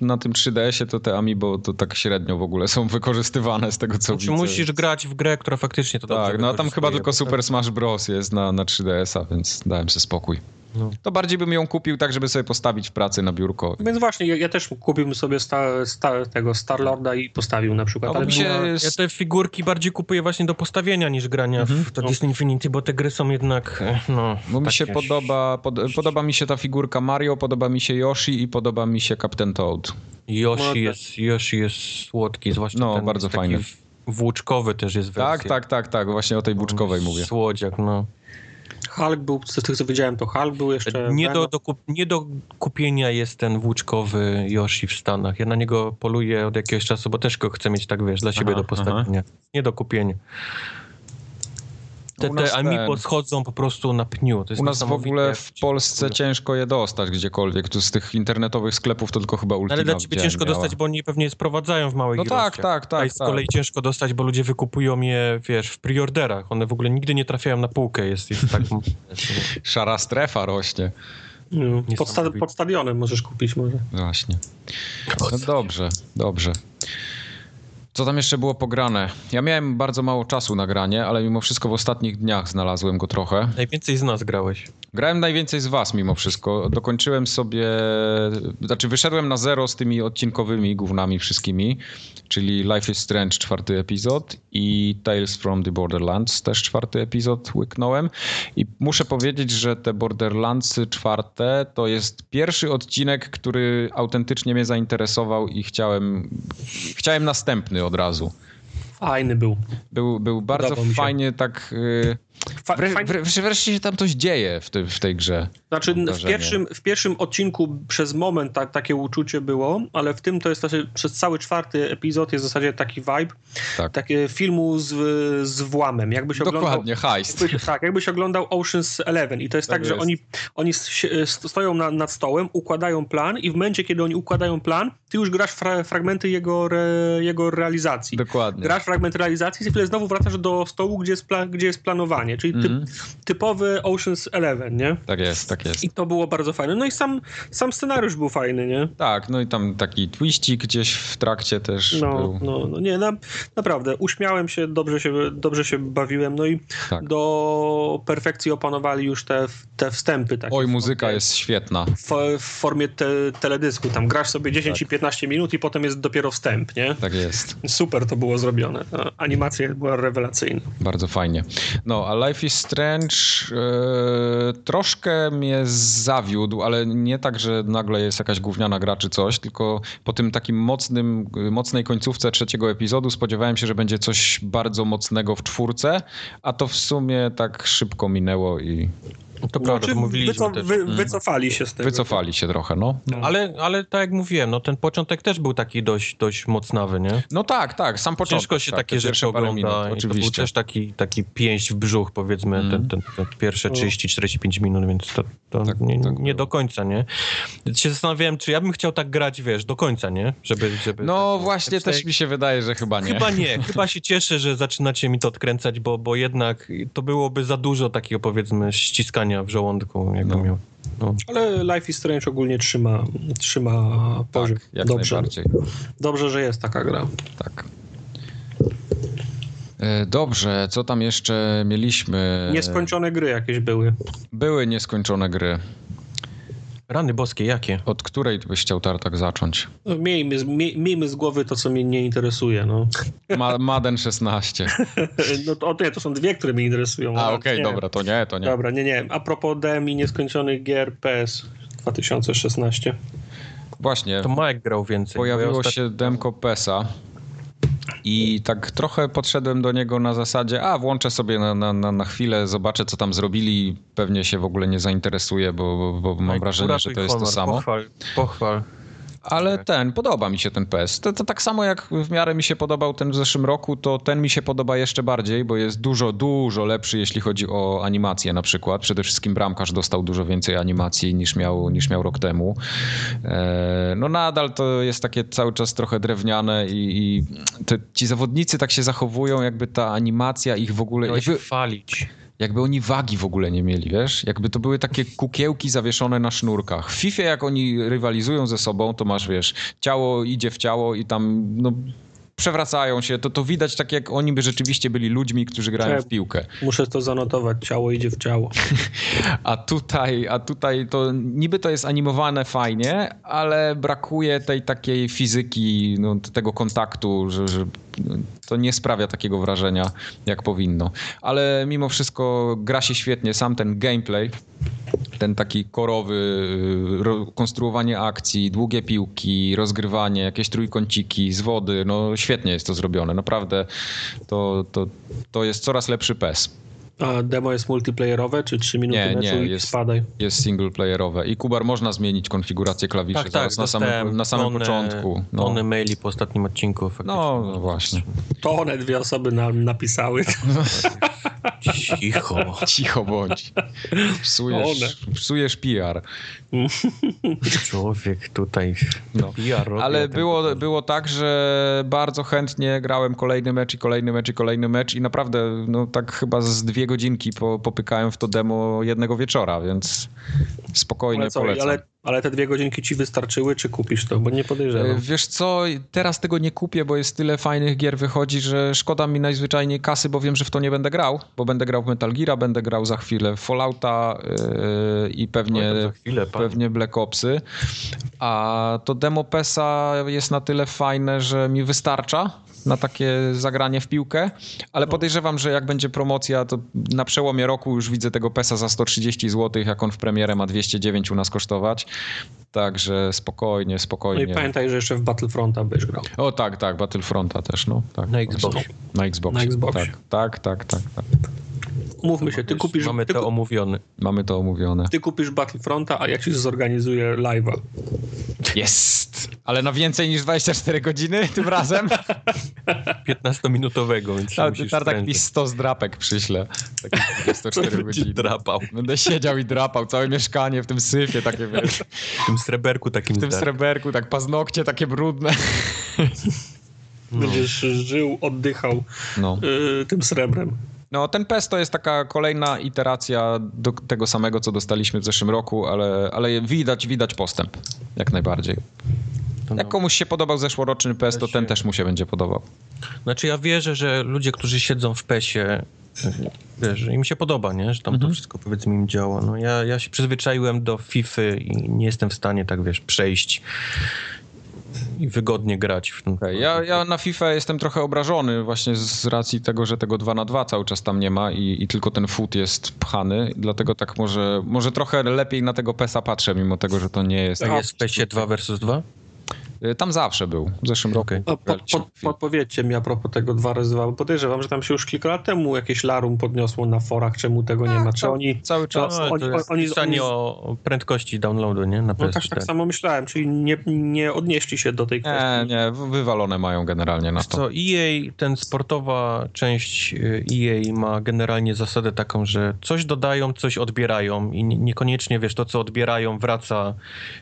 na tym 3DS-ie to te Amiibo to tak średnio w ogóle są wykorzystywane z tego, co znaczy, widzę.
musisz grać w grę, która faktycznie to
Tak, no a tam chyba tylko Super Smash Bros. jest na, na 3DS-a, więc dałem sobie spokój. No. To bardziej bym ją kupił tak, żeby sobie postawić w pracy na biurko.
Więc właśnie, ja, ja też kupiłbym sobie sta, sta, tego Starlorda i postawił na przykład.
Ale się... Ja te figurki bardziej kupuję właśnie do postawienia niż grania mhm. w to no. Disney Infinity, bo te gry są jednak, e, no...
Bo mi się podoba, pod, podoba mi się ta figurka Mario, podoba mi się Yoshi i podoba mi się Captain Toad.
Yoshi, no, jest, Yoshi jest słodki, zwłaszcza
no,
ten
bardzo fajny.
Włóczkowy też jest
wersja. Tak, tak, tak, tak, właśnie o tej włóczkowej mówię.
Słodziak, no.
Hulk był, z tych co widziałem, to Hulk był jeszcze...
Nie do, do, kup, nie do kupienia jest ten włóczkowy Yoshi w Stanach. Ja na niego poluję od jakiegoś czasu, bo też go chcę mieć, tak wiesz, dla siebie aha, do postawienia. Aha. Nie do kupienia. Te, te Amiibo ten... schodzą po prostu na pniu.
u nas w ogóle w Polsce ciężko je dostać gdziekolwiek. Tu z tych internetowych sklepów to tylko chyba Ultima
Ale dla ciebie ciężko miała. dostać, bo oni pewnie sprowadzają w małych
No tak, tak, tak.
A z kolei tak. ciężko dostać, bo ludzie wykupują je, wiesz, w preorderach. One w ogóle nigdy nie trafiają na półkę. Jest, jest tak...
Szara strefa rośnie.
No, pod, sta pod, stadionem możesz kupić może.
Właśnie. No dobrze, dobrze. Co tam jeszcze było pograne? Ja miałem bardzo mało czasu na granie, ale mimo wszystko w ostatnich dniach znalazłem go trochę.
Najwięcej z nas grałeś.
Grałem najwięcej z was mimo wszystko. Dokończyłem sobie, znaczy wyszedłem na zero z tymi odcinkowymi gównami wszystkimi, czyli Life is Strange czwarty epizod i Tales from the Borderlands też czwarty epizod łyknąłem i muszę powiedzieć, że te Borderlandsy czwarte to jest pierwszy odcinek, który autentycznie mnie zainteresował i chciałem, chciałem następny od razu.
Fajny był.
Był, był bardzo fajnie tak... Yy Wreszcie, wreszcie się tam coś dzieje w, w tej grze.
Znaczy w pierwszym, w pierwszym odcinku przez moment tak, takie uczucie było, ale w tym to jest znaczy, przez cały czwarty epizod jest w zasadzie taki vibe, tak. takie filmu z, z włamem. Jakbyś
Dokładnie, heist.
Jakbyś, tak, jakbyś oglądał Ocean's Eleven i to jest tak, tak jest. że oni, oni stoją na, nad stołem, układają plan i w momencie, kiedy oni układają plan, ty już grasz fra fragmenty jego, re, jego realizacji.
Dokładnie.
Grasz fragment realizacji i chwilę znowu wracasz do stołu, gdzie jest, gdzie jest planowanie czyli typ, mm typowy Ocean's Eleven, nie?
Tak jest, tak jest.
I to było bardzo fajne. No i sam, sam scenariusz był fajny, nie?
Tak, no i tam taki twistik gdzieś w trakcie też
no,
był.
No, no nie, na, naprawdę, uśmiałem się, dobrze się, dobrze się bawiłem, no i tak. do perfekcji opanowali już te, te wstępy. Takie
Oj, muzyka jest świetna.
W, w formie te, teledysku, tam grasz sobie 10 tak. i 15 minut i potem jest dopiero wstęp, nie?
Tak jest.
Super to było zrobione. Animacja była rewelacyjna.
Bardzo fajnie. No, a Life is Strange e, troszkę mnie zawiódł, ale nie tak, że nagle jest jakaś gówniana gra czy coś, tylko po tym takim mocnym, mocnej końcówce trzeciego epizodu spodziewałem się, że będzie coś bardzo mocnego w czwórce, a to w sumie tak szybko minęło i
to prawda, znaczy, to mówiliśmy wyco
też. Wy, mhm. wycofali się z tego.
Wycofali się trochę, no.
no. Ale, ale tak jak mówiłem, no ten początek też był taki dość, dość mocnawy, nie?
No tak, tak, sam początek.
Ciężko się
tak,
takie rzeczy ogląda. Minut, oczywiście. To był też taki, taki pięść w brzuch, powiedzmy, mm. ten, ten, ten pierwsze 30-45 minut, więc to, to tak, nie, tak nie do końca, nie? Się zastanawiałem, czy ja bym chciał tak grać, wiesz, do końca, nie? Żeby, żeby
no tak, właśnie, też mi się wydaje, że chyba nie.
Chyba nie. chyba się cieszę, że zaczynacie mi to odkręcać, bo, bo jednak to byłoby za dużo takiego, powiedzmy, ściskania w żołądku jakby no. miał.
No. Ale Life is Strange ogólnie trzyma, trzyma poziom. Tak,
jak Dobrze. najbardziej.
Dobrze, że jest taka gra.
Tak. E, dobrze, co tam jeszcze mieliśmy?
Nieskończone gry jakieś były.
Były nieskończone gry.
Rany boskie, jakie?
Od której byś chciał Tartak zacząć?
No, miejmy, miejmy z głowy to, co mnie nie interesuje. No.
Ma, Madden 16.
no to, nie, to są dwie, które mnie interesują.
A, okej, okay, dobra, to nie, to nie.
Dobra, nie, nie. A propos DM i nieskończonych gier PS 2016.
Właśnie.
To Mike grał więcej.
Pojawiło się demko PESa. I tak trochę podszedłem do niego na zasadzie, a włączę sobie na, na, na chwilę, zobaczę co tam zrobili, pewnie się w ogóle nie zainteresuję, bo, bo, bo mam wrażenie, że to jest to samo.
Pochwal, pochwal.
Ale ten, podoba mi się ten PS. To, to, tak samo jak w miarę mi się podobał ten w zeszłym roku, to ten mi się podoba jeszcze bardziej, bo jest dużo, dużo lepszy, jeśli chodzi o animację na przykład. Przede wszystkim bramkarz dostał dużo więcej animacji niż miał, niż miał rok temu. E, no nadal to jest takie cały czas trochę drewniane i, i te, ci zawodnicy tak się zachowują, jakby ta animacja ich w ogóle...
Jakby, chwalić
jakby oni wagi w ogóle nie mieli, wiesz? Jakby to były takie kukiełki zawieszone na sznurkach. W FIFA jak oni rywalizują ze sobą, to masz, wiesz, ciało idzie w ciało i tam, no przewracają się, to, to widać tak jak oni by rzeczywiście byli ludźmi, którzy grają w piłkę.
Muszę to zanotować, ciało idzie w ciało.
a tutaj, a tutaj to niby to jest animowane fajnie, ale brakuje tej takiej fizyki, no, tego kontaktu, że, że to nie sprawia takiego wrażenia, jak powinno. Ale mimo wszystko gra się świetnie, sam ten gameplay, ten taki korowy, y, konstruowanie akcji, długie piłki, rozgrywanie, jakieś trójkąciki z wody, no świetnie jest to zrobione. Naprawdę to, to, to jest coraz lepszy PES.
A demo jest multiplayerowe, czy 3 minuty nie, meczu nie, i
jest,
spadaj?
jest singleplayerowe. I Kubar, można zmienić konfigurację klawiszy tak, tak, na samym, na samym tony, początku.
No. Tony maili po ostatnim odcinku.
No, no właśnie.
To one dwie osoby nam napisały.
Cicho.
Cicho bądź. Psujesz, psujesz PR.
Człowiek tutaj no. PR robi,
Ale było, było tak, że bardzo chętnie grałem kolejny mecz i kolejny mecz i kolejny mecz i naprawdę no tak chyba z dwie godzinki po, popykałem w to demo jednego wieczora, więc spokojnie ale co, polecam.
Ale, ale te dwie godzinki ci wystarczyły, czy kupisz to? Bo nie podejrzewam.
E, wiesz co, teraz tego nie kupię, bo jest tyle fajnych gier wychodzi, że szkoda mi najzwyczajniej kasy, bo wiem, że w to nie będę grał, bo będę grał w Metal Gear, będę grał za chwilę w Fallouta yy, i pewnie, chwilę, pewnie Black Opsy. A to demo PESA jest na tyle fajne, że mi wystarcza na takie zagranie w piłkę, ale
No.
podejrzewam, że jak będzie promocja, to na przełomie roku już widzę tego PESa za 130 zł, jak on w premierę ma 209 u nas kosztować. Także spokojnie,
No
spokojnie.
i pamiętaj, że jeszcze w Battlefronta byś grał.
O tak, tak, Battlefronta też, no. Tak,
Na Xboxie.
Na Xboxie.
Na Xboxie.
Tak, tak, tak, tak, tak.
Umówmy się, ty
Wiesz,
kupisz,
Mamy
ty,
to omówione.
Mamy to omówione.
ty kupisz Battlefronta, a ja ci zorganizuję live'a.
Jest! Ale na więcej niż 24 godziny tym razem?
15-minutowego, więc
Tak,
musisz
Tartak mi
sprężyć.
100 zdrapek przyśle. Takie 24
Będzie
godziny.
drapał.
Będę siedział i drapał całe mieszkanie w tym syfie, takie wiesz,
W tym sreberku takim
w tym
zdarł.
sreberku, tak paznokcie takie brudne.
No.
Będziesz żył, oddychał
No.
y, tym srebrem.
No, ten PES to jest taka kolejna iteracja do tego samego, co dostaliśmy w zeszłym roku, ale, ale widać, widać postęp, jak najbardziej.
To no.
Jak komuś się podobał zeszłoroczny PES, to ten też mu się będzie podobał.
Znaczy ja wierzę, że ludzie, którzy siedzą w PESie, wiesz, że im się podoba, nie? Że tam
Mhm.
to wszystko powiedzmy im działa. No ja, ja się przyzwyczaiłem do FIFA i nie jestem w stanie tak, wiesz, przejść i wygodnie grać w ten
Okej, Ja, ja na FIFA jestem trochę obrażony właśnie z racji tego, że tego 2 na 2 cały czas tam nie ma i, i tylko ten foot jest pchany, dlatego tak może, może trochę lepiej na tego PESa patrzę, mimo tego, że to nie jest...
A jest w PESie 2 versus 2?
Y, Tam zawsze był, w zeszłym roku.
Pod, pod, podpowiedzcie mi a propos tego dwa razy dwa, bo podejrzewam, że tam się już kilka lat temu jakieś larum podniosło na forach, czemu tego nie ma. Czy
cały-
oni...
Cały czas.
No,
No,
oni-
to jest
oni- oni-
o prędkości downloadu, nie? Na
No
PS4.
tak, tak samo myślałem, czyli nie, nie odnieśli się do tej kwestii.
Nie, nie, wy- wywalone mają generalnie na to.
co, EA, ten sportowa część y, EA ma generalnie zasadę taką, że coś dodają, coś odbierają i nie- niekoniecznie, wiesz, to co odbierają wraca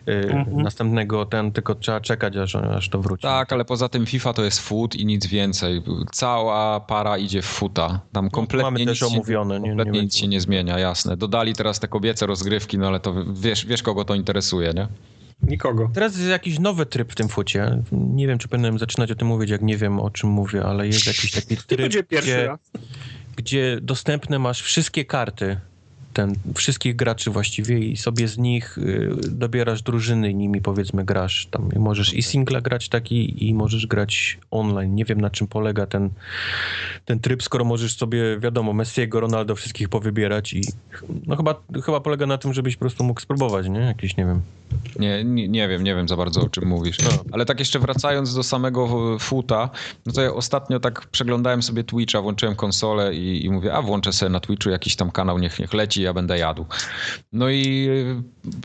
y,
Mhm.
następnego, ten, tylko trzeba czekać, aż, aż to wróci.
Tak, ale poza tym FIFA to jest foot i nic więcej. Cała para idzie w futa. Tam kompletnie
No, Mamy
nic
też
się,
omówione. Nie,
kompletnie
nie
nic się nie zmienia, jasne. Dodali teraz te kobiece rozgrywki, no ale to wiesz, wiesz kogo to interesuje, nie?
Nikogo.
Teraz jest jakiś nowy tryb w tym fucie. Nie wiem, czy powinienem zaczynać o tym mówić, jak nie wiem, o czym mówię, ale jest jakiś taki
To
tryb,
będzie pierwszy
gdzie,
raz.
gdzie dostępne masz wszystkie karty, ten, wszystkich graczy właściwie i sobie z nich y, dobierasz drużyny i nimi powiedzmy grasz. Tam możesz i singla grać taki i możesz grać online. Nie wiem na czym polega ten, ten tryb, skoro możesz sobie, wiadomo, Messiego, Ronaldo wszystkich powybierać i no chyba, chyba polega na tym, żebyś po prostu mógł spróbować, nie? Jakieś, nie wiem.
Nie, nie, nie wiem, nie wiem za bardzo o czym mówisz.
No.
Ale tak jeszcze wracając do samego e, futa, no to ja ostatnio tak przeglądałem sobie Twitcha, włączyłem konsolę i, i mówię, a włączę sobie na Twitchu jakiś tam kanał, niech, niech leci, ja będę jadł. No i e,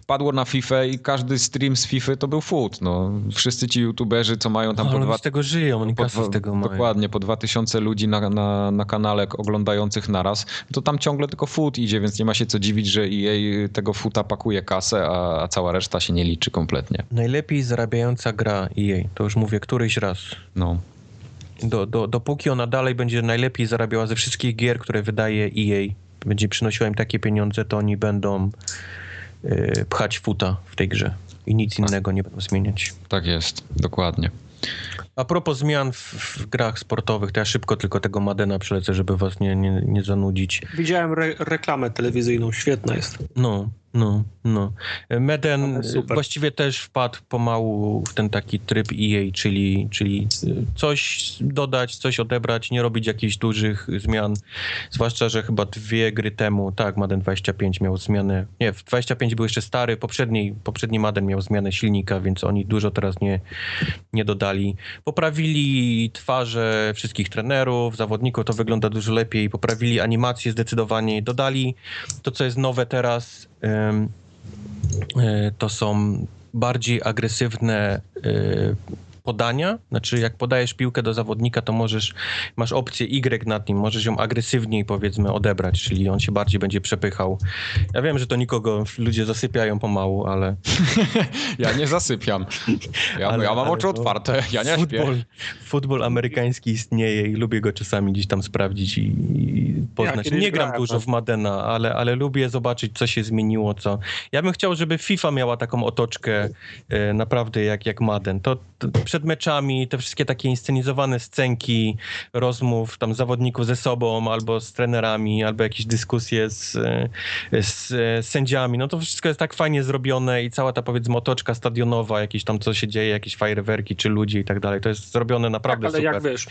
padło na FIFA i każdy stream z FIFA to był foot. No, wszyscy ci youtuberzy, co mają tam
No,
po dwa...
z tego żyją, oni
po
z tego mają.
Dokładnie, po 2000 ludzi na, na, na kanale oglądających naraz, to tam ciągle tylko foot idzie, więc nie ma się co dziwić, że EA tego foota pakuje kasę, a, a cała reszta się nie liczy kompletnie.
Najlepiej zarabiająca gra EA, to już mówię któryś raz.
No.
Do, do, dopóki ona dalej będzie najlepiej zarabiała ze wszystkich gier, które wydaje EA, będzie przynosiła im takie pieniądze, to oni będą y, pchać futa w tej grze. I nic innego nie będą zmieniać.
Tak jest, dokładnie.
A propos zmian w, w grach sportowych, to ja szybko tylko tego Madena przelecę, żeby was nie, nie, nie zanudzić.
Widziałem re reklamę telewizyjną, świetna jest.
No, no, no. Meden właściwie też wpadł pomału w ten taki tryb EA, czyli, czyli coś dodać, coś odebrać, nie robić jakichś dużych zmian. Zwłaszcza, że chyba dwie gry temu, tak, Madden 25 miał zmianę. Nie, w 25 był jeszcze stary, poprzedni, poprzedni Madden miał zmianę silnika, więc oni dużo teraz nie, nie dodali. Poprawili twarze wszystkich trenerów, zawodników, to wygląda dużo lepiej. Poprawili animację zdecydowanie. Dodali to, co jest nowe teraz, e, to są bardziej agresywne e, podania. Znaczy, jak podajesz piłkę do zawodnika, to możesz, masz opcję Y nad nim, możesz ją agresywniej powiedzmy odebrać, czyli on się bardziej będzie przepychał. Ja wiem, że to nikogo, ludzie zasypiają pomału, ale
Ja nie zasypiam. Ja,
Ale-
ja mam oczy
to
otwarte, ja nie śpię.
futbol, futbol amerykański istnieje i lubię go czasami gdzieś tam sprawdzić i, i poznać.
kiedyś
nie gram
grałem,
dużo
no.
w Madena, ale, ale lubię zobaczyć, co się zmieniło, co... Ja bym chciał, żeby FIFA miała taką otoczkę e, naprawdę jak, jak Madden. To, to przed meczami, te wszystkie takie inscenizowane scenki rozmów tam zawodników ze sobą, albo z trenerami, albo jakieś dyskusje z, z, z sędziami, no to wszystko jest tak fajnie zrobione i cała ta powiedzmy otoczka stadionowa, jakieś tam co się dzieje, jakieś fajerwerki, czy ludzie i tak dalej, to jest zrobione naprawdę
tak, ale
super.
jak wiesz,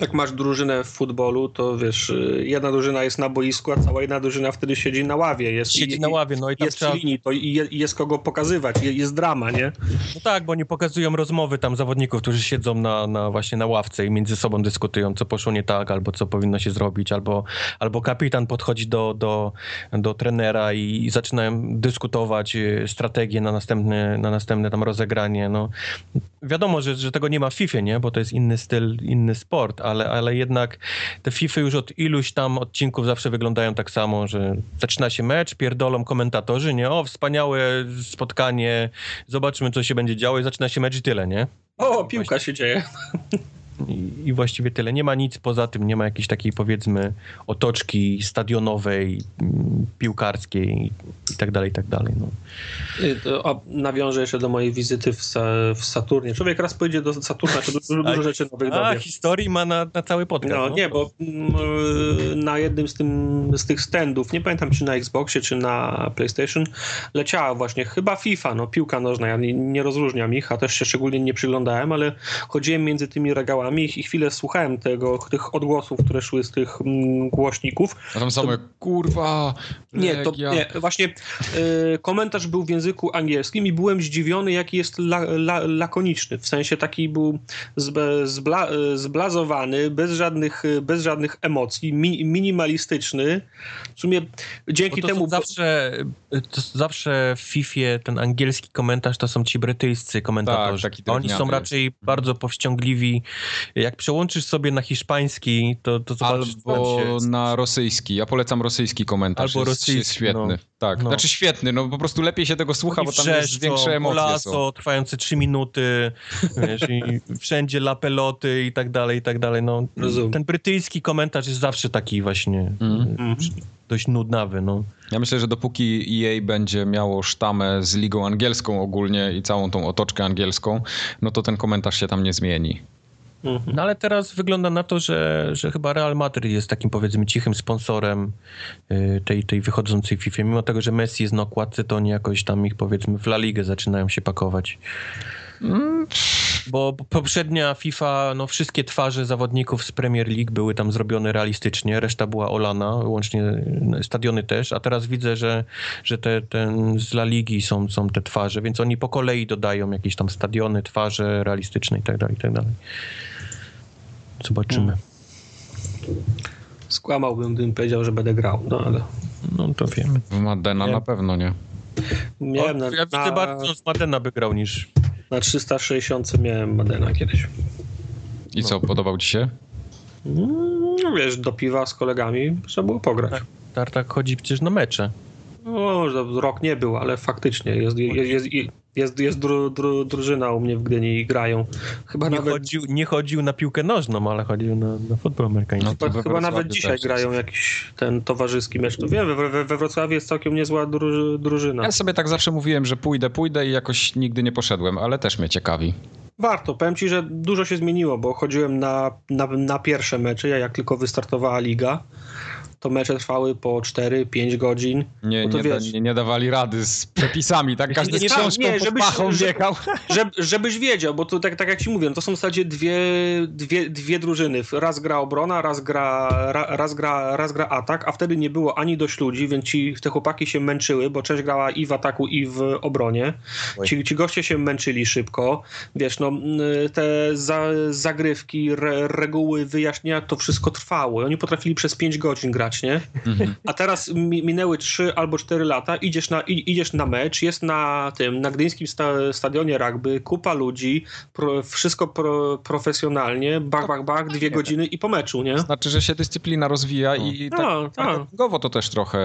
jak masz drużynę w futbolu, to wiesz, jedna drużyna jest na boisku, a cała jedna drużyna wtedy siedzi na ławie. Jest,
Siedzi na ławie, no i tam
jest
trzeba...
linii, to i je- jest kogo pokazywać, je- jest drama, nie?
No tak, bo oni pokazują rozmowy tam zawodników, którzy siedzą na, na właśnie na ławce i między sobą dyskutują, co poszło nie tak, albo co powinno się zrobić, albo, albo kapitan podchodzi do, do, do trenera i, i zaczynają dyskutować y, strategię na następne, na następne tam rozegranie. No, wiadomo, że, że tego nie ma w FIFA, nie? Bo to jest inny styl, inny sport, ale, ale jednak te FIFA już od iluś tam odcinków zawsze wyglądają tak samo, że zaczyna się mecz, pierdolą komentatorzy, nie? O, wspaniałe spotkanie, zobaczmy, co się będzie działo i zaczyna się mecz i tyle, nie?
O, piłka się dzieje.
I, I właściwie tyle. Nie ma nic poza tym, nie ma jakiejś takiej powiedzmy otoczki stadionowej, mm, piłkarskiej i, tak dalej, i tak dalej. No.
Y, A nawiążę jeszcze do mojej wizyty w, w Saturnie. Człowiek raz pojedzie do Saturna, to dużo, dużo rzeczy nowych
A,
dowie.
historii ma na, na cały podcast.
No, nie, bo mm, na jednym z, tym, z tych standów, nie pamiętam czy na Xboxie, czy na PlayStation, leciała właśnie chyba FIFA, no piłka nożna, ja nie, nie rozróżniam ich, a też się szczególnie nie przyglądałem, ale chodziłem między tymi regałami i chwilę słuchałem tego, tych odgłosów, które szły z tych mm, głośników.
A tam same, kurwa,
Nie, to
Legia.
nie, właśnie y, komentarz był w języku angielskim i byłem zdziwiony, jaki jest la, la, lakoniczny. W sensie taki był zbe, zbla, y, zblazowany, bez żadnych, y, bez żadnych emocji, mi, minimalistyczny. W sumie dzięki
to
temu.
zawsze, to zawsze w FIFA ten angielski komentarz to są ci brytyjscy komentatorzy.
Tak, taki
Oni są raczej bardzo powściągliwi. Jak przełączysz sobie na hiszpański, to, to zobaczysz,
Albo
się...
na rosyjski. Ja polecam rosyjski komentarz.
Albo
jest,
rosyjski,
jest świetny.
no.
Tak,
No.
znaczy świetny, no po prostu lepiej się tego słucha, bo tam jest większe emocje
golazo,
są.
trwające trzy minuty, wiesz, i wszędzie lapeloty i tak dalej, i tak dalej. No,
Rozumiem.
ten brytyjski komentarz jest zawsze taki właśnie.
Mhm.
dość nudnawy, no.
Ja myślę, że dopóki EA będzie miało sztamę z ligą angielską ogólnie i całą tą otoczkę angielską, no to ten komentarz się tam nie zmieni.
No ale teraz wygląda na to, że, że chyba Real Madrid jest takim powiedzmy cichym sponsorem y, tej, tej wychodzącej FIFA. Mimo tego, że Messi jest na okładce, to oni jakoś tam ich powiedzmy w La Ligę zaczynają się pakować. Bo poprzednia FIFA, no wszystkie twarze zawodników z Premier League były tam zrobione realistycznie, reszta była olana, łącznie y, stadiony też, a teraz widzę, że, że te, ten z La Ligi są, są te twarze, więc oni po kolei dodają jakieś tam stadiony, twarze realistyczne i tak dalej, i tak dalej. Zobaczymy.
Skłamałbym, gdybym powiedział, że będę grał, no ale
No to wiemy.
W Madena
Nie.
na pewno nie.
miałem na,
ja widzę
na,
bardzo z Madena by grał niż...
na 360 miałem Madena kiedyś.
I co, podobał ci się?
No wiesz, do piwa z kolegami trzeba było pograć.
Tak. Tartak chodzi przecież na mecze.
No, że rok nie był, ale faktycznie jest, jest, jest, jest, jest dru, dru, drużyna u mnie w Gdyni i grają. Chyba
Nie
nawet,
chodził, nie chodził na piłkę nożną, ale chodził na, na futbol amerykański.
No to
chyba, chyba nawet dzisiaj
jest.
grają jakiś ten towarzyski mecz. To wiem, we, we, we Wrocławiu jest całkiem niezła dru, drużyna.
Ja sobie tak zawsze mówiłem, że pójdę, pójdę i jakoś nigdy nie poszedłem, ale też mnie ciekawi.
Warto. Powiem ci, że dużo się zmieniło, bo chodziłem na, na, na pierwsze mecze, ja jak tylko wystartowała liga, to mecze trwały po 4-5 godzin.
Nie,
No to
nie, da,
wiesz.
nie, nie dawali rady z przepisami, tak? Każdy z
Nie,
książką
nie,
pod
żebyś-
pachą
żeby-
biegał.
Żebyś wiedział, bo to tak, tak jak ci mówiłem, to są w zasadzie dwie, dwie, dwie drużyny. Raz gra obrona, raz gra, ra, raz, gra, raz gra atak, a wtedy nie było ani dość ludzi, więc ci, te chłopaki się męczyły, bo część grała i w ataku, i w obronie. Ci, ci goście się męczyli szybko. Wiesz, no mm, te za, zagrywki, re, reguły, wyjaśnienia, to wszystko trwało. Oni potrafili przez 5 godzin grać, nie?
Mhm.
A teraz mi, minęły 3 albo 4 lata, idziesz na, idziesz na mecz, jest na tym, na gdyńskim sta, stadionie rugby, kupa ludzi, pro, wszystko pro, profesjonalnie, bach, bach, bach, dwie godziny i po meczu, nie?
Znaczy, że się dyscyplina rozwija i
Tak,
tak,
tak.
marketingowo to też trochę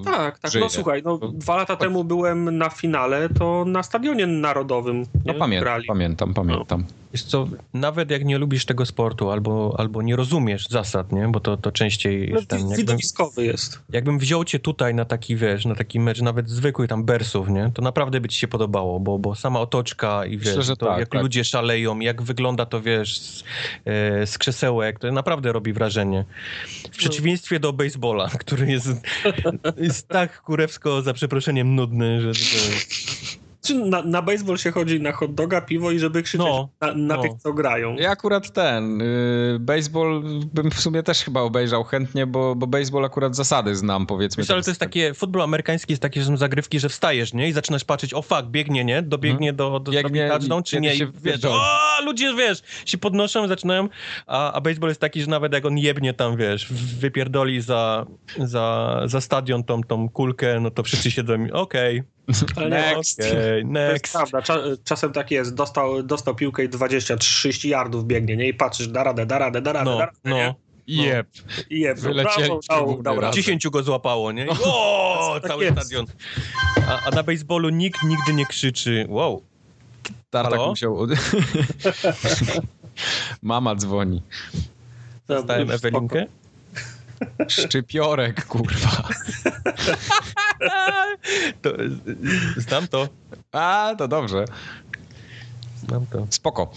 y,
Tak, tak.
żyje.
No słuchaj, no, dwa lata temu byłem na finale, to na stadionie narodowym
No
nie?
pamiętam,
grali.
pamiętam, pamiętam.
Wiesz co, nawet jak nie lubisz tego sportu albo, albo nie rozumiesz zasad, nie? bo to, to częściej
No,
jest ten...
Jakbym, widowiskowy jest.
Jakbym wziął cię tutaj na taki, wiesz, na taki mecz, nawet zwykły tam bersów, nie? To naprawdę by ci się podobało, bo, bo sama otoczka i wiesz, Myślę, to tak, jak tak. ludzie szaleją, jak wygląda to, wiesz, z, e, z krzesełek, to naprawdę robi wrażenie. W przeciwieństwie do baseballa, który jest, jest tak kurewsko, za przeproszeniem, nudny, że to
na, na baseball się chodzi na hot doga, piwo i żeby krzyczeć no, na, na no. tych, co grają.
Ja akurat ten, y, baseball bym w sumie też chyba obejrzał chętnie, bo, bo baseball akurat zasady znam, powiedzmy.
Wiesz, ale to jest takie, futbol amerykański jest takie, że są zagrywki, że wstajesz, nie? I zaczynasz patrzeć, o fuck, biegnie, nie? Dobiegnie hmm. do, do biegnie, touchdown, czy nie? I wiesz, o, ludzie, wiesz, się podnoszą, zaczynają, a, a baseball jest taki, że nawet jak on jebnie tam, wiesz, wypierdoli za, za, za stadion tą, tą kulkę, no to wszyscy siedzą, okej, okay.
Ale next. Okay, next. To jest prawda. czasem tak jest. Dostał, dostał piłkę i 20-30 yardów biegnie, nie? I patrzysz, da radę, da radę, da radę, no, da radę, no.
Jeb.
Jeb.
Wylecieli
brawo, dał, dał
10 go złapało, nie? O, tak cały jest. stadion. A, a, na baseballu nikt nigdy nie krzyczy, wow.
Tartak musiał... Mama dzwoni.
Dostałem Ewelinkę?
Szczypiorek, kurwa.
To, znam to.
A, to dobrze.
Znam to.
Spoko.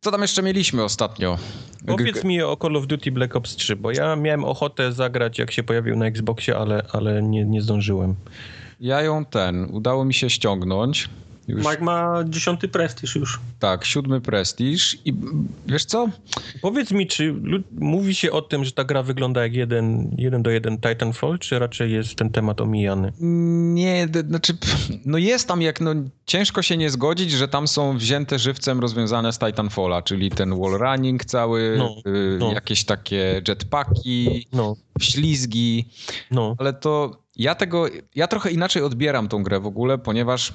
Co tam jeszcze mieliśmy ostatnio?
Powiedz mi o Call of Duty Black Ops 3, bo ja miałem ochotę zagrać, jak się pojawił na Xboxie, ale, ale nie, nie zdążyłem.
Ja ją ten, udało mi się ściągnąć.
Już... Mike ma dziesiąty prestiż już.
Tak, siódmy prestiż i wiesz co?
Powiedz mi, czy mówi się o tym, że ta gra wygląda jak jeden, jeden do jeden Titanfall, czy raczej jest ten temat omijany?
Nie, znaczy, no jest tam jak, no ciężko się nie zgodzić, że tam są wzięte żywcem rozwiązane z Titanfalla, czyli ten wall running cały, no, y, no. jakieś takie jetpacki, no. ślizgi, no. ale to ja tego, ja trochę inaczej odbieram tą grę w ogóle, ponieważ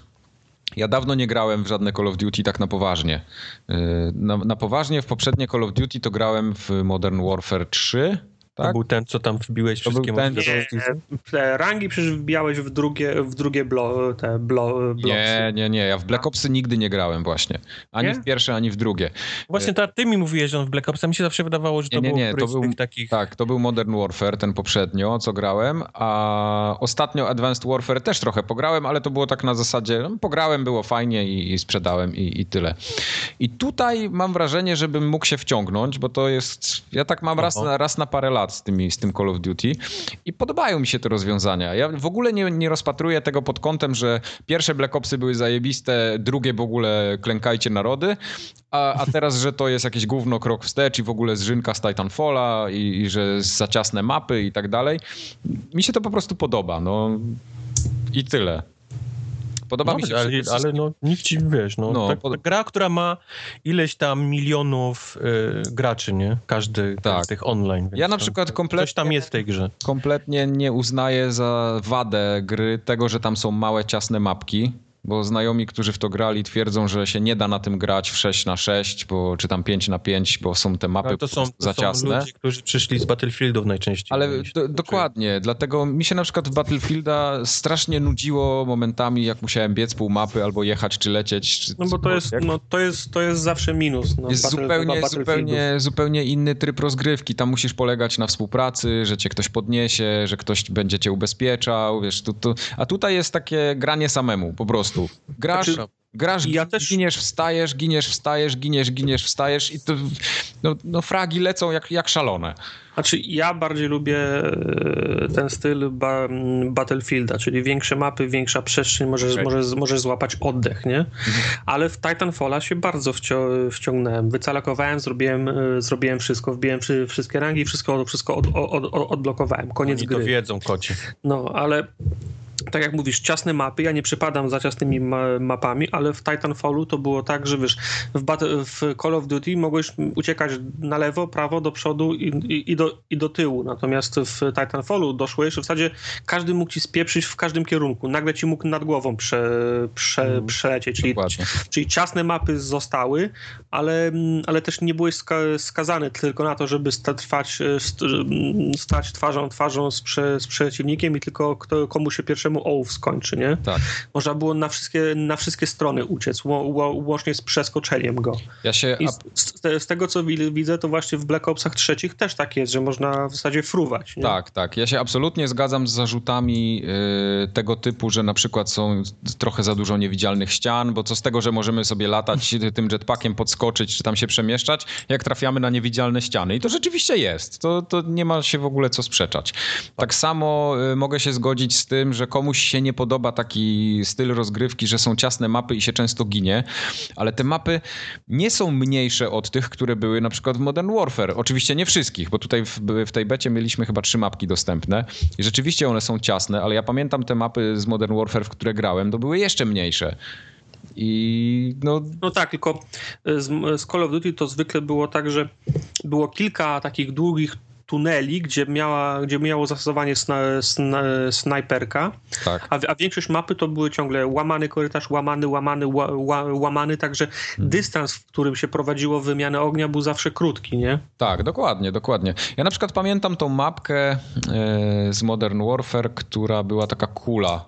ja dawno nie grałem w żadne Call of Duty tak na poważnie. Y, na, na, poważnie w poprzednie Call of Duty to grałem w Modern Warfare 3 tak?
To był ten, co tam wbiłeś to wszystkie ten,
te rangi przecież wbijałeś w drugie, w drugie blo, te blo,
Nie, nie, nie. Ja w Black Opsy nigdy nie grałem właśnie. Ani nie? w pierwsze, ani w drugie.
Właśnie to ty mi mówiłeś, że on w Black Opsy. Mi się zawsze wydawało, że to nie, nie, nie. To był, takich...
Tak, to był Modern Warfare, ten poprzednio, co grałem, a ostatnio Advanced Warfare też trochę pograłem, ale to było tak na zasadzie, no, pograłem, było fajnie i, i sprzedałem i, i, tyle. I tutaj mam wrażenie, żebym mógł się wciągnąć, bo to jest, ja tak mam raz na, raz na parę lat z, tymi, z tym Call of Duty i podobają mi się te rozwiązania. Ja w ogóle nie, nie rozpatruję tego pod kątem, że pierwsze Black Opsy były zajebiste, drugie w ogóle klękajcie narody, a, a teraz, że to jest jakiś gówno krok wstecz i w ogóle zrzynka z Titanfalla i, i że za ciasne mapy i tak dalej. Mi się to po prostu podoba, no i tyle. Podoba
no,
mi się.
Ale, ale no, nikt ci, wiesz, no, no tak, pod... gra, która ma ileś tam milionów y, graczy, nie? Każdy tak. z tych online.
Ja na przykład kompletnie...
Coś tam jest w tej grze.
Kompletnie nie uznaję za wadę gry tego, że tam są małe, ciasne mapki bo znajomi, którzy w to grali, twierdzą, że się nie da na tym grać w 6 na 6, bo, czy tam 5 na 5, bo są te mapy to są, to za ciasne.
Są ludzie, którzy przyszli z Battlefieldów najczęściej.
Ale do, dokładnie, dlatego mi się na przykład w Battlefielda strasznie nudziło momentami, jak musiałem biec pół mapy albo jechać czy lecieć. Czy
no bo to jest, no, to, jest, to jest zawsze minus. No,
jest Battle, zupełnie, zupełnie, zupełnie inny tryb rozgrywki. Tam musisz polegać na współpracy, że cię ktoś podniesie, że ktoś będzie cię ubezpieczał, wiesz, tu, tu, a tutaj jest takie granie samemu, po prostu prostu. Grasz, znaczy, grasz ja też... giniesz, wstajesz, giniesz, wstajesz, giniesz, giniesz, wstajesz i to, no, no fragi lecą jak, jak szalone.
Znaczy, ja bardziej lubię e, ten styl ba Battlefielda, czyli większe mapy, większa przestrzeń, możesz, możesz, możesz złapać oddech, nie? Mhm. Ale w Titanfalla się bardzo wcią wciągnąłem. Wycalakowałem, zrobiłem, e, zrobiłem wszystko, wbiłem wszystkie rangi, wszystko, wszystko od, od, od, odblokowałem. Koniec
Oni
gry.
to wiedzą, kocie.
No, ale tak jak mówisz, ciasne mapy, ja nie przypadam za ciasnymi ma mapami, ale w Titanfallu to było tak, że wiesz, w, w, Call of Duty mogłeś uciekać na lewo, prawo, do przodu i, i, i, do, i do tyłu, natomiast w Titanfallu doszło że w zasadzie każdy mógł ci spieprzyć w każdym kierunku, nagle ci mógł nad głową prze, prze, mm, przelecieć, czyli, czyli ciasne mapy zostały, ale, ale też nie byłeś ska skazany tylko na to, żeby trwać, stać twarzą twarzą z, prze, z przeciwnikiem i tylko kto, komu się pierwszemu poziomu ołów skończy, nie?
Tak.
Można było na wszystkie, na wszystkie strony uciec, łącznie z przeskoczeniem go.
Ja się...
Z, z, tego, co widzę, to właśnie w Black Opsach trzecich też tak jest, że można w zasadzie fruwać. Nie?
Tak, tak. Ja się absolutnie zgadzam z zarzutami yy, tego typu, że na przykład są trochę za dużo niewidzialnych ścian, bo co z tego, że możemy sobie latać tym jetpackiem, podskoczyć, czy tam się przemieszczać, jak trafiamy na niewidzialne ściany. I to rzeczywiście jest. To, to nie ma się w ogóle co sprzeczać. Tak samo y, mogę się zgodzić z tym, że komuś się nie podoba taki styl rozgrywki, że są ciasne mapy i się często ginie, ale te mapy nie są mniejsze od tych, które były na przykład w Modern Warfare. Oczywiście nie wszystkich, bo tutaj w, w tej becie mieliśmy chyba trzy mapki dostępne i rzeczywiście one są ciasne, ale ja pamiętam te mapy z Modern Warfare, w które grałem, to były jeszcze mniejsze. I no...
no tak, tylko z, z Call of Duty to zwykle było tak, że było kilka takich długich tuneli, gdzie, miała, gdzie miało zastosowanie sna, sna, snajperka,
tak.
a, a, większość mapy to były ciągle łamany korytarz, łamany, łamany, ła, ła, łamany, także hmm. dystans, w którym się prowadziło wymianę ognia był zawsze krótki, nie?
Tak, dokładnie, dokładnie. Ja na przykład pamiętam tą mapkę e, z Modern Warfare, która była taka kula.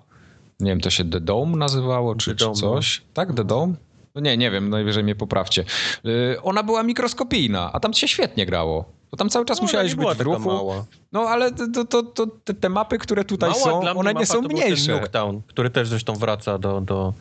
Nie wiem, to się The Dome nazywało, czy, czy coś. Tak, The Dome? No nie, nie wiem, najwyżej mnie poprawcie. E, ona była mikroskopijna, a tam się świetnie grało. Bo tam cały czas no, musiałeś być w ruchu. Mała. No ale to, to, to, te, te, mapy, które tutaj Mała są, one nie są mniejsze.
Nuketown, który też zresztą wraca do, do,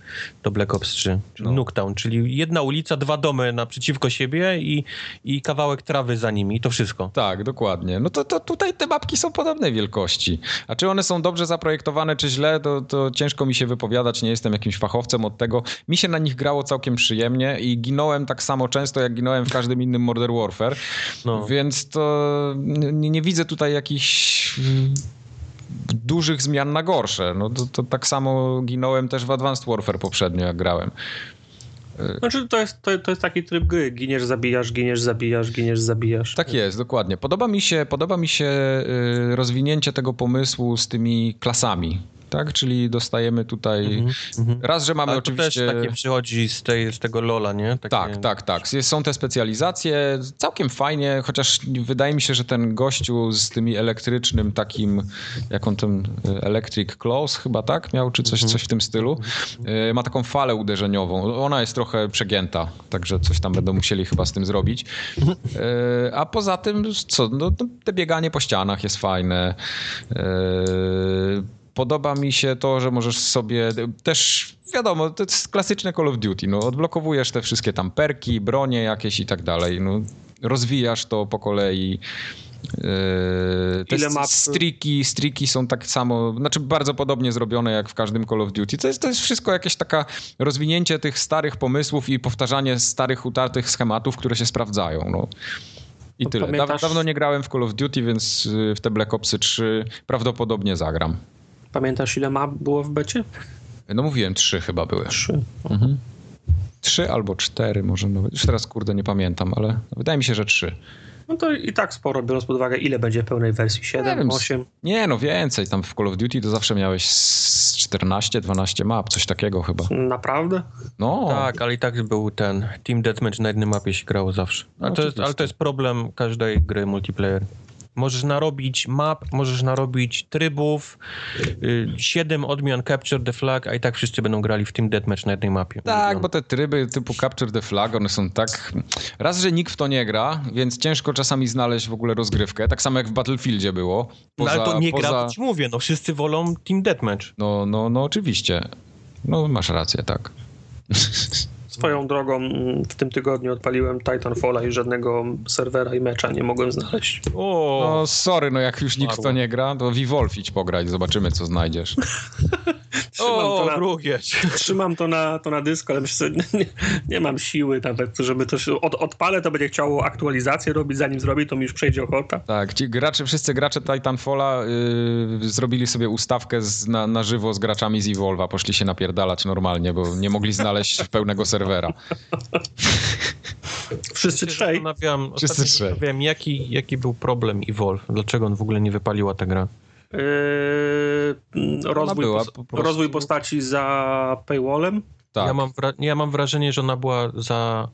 do Black Ops 3. Czyli no. Nuketown, czyli jedna ulica, dwa domy naprzeciwko siebie i, i kawałek trawy za nimi i to wszystko.
Tak, dokładnie. No to, to tutaj te mapki są podobnej wielkości. A czy one są dobrze zaprojektowane, czy źle, to, to ciężko mi się wypowiadać. Nie jestem jakimś fachowcem od tego. Mi się na nich grało całkiem przyjemnie i ginąłem tak samo często, jak ginąłem w każdym innym Modern Warfare. No. Więc to nie, nie widzę tutaj jakichś mm, dużych zmian na gorsze. No to, to, tak samo ginąłem też w Advanced Warfare poprzednio, jak grałem.
Znaczy to jest, to, to jest taki tryb gry. Giniesz, zabijasz, giniesz, zabijasz, giniesz, zabijasz.
Tak jest, dokładnie. Podoba mi się, podoba mi się y, rozwinięcie tego pomysłu z tymi klasami tak? Czyli dostajemy tutaj mm -hmm. raz, że mamy
Ale
oczywiście...
też takie przychodzi z, tej, z tego Lola, nie? Takie...
Tak, tak, tak. Są te specjalizacje, całkiem fajnie, chociaż wydaje mi się, że ten gościu z tymi elektrycznym takim, jak on ten Electric Claws chyba, tak? Miał, czy coś, mm -hmm. coś w tym stylu. Y, ma taką falę uderzeniową. Ona jest trochę przegięta, także coś tam będą musieli chyba z tym zrobić. Y, a poza tym, co, no, no te bieganie po ścianach jest fajne. Y, Podoba mi się to, że możesz sobie też, wiadomo, to jest klasyczne Call of Duty, no odblokowujesz te wszystkie tam perki, bronie jakieś i tak dalej, no rozwijasz to po kolei. Yy, te Ile map? Striki, striki są tak samo, znaczy bardzo podobnie zrobione jak w każdym Call of Duty. To jest, to jest wszystko jakieś taka rozwinięcie tych starych pomysłów i powtarzanie starych, utartych schematów, które się sprawdzają. No. I tyle. Pamiętasz... Dawno nie grałem w Call of Duty, więc yy, w te Black Opsy 3 prawdopodobnie zagram.
Pamiętasz ile map było w becie?
No mówiłem, trzy chyba były.
Trzy. Mhm.
Trzy albo cztery może nawet. Już teraz kurde nie pamiętam, ale wydaje mi się, że trzy.
No to i tak sporo, biorąc pod uwagę, ile będzie pełnej wersji? 7, nie 8?
Nie, no więcej. Tam w Call of Duty to zawsze miałeś 14, 12 map, coś takiego chyba.
Naprawdę?
No.
Tak, ale i tak był ten Team Deathmatch na jednej mapie się grało zawsze. No, to jest, ale to jest problem każdej gry multiplayer. Możesz narobić map, możesz narobić trybów, yy, siedem odmian Capture the Flag, a i tak wszyscy będą grali w Team Deathmatch na jednej mapie.
Tak, bo te tryby typu Capture the Flag, one są tak... Raz, że nikt w to nie gra, więc ciężko czasami znaleźć w ogóle rozgrywkę. Tak samo jak w Battlefieldzie było.
Poza, no ale to nie poza... gra, to ci mówię, no wszyscy wolą Team Deathmatch.
No, no, no oczywiście. No masz rację, tak.
Swoją drogą mm, w tym tygodniu odpaliłem Titanfalla i żadnego serwera i mecza nie mogłem znaleźć.
O, no sorry, no jak już nikt to nie gra, to Vivolf idź pograć, zobaczymy co znajdziesz.
trzymam, o, to na, trzymam to na, to na dysku, ale myślę, nie, nie mam siły nawet, żeby to się od, odpalę, to będzie chciało aktualizację robić, zanim zrobi, to mi już przejdzie ochota.
Tak, ci gracze, wszyscy gracze Titanfalla yy, zrobili sobie ustawkę z, na, na żywo z graczami z Evolve'a, poszli się napierdalać normalnie, bo nie mogli znaleźć pełnego serwera.
Wszyscy trzej.
Zastanawiam, Wszyscy trzej. Zastanawiam, jaki, jaki był problem Evolve, dlaczego on w ogóle nie wypaliła ta gra.
Yy, rozwój, była, po rozwój postaci za paywallem.
Tak. Ja, mam ja mam wrażenie, że ona była za,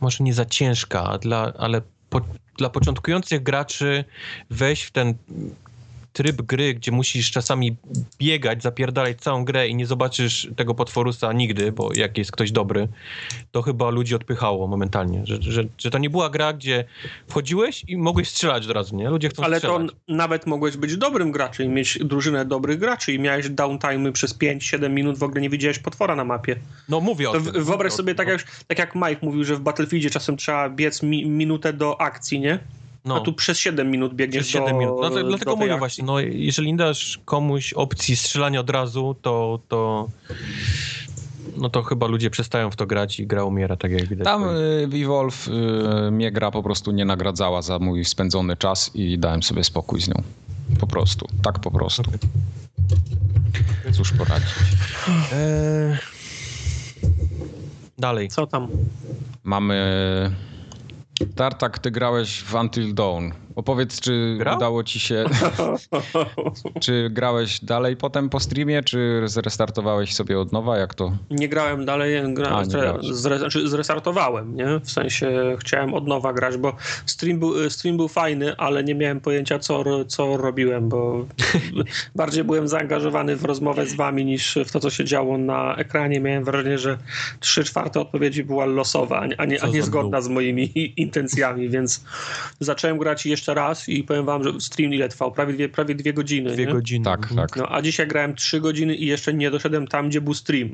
może nie za ciężka, dla, ale po, dla początkujących graczy wejść w ten tryb gry, gdzie musisz czasami biegać, zapierdalać całą grę i nie zobaczysz tego potworusa nigdy, bo jak jest ktoś dobry, to chyba ludzi odpychało momentalnie. Że, że, że to nie była gra, gdzie wchodziłeś i mogłeś strzelać od razu, nie? Ludzie chcą
Ale
strzelać.
to nawet mogłeś być dobrym graczem i mieć drużynę dobrych graczy i miałeś downtime przez 5-7 minut, w ogóle nie widziałeś potwora na mapie.
No mówię o
To
tym.
wyobraź sobie, tak
tym.
jak, tak jak Mike mówił, że w Battlefieldzie czasem trzeba biec mi, minutę do akcji, nie?
No.
A tu przez 7 minut biegniesz
Przez 7
do,
minut. No, to,
do
dlatego
tej
mówię
akcji.
właśnie, no, jeżeli nie dasz komuś opcji strzelania od razu, to, to no to chyba ludzie przestają w to grać i gra umiera, tak jak widać.
Tam y, Evolve y, mnie gra po prostu nie nagradzała za mój spędzony czas i dałem sobie spokój z nią. Po prostu. Tak po prostu. Cóż poradzić.
Eee... Dalej.
Co tam?
Mamy... Tartak, ty grałeś w Until Dawn. Opowiedz, czy
Grał?
udało ci się... czy grałeś dalej potem po streamie, czy zrestartowałeś sobie od nowa? Jak to?
Nie grałem dalej, gra,
A, nie
zre, znaczy zrestartowałem, nie? W sensie chciałem od nowa grać, bo stream był, stream był fajny, ale nie miałem pojęcia, co, co robiłem, bo bardziej byłem zaangażowany w rozmowę z wami niż w to, co się działo na ekranie. Miałem wrażenie, że trzy czwarte odpowiedzi była losowa, a nie, a nie, a zgodna z moimi intencjami, więc zacząłem grać jeszcze raz i powiem wam, że stream ile trwał? Prawie dwie, prawie dwie godziny.
Dwie
nie?
godziny.
Tak, tak.
No, a dzisiaj grałem 3 godziny i jeszcze nie doszedłem tam, gdzie był stream.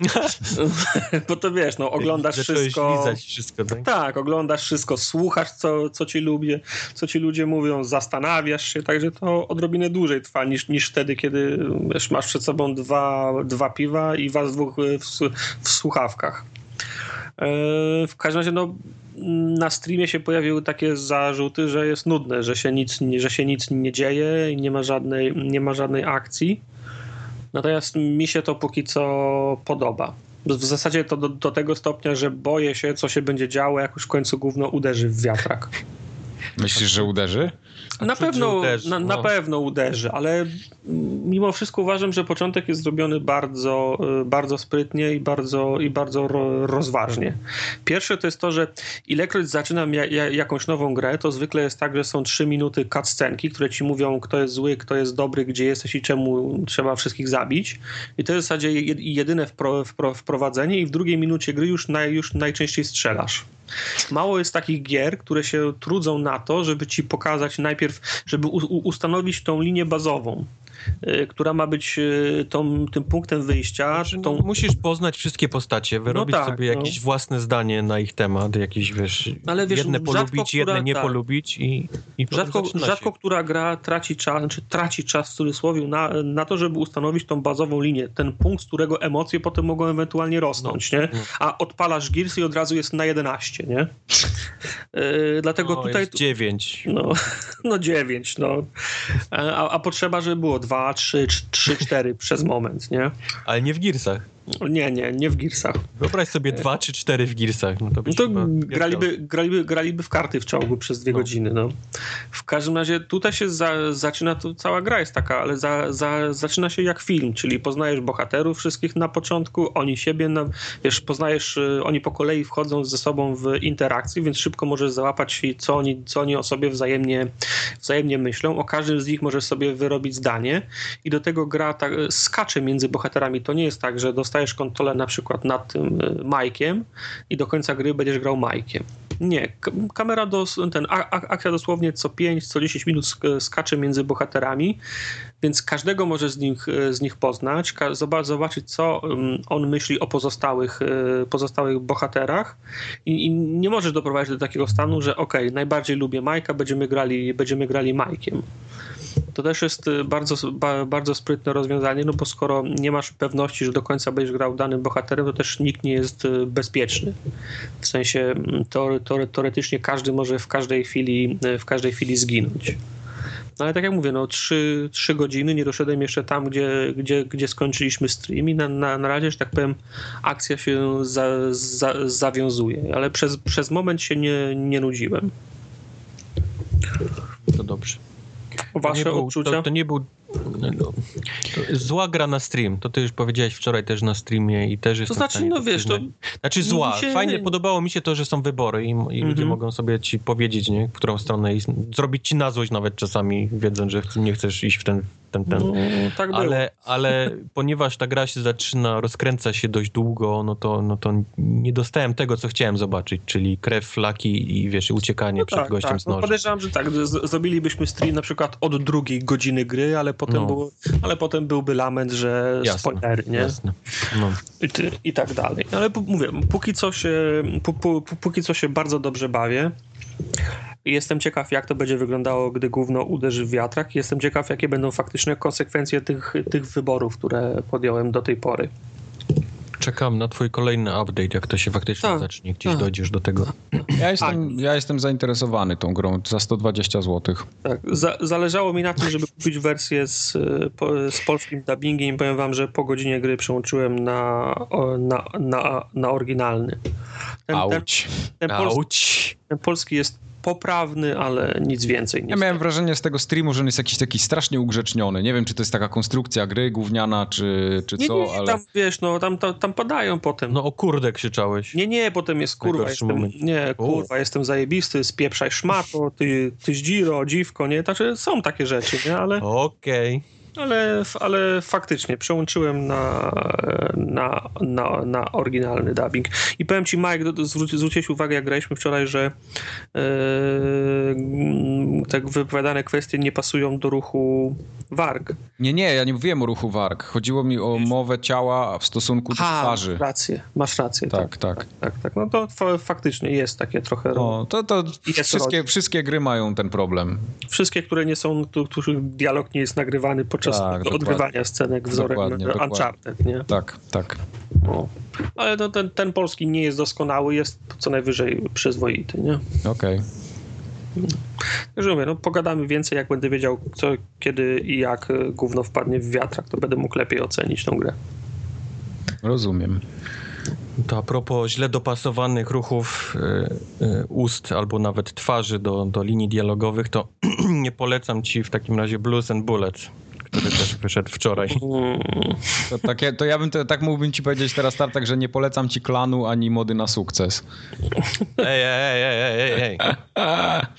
Bo to wiesz, no oglądasz wszystko.
lizać wszystko, tak?
Tak, oglądasz wszystko, słuchasz, co, co, ci ludzie, co ci ludzie mówią, zastanawiasz się, także to odrobinę dłużej trwa niż, niż wtedy, kiedy wiesz, masz przed sobą dwa, dwa piwa i was dwóch w, w słuchawkach. E, W każdym razie, no, na streamie się pojawiły takie zarzuty, że jest nudne, że się nic, że się nic nie dzieje i nie ma żadnej, nie ma żadnej akcji. Natomiast mi się to póki co podoba. W zasadzie to do, do tego stopnia, że boję się, co się będzie działo, jak już w końcu gówno uderzy w wiatrak.
Myślisz, że uderzy?
Na pewno,
uderzy,
na, na
no.
pewno uderzy, ale mimo wszystko uważam, że początek jest zrobiony bardzo, y, bardzo sprytnie i bardzo, i bardzo ro, rozważnie. Pierwsze to jest to, że ilekroć zaczynam ja, ja, jakąś nową grę, to zwykle jest tak, że są trzy minuty cutscenki, które ci mówią, kto jest zły, kto jest dobry, gdzie jesteś i czemu trzeba wszystkich zabić. I to jest w zasadzie jed- jedyne wpro, wpro, wprowadzenie i w drugiej minucie gry już, naj, już najczęściej strzelasz. Mało jest takich gier, które się trudzą na to, żeby ci pokazać najpierw, żeby u, u, ustanowić tą linię bazową, która ma być y, tą, tym punktem wyjścia.
Znaczy, no,
tą,
Musisz poznać wszystkie postacie, wyrobić
tak,
sobie
no.
jakieś własne zdanie na ich temat, jakieś, wiesz,
Ale wiesz,
jedne
rzadko
polubić, jedne
która-
nie
tak.
polubić i, i
Rzadko, rzadko która gra traci czas, znaczy traci czas w cudzysłowie na, na to, żeby ustanowić tą bazową linię, ten punkt, z którego emocje potem mogą ewentualnie rosnąć, nie?
no.
A odpalasz Gears i od razu jest na 11, nie? Yy, dlatego
No,
tutaj...
jest dziewięć.
No, no 9, no. A, a potrzeba, żeby było 2, 3, 3, 4 przez moment, nie?
Ale nie w Gearsach.
Nie, nie, nie w Gearsach.
Wyobraź sobie dwa czy cztery w Gearsach. No to,
No to graliby, graliby, graliby w karty w ciągu przez dwie
No.
godziny, no. W każdym razie tutaj się za, zaczyna, to cała gra jest taka, ale za, za, zaczyna się jak film, czyli poznajesz bohaterów wszystkich na początku, oni siebie, na, wiesz, poznajesz, y, oni po kolei wchodzą ze sobą w interakcję, więc szybko możesz załapać, co oni, co oni o sobie wzajemnie, wzajemnie myślą. O każdym z nich możesz sobie wyrobić zdanie i do tego gra tak, skacze między bohaterami. To nie jest tak, że dostajesz kontrolę na przykład nad tym y, Mike'iem i do końca gry będziesz grał Mike'iem. Nie, kamera, ten, akcja dosłownie co 5, co 10 minut sk- skacze między bohaterami, więc każdego możesz z nich, z nich poznać, zobaczyć, co on myśli o pozostałych, y, pozostałych bohaterach i, i nie możesz doprowadzić do takiego stanu, że okej, najbardziej lubię Majka, będziemy grali, będziemy grali Majkiem. To też jest y, bardzo, ba, bardzo sprytne rozwiązanie, no bo skoro nie masz pewności, że do końca będziesz grał danym bohaterem, to też nikt nie jest y, bezpieczny. W sensie mm, teore, teore, teoretycznie każdy może w każdej chwili, y, w każdej chwili zginąć. No ale tak jak mówię, no trzy, trzy godziny, nie doszedłem jeszcze tam, gdzie, gdzie, gdzie skończyliśmy stream i na, na, na razie, że tak powiem, akcja się za, za, zawiązuje, ale przez, przez moment się nie, nie nudziłem.
To dobrze.
Wasze
to nie był,
odczucia?
To, to nie był no, zła gra na stream. To ty już powiedziałeś wczoraj też na streamie i też jest.
To znaczy, no wiesz, to...
Znaczy zła. Się... Fajnie, podobało mi się to, że są wybory i, i -hmm. ludzie mhm. mogą sobie ci powiedzieć, nie, w którą stronę i zrobić ci na złość nawet czasami, wiedząc, że nie chcesz iść w ten ten, ten. No, tak ale, ale ponieważ ta gra się zaczyna, rozkręca się dość długo, no to, no to nie dostałem tego, co chciałem zobaczyć, czyli krew, flaki i wiesz, uciekanie no przed tak, gościem tak. z no, nożem.
No podejrzewam, że tak, zrobilibyśmy stream na przykład od drugiej godziny gry, ale potem, no. był, ale potem byłby lament, że jasne, spoilery, nie? Jasne. No. I, I, tak dalej. Ale mówię, póki co się, póki co się bardzo dobrze bawię. Jestem ciekaw, jak to będzie wyglądało, gdy gówno uderzy w wiatrak. Jestem ciekaw, jakie będą faktyczne konsekwencje tych, tych wyborów, które podjąłem do tej pory.
Czekam na twój kolejny update, jak to się faktycznie tak, zacznie, gdzieś tak. dojdziesz do tego.
Ja jestem, ja jestem zainteresowany tą grą za 120 zł.
Tak, za, zależało mi na tym, żeby kupić wersję z, z polskim dubbingiem. Powiem wam, że po godzinie gry przełączyłem na, na, na, na oryginalny.
Ten, Auć.
Ten, ten, polski, ten polski jest poprawny, ale nic więcej.
Ja miałem wrażenie z tego streamu, że on jest jakiś taki strasznie ugrzeczniony. Nie wiem, czy to jest taka konstrukcja gry gówniana, czy, czy
nie,
co,
nie,
ale...
tam, wiesz, no, tam, tam, tam padają potem.
No o kurde krzyczałeś.
Nie, nie, potem jest kurwa, jestem, nie, kurwa, jestem zajebisty, spieprzaj szmato, ty, ty zdziro, dziwko, nie? Znaczy są takie rzeczy, nie? Ale...
Okej. Okay
ale, ale faktycznie przełączyłem na, na, na, na oryginalny dubbing. I powiem ci, Mike, zwróciłeś uwagę, jak graliśmy wczoraj, że yy, tak wypowiadane kwestie nie pasują do ruchu warg.
Nie, nie, ja nie mówiłem o ruchu warg. Chodziło mi o mowę ciała w stosunku do A, twarzy.
rację, masz rację.
Tak, tak. Tak,
tak. tak. No to faktycznie jest takie trochę...
No, to, to wszystkie, wszystkie gry mają ten problem.
Wszystkie, które nie są, których dialog nie jest nagrywany podczas podczas tak, odgrywania scenek wzorem dokładnie, Uncharted, nie?
Tak, tak.
No. Ale to ten, ten polski nie jest doskonały, jest co najwyżej przyzwoity, nie?
Okej. Okay.
Także mówię, no pogadamy więcej, jak będę wiedział, co, kiedy i jak gówno wpadnie w wiatrak, to będę mógł lepiej ocenić tą grę.
Rozumiem.
To a propos źle dopasowanych ruchów y, y, ust albo nawet twarzy do, do linii dialogowych, to nie polecam ci w takim razie Blues and Bullets który też wyszedł wczoraj.
To, takie, to ja bym to, tak mógłbym ci powiedzieć teraz, Tartak, że nie polecam ci klanu ani mody na sukces.
Ej, ej, ej, ej, ej,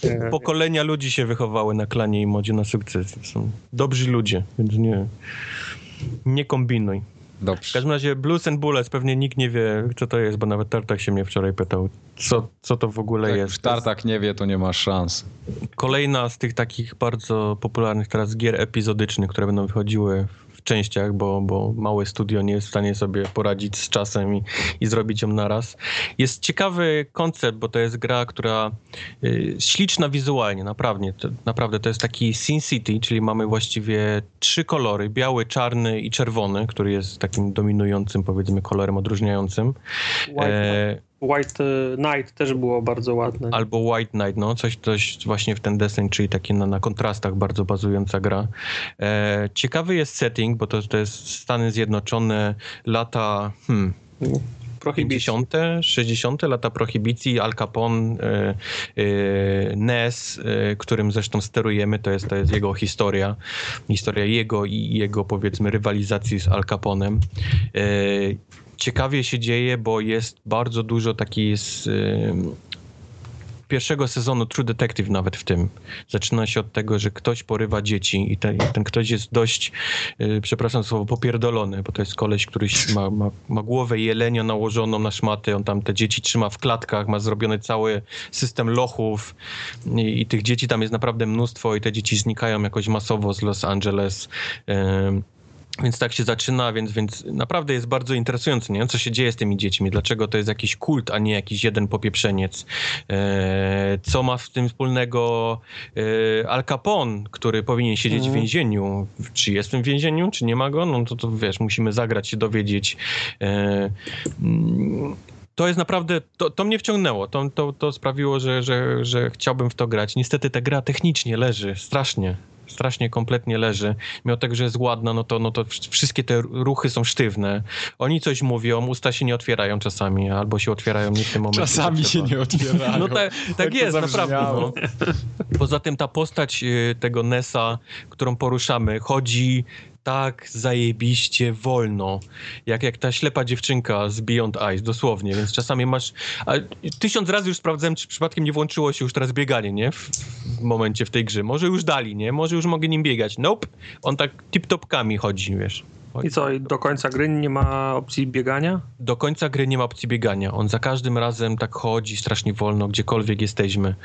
ej. Pokolenia ludzi się wychowały na klanie i modzie na sukces. Są dobrzy ludzie, więc nie, nie kombinuj. Dobrze. W każdym razie Blues and Bullets pewnie nikt nie wie, co to jest, bo nawet Tartak się mnie wczoraj pytał, co, co to w ogóle
Jak
jest.
Jak Tartak nie wie, to nie ma szans.
Kolejna z tych takich bardzo popularnych teraz gier epizodycznych, które będą wychodziły częściach, bo, bo małe studio nie jest w stanie sobie poradzić z czasem i, i zrobić ją naraz. Jest ciekawy koncept, bo to jest gra, która y, śliczna wizualnie, naprawdę. To, naprawdę to jest taki Sin City, czyli mamy właściwie trzy kolory, biały, czarny i czerwony, który jest takim dominującym, powiedzmy, kolorem odróżniającym.
White, e, White Knight też było bardzo ładne.
Albo White Knight, no coś, coś właśnie w ten deseń, czyli takie na, na kontrastach bardzo bazująca gra. E, ciekawy jest setting, bo to, to jest Stany Zjednoczone, lata... Hmm, 50., 60., lata prohibicji, Al Capone, e, e, NES, e, którym zresztą sterujemy, to jest, to jest jego historia, historia jego i jego powiedzmy rywalizacji z Al Caponem. E, ciekawie się dzieje, bo jest bardzo dużo takiej z, pierwszego sezonu True Detective nawet w tym. Zaczyna się od tego, że ktoś porywa dzieci i ten, ten ktoś jest dość, yy, przepraszam słowo, popierdolony, bo to jest koleś, który ma, ma, ma głowę jelenia nałożoną na szmaty, on tam te dzieci trzyma w klatkach, ma zrobiony cały system lochów i, i tych dzieci tam jest naprawdę mnóstwo i te dzieci znikają jakoś masowo z Los Angeles. Yy, więc tak się zaczyna, więc, więc naprawdę jest bardzo interesujące, nie? co się dzieje z tymi dziećmi, dlaczego to jest jakiś kult, a nie jakiś jeden popieprzeniec. E, co ma z tym wspólnego e, Al Capone, który powinien siedzieć w mhm. więzieniu. Czy jest w tym więzieniu, czy nie ma go? No to, to wiesz, musimy zagrać, się dowiedzieć. E, mm, to jest naprawdę, to, to mnie wciągnęło, to, to, to sprawiło, że, że, że chciałbym w to grać. Niestety ta gra technicznie leży strasznie strasznie kompletnie leży. Mimo tego, że jest ładna, no to, no to wszystkie te ruchy są sztywne. Oni coś mówią, usta się nie otwierają czasami, albo się otwierają nie w tym momencie.
Czasami się nie otwierają.
No tak, tak jest, naprawdę. No. Poza tym ta postać y, tego Nessa, którą poruszamy, chodzi tak zajebiście wolno, jak, jak ta ślepa dziewczynka z Beyond Eyes, dosłownie, więc czasami masz... A, tysiąc razy już sprawdzałem, czy przypadkiem nie włączyło się już teraz bieganie, nie? W, w momencie w tej grze. Może już dali, nie? Może już mogę nim biegać. Nope. On tak tip-topkami chodzi, wiesz.
I co, do końca gry nie ma opcji biegania?
Do końca gry nie ma opcji biegania. On za każdym razem tak chodzi strasznie wolno, gdziekolwiek jesteśmy.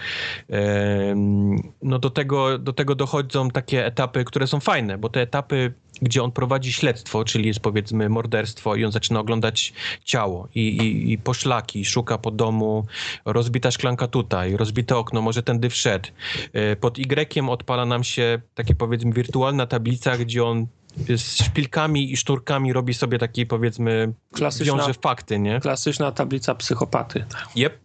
No do tego, do tego dochodzą takie etapy, które są fajne, bo te etapy, gdzie on prowadzi śledztwo, czyli jest powiedzmy morderstwo i on zaczyna oglądać ciało i, i, i poszlaki, szuka po domu, rozbita szklanka tutaj, rozbite okno, może tędy wszedł. E, pod Y odpala nam się takie powiedzmy wirtualna tablica, gdzie on z szpilkami i szturkami robi sobie taki powiedzmy klasyczna, wiąże fakty, nie?
Klasyczna tablica psychopaty.
Yep.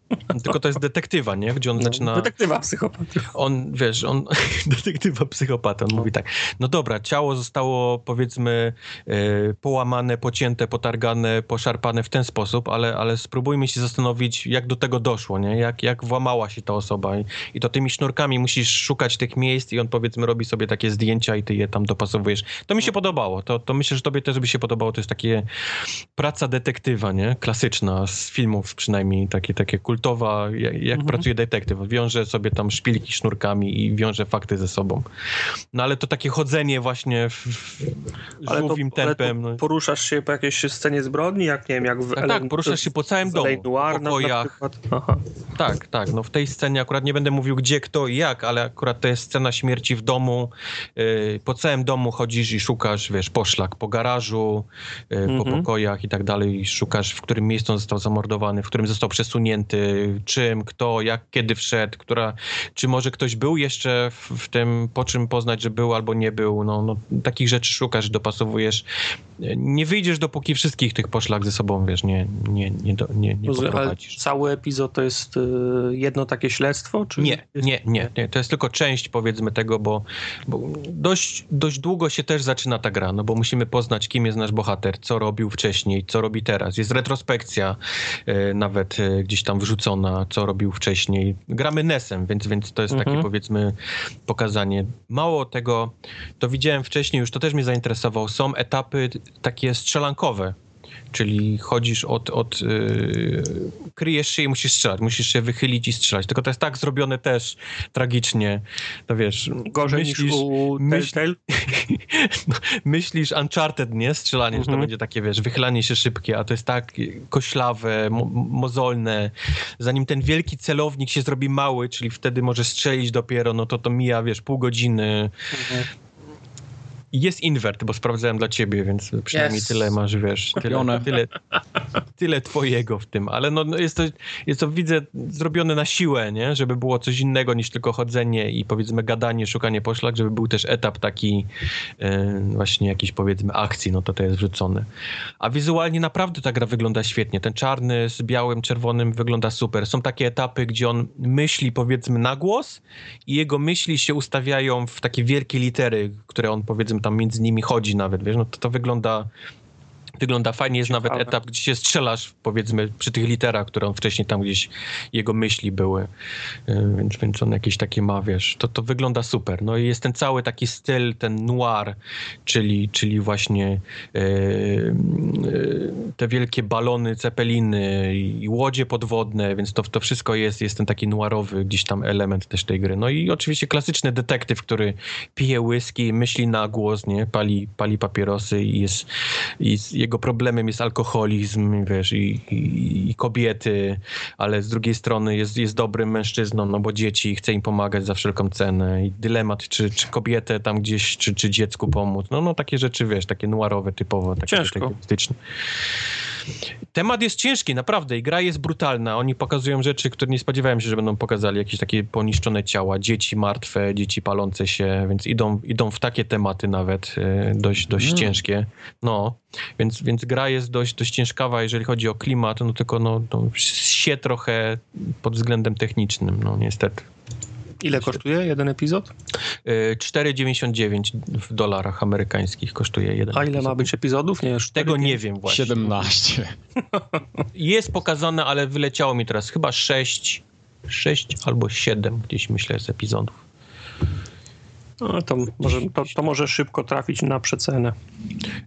Tylko to jest detektywa, nie? Gdzie on no, zaczyna...
Detektywa psychopaty.
On, wiesz, on... detektywa psychopata, on no. mówi tak. No dobra, ciało zostało powiedzmy e, połamane, pocięte, potargane, poszarpane w ten sposób, ale, ale spróbujmy się zastanowić, jak do tego doszło, nie? Jak, jak włamała się ta osoba. I, I to tymi sznurkami musisz szukać tych miejsc i on powiedzmy robi sobie takie zdjęcia i ty je tam dopasowujesz. To mi się podobało. To, to myślę, że tobie też by się podobało. To jest takie praca detektywa, nie? Klasyczna, z filmów przynajmniej, takie, takie kultowa, jak, jak mhm. pracuje detektyw. Wiąże sobie tam szpilki sznurkami i wiąże fakty ze sobą. No ale to takie chodzenie właśnie w, w żółwim to, tempem.
No. Poruszasz się po jakiejś scenie zbrodni, jak nie wiem, jak w
Tak, tak poruszasz się po całym domu, Noir, po pokojach. Tak, tak. No w tej scenie akurat nie będę mówił gdzie, kto i jak, ale akurat to jest scena śmierci w domu. Yy, po całym domu chodzisz i szukasz wiesz, poszlak po garażu, y, po mhm. pokojach i tak dalej szukasz, w którym miejscu on został zamordowany, w którym został przesunięty, czym, kto, jak, kiedy wszedł, która, czy może ktoś był jeszcze w, w tym, po czym poznać, że był albo nie był, no, no takich rzeczy szukasz, dopasowujesz. Nie wyjdziesz, dopóki wszystkich tych poszlak ze sobą, wiesz, nie, nie, nie, do, nie, nie poprowadzisz.
Cały epizod to jest y, jedno takie śledztwo? Czy
nie, nie, nie, nie, to jest tylko część, powiedzmy, tego, bo, bo dość, dość długo się też zaczyna ta gra, no bo musimy poznać, kim jest nasz bohater, co robił wcześniej, co robi teraz. Jest retrospekcja e, nawet e, gdzieś tam wrzucona, co robił wcześniej. Gramy Nesem, więc, więc to jest mhm. takie powiedzmy pokazanie. Mało tego, to widziałem wcześniej, już to też mnie zainteresowało, są etapy takie strzelankowe, czyli chodzisz od, od yy, kryjesz się i musisz strzelać, musisz się wychylić i strzelać, tylko to jest tak zrobione też tragicznie, to wiesz...
Gorzej myślisz, niż u myśl,
no, myślisz Uncharted, nie? Strzelanie, mhm. że to mhm. będzie takie, wiesz, wychylanie się szybkie, a to jest tak koślawe, mo mozolne, zanim ten wielki celownik się zrobi mały, czyli wtedy może strzelić dopiero, no to to mija, wiesz, pół godziny. Mhm jest invert, bo sprawdzałem dla ciebie, więc przynajmniej yes. tyle masz, wiesz, tyle, tyle, tyle twojego w tym, ale no, no, jest, to, jest to, widzę, zrobione na siłę, nie? Żeby było coś innego niż tylko chodzenie i powiedzmy gadanie, szukanie poszlak, żeby był też etap taki e, właśnie jakiejś powiedzmy akcji, no to to jest wrzucone. A wizualnie naprawdę ta gra wygląda świetnie. Ten czarny z białym, czerwonym wygląda super. Są takie etapy, gdzie on myśli powiedzmy na głos i jego myśli się ustawiają w takie wielkie litery, które on powiedzmy tam między nimi chodzi nawet, wiesz, no to to wygląda Wygląda fajnie, jest Ciekawe. nawet etap, gdzie się strzelasz, powiedzmy, przy tych literach, które on wcześniej tam gdzieś, jego myśli były, y, więc, więc on jakieś takie ma, wiesz, to, to wygląda super. No i jest ten cały taki styl, ten noir, czyli, czyli właśnie e, e, te wielkie balony, cepeliny i łodzie podwodne, więc to, to wszystko jest, jest ten taki noirowy gdzieś tam element też tej gry. No i oczywiście klasyczny detektyw, który pije whisky, myśli na głos, nie, pali, pali papierosy i jest, jest jego problemem jest alkoholizm, wiesz, i, i, i, kobiety, ale z drugiej strony jest, jest dobrym mężczyzną, no bo dzieci, chce im pomagać za wszelką cenę i dylemat, czy, czy kobietę tam gdzieś, czy, czy dziecku pomóc, no, no takie rzeczy, wiesz, takie noirowe typowo, takie
Ciężko.
Temat jest ciężki, naprawdę, i gra jest brutalna. Oni pokazują rzeczy, które nie spodziewałem się, że będą pokazali. Jakieś takie poniszczone ciała, dzieci martwe, dzieci palące się, więc idą, idą w takie tematy nawet e, dość, dość mm. ciężkie. No, więc, więc gra jest dość, dość ciężkawa, jeżeli chodzi o klimat, no tylko no, no, się trochę pod względem technicznym, no niestety.
Ile kosztuje jeden epizod?
4,99 w dolarach amerykańskich kosztuje jeden
A ile
epizod.
ma być epizodów? Nie, już
Tego nie wiem właśnie.
17.
Jest pokazane, ale wyleciało mi teraz chyba 6, 6 albo 7 gdzieś myślę z epizodów.
No, to, może, to, to może szybko trafić na przecenę.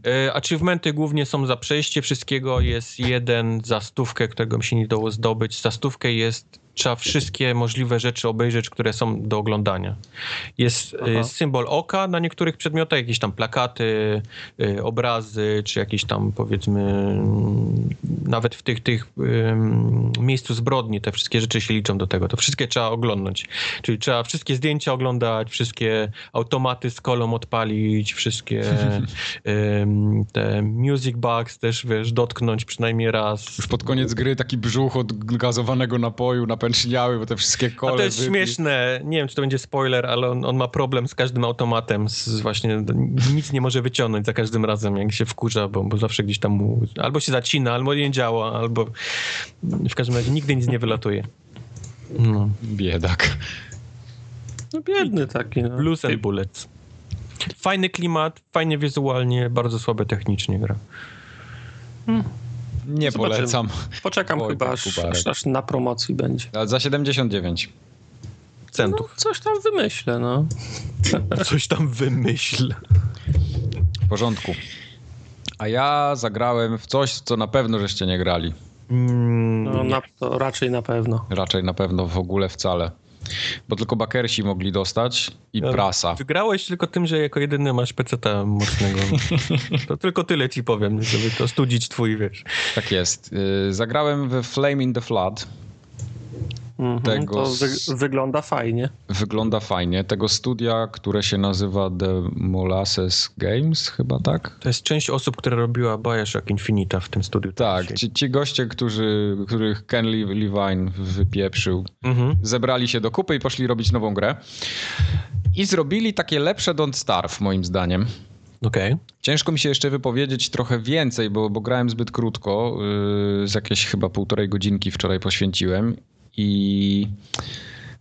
E, achievementy głównie są za przejście wszystkiego. Jest jeden za stówkę, którego mi się nie dało zdobyć. Za stówkę jest, trzeba wszystkie możliwe rzeczy obejrzeć, które są do oglądania. Jest
Aha.
e, symbol oka na niektórych przedmiotach, jakieś tam plakaty, e, obrazy, czy jakieś tam powiedzmy mm, nawet w tych, tych ym, miejscu zbrodni te wszystkie rzeczy się liczą do tego. To wszystkie trzeba oglądać. Czyli trzeba wszystkie zdjęcia oglądać, wszystkie automaty z kolą odpalić, wszystkie ym, te music box też, wiesz, dotknąć przynajmniej raz.
Już pod koniec gry taki brzuch od gazowanego napoju napęczniały, bo te wszystkie kole...
A to jest
wypi-
śmieszne. Nie wiem, czy to będzie spoiler, ale on, on ma problem z każdym automatem. Z właśnie nic nie może wyciągnąć za każdym razem, jak się wkurza, bo, bo zawsze gdzieś tam mu albo się zacina, albo nie działa, albo w każdym razie nigdy nic nie wylatuje. No.
Biedak.
No biedny taki. No.
Blues and Bullets. Fajny klimat, fajnie wizualnie, bardzo słabe technicznie gra.
Nie
Zobaczymy.
polecam.
Poczekam
Oj,
chyba, aż,
Kubarek.
aż, aż na promocji będzie.
Ale za 79.
No,
Centów.
coś tam wymyślę, no.
Coś tam wymyśl.
W porządku. A ja zagrałem w coś, co na pewno żeście nie grali.
Mm,
no
nie.
na, raczej na pewno.
Raczej na pewno w ogóle wcale. Bo tylko bakersi mogli dostać i
Ale
prasa.
Wygrałeś tylko tym, że jako jedyny masz peceta mocnego. To tylko tyle ci powiem, żeby to studzić twój, wiesz.
Tak jest. Y, Zagrałem w Flame in the Flood.
Mhm,
Tego
To wy, wygląda fajnie.
Wygląda fajnie. Tego studia, które się nazywa The Molasses Games, chyba tak?
To jest część osób, która robiła Bioshock Infinita w tym studiu.
Tak, ci, ci goście, którzy, których Ken Le- Levine wypieprzył,
Mhm.
zebrali się do kupy i poszli robić nową grę. I zrobili takie lepsze Don't Starve, moim zdaniem.
Okej.
Ciężko mi się jeszcze wypowiedzieć trochę więcej, bo, bo grałem zbyt krótko. Yy, z jakieś chyba półtorej godzinki wczoraj poświęciłem. I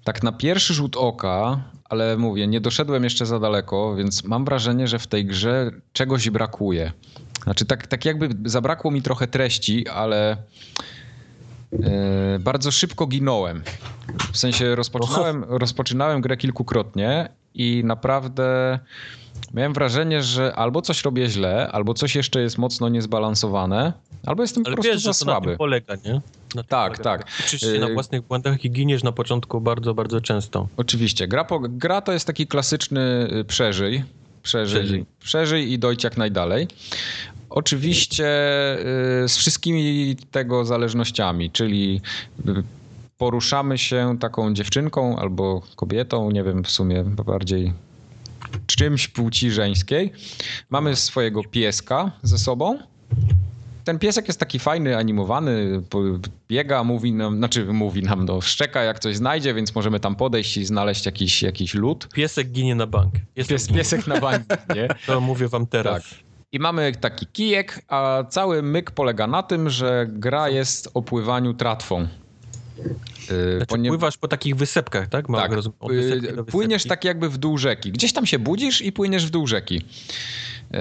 tak na pierwszy rzut oka, ale mówię, nie doszedłem jeszcze za daleko, więc mam wrażenie, że w tej grze czegoś brakuje. Znaczy, tak, tak jakby zabrakło mi trochę treści, ale yy, bardzo szybko ginąłem. W sensie rozpoczynałem, rozpoczynałem grę kilkukrotnie i naprawdę miałem wrażenie, że albo coś robię źle, albo coś jeszcze jest mocno niezbalansowane, albo jestem po
Ale
prostu
wiesz,
za słaby.
tym polega, nie?
Tak,
polega.
tak.
Uczysz się na
Yy,
własnych błędach i giniesz na początku bardzo, bardzo często.
Oczywiście. Gra, po, gra to jest taki klasyczny y, przeżyj. Przeżyj,
Przeżyj.
przeżyj i dojść jak najdalej. Oczywiście y, z wszystkimi tego zależnościami, czyli y, poruszamy się taką dziewczynką albo kobietą, nie wiem w sumie bardziej czymś płci żeńskiej. Mamy swojego pieska ze sobą. Ten piesek jest taki fajny, animowany, biega, mówi nam, znaczy mówi nam, no, szczeka jak coś znajdzie, więc możemy tam podejść i znaleźć jakiś, jakiś lód.
Piesek ginie na bank. Piesek
Pies,
ginie.
piesek na bank, nie?
To mówię wam teraz.
Tak. I mamy taki kijek, a cały myk polega na tym, że gra jest o pływaniu tratwą. Yy,
Znaczy,
ponie-
Pływasz po takich wysepkach, tak? Mam
tak,
rozum- do
płyniesz tak jakby w dół rzeki. Gdzieś tam się budzisz i płyniesz w dół rzeki. Yy,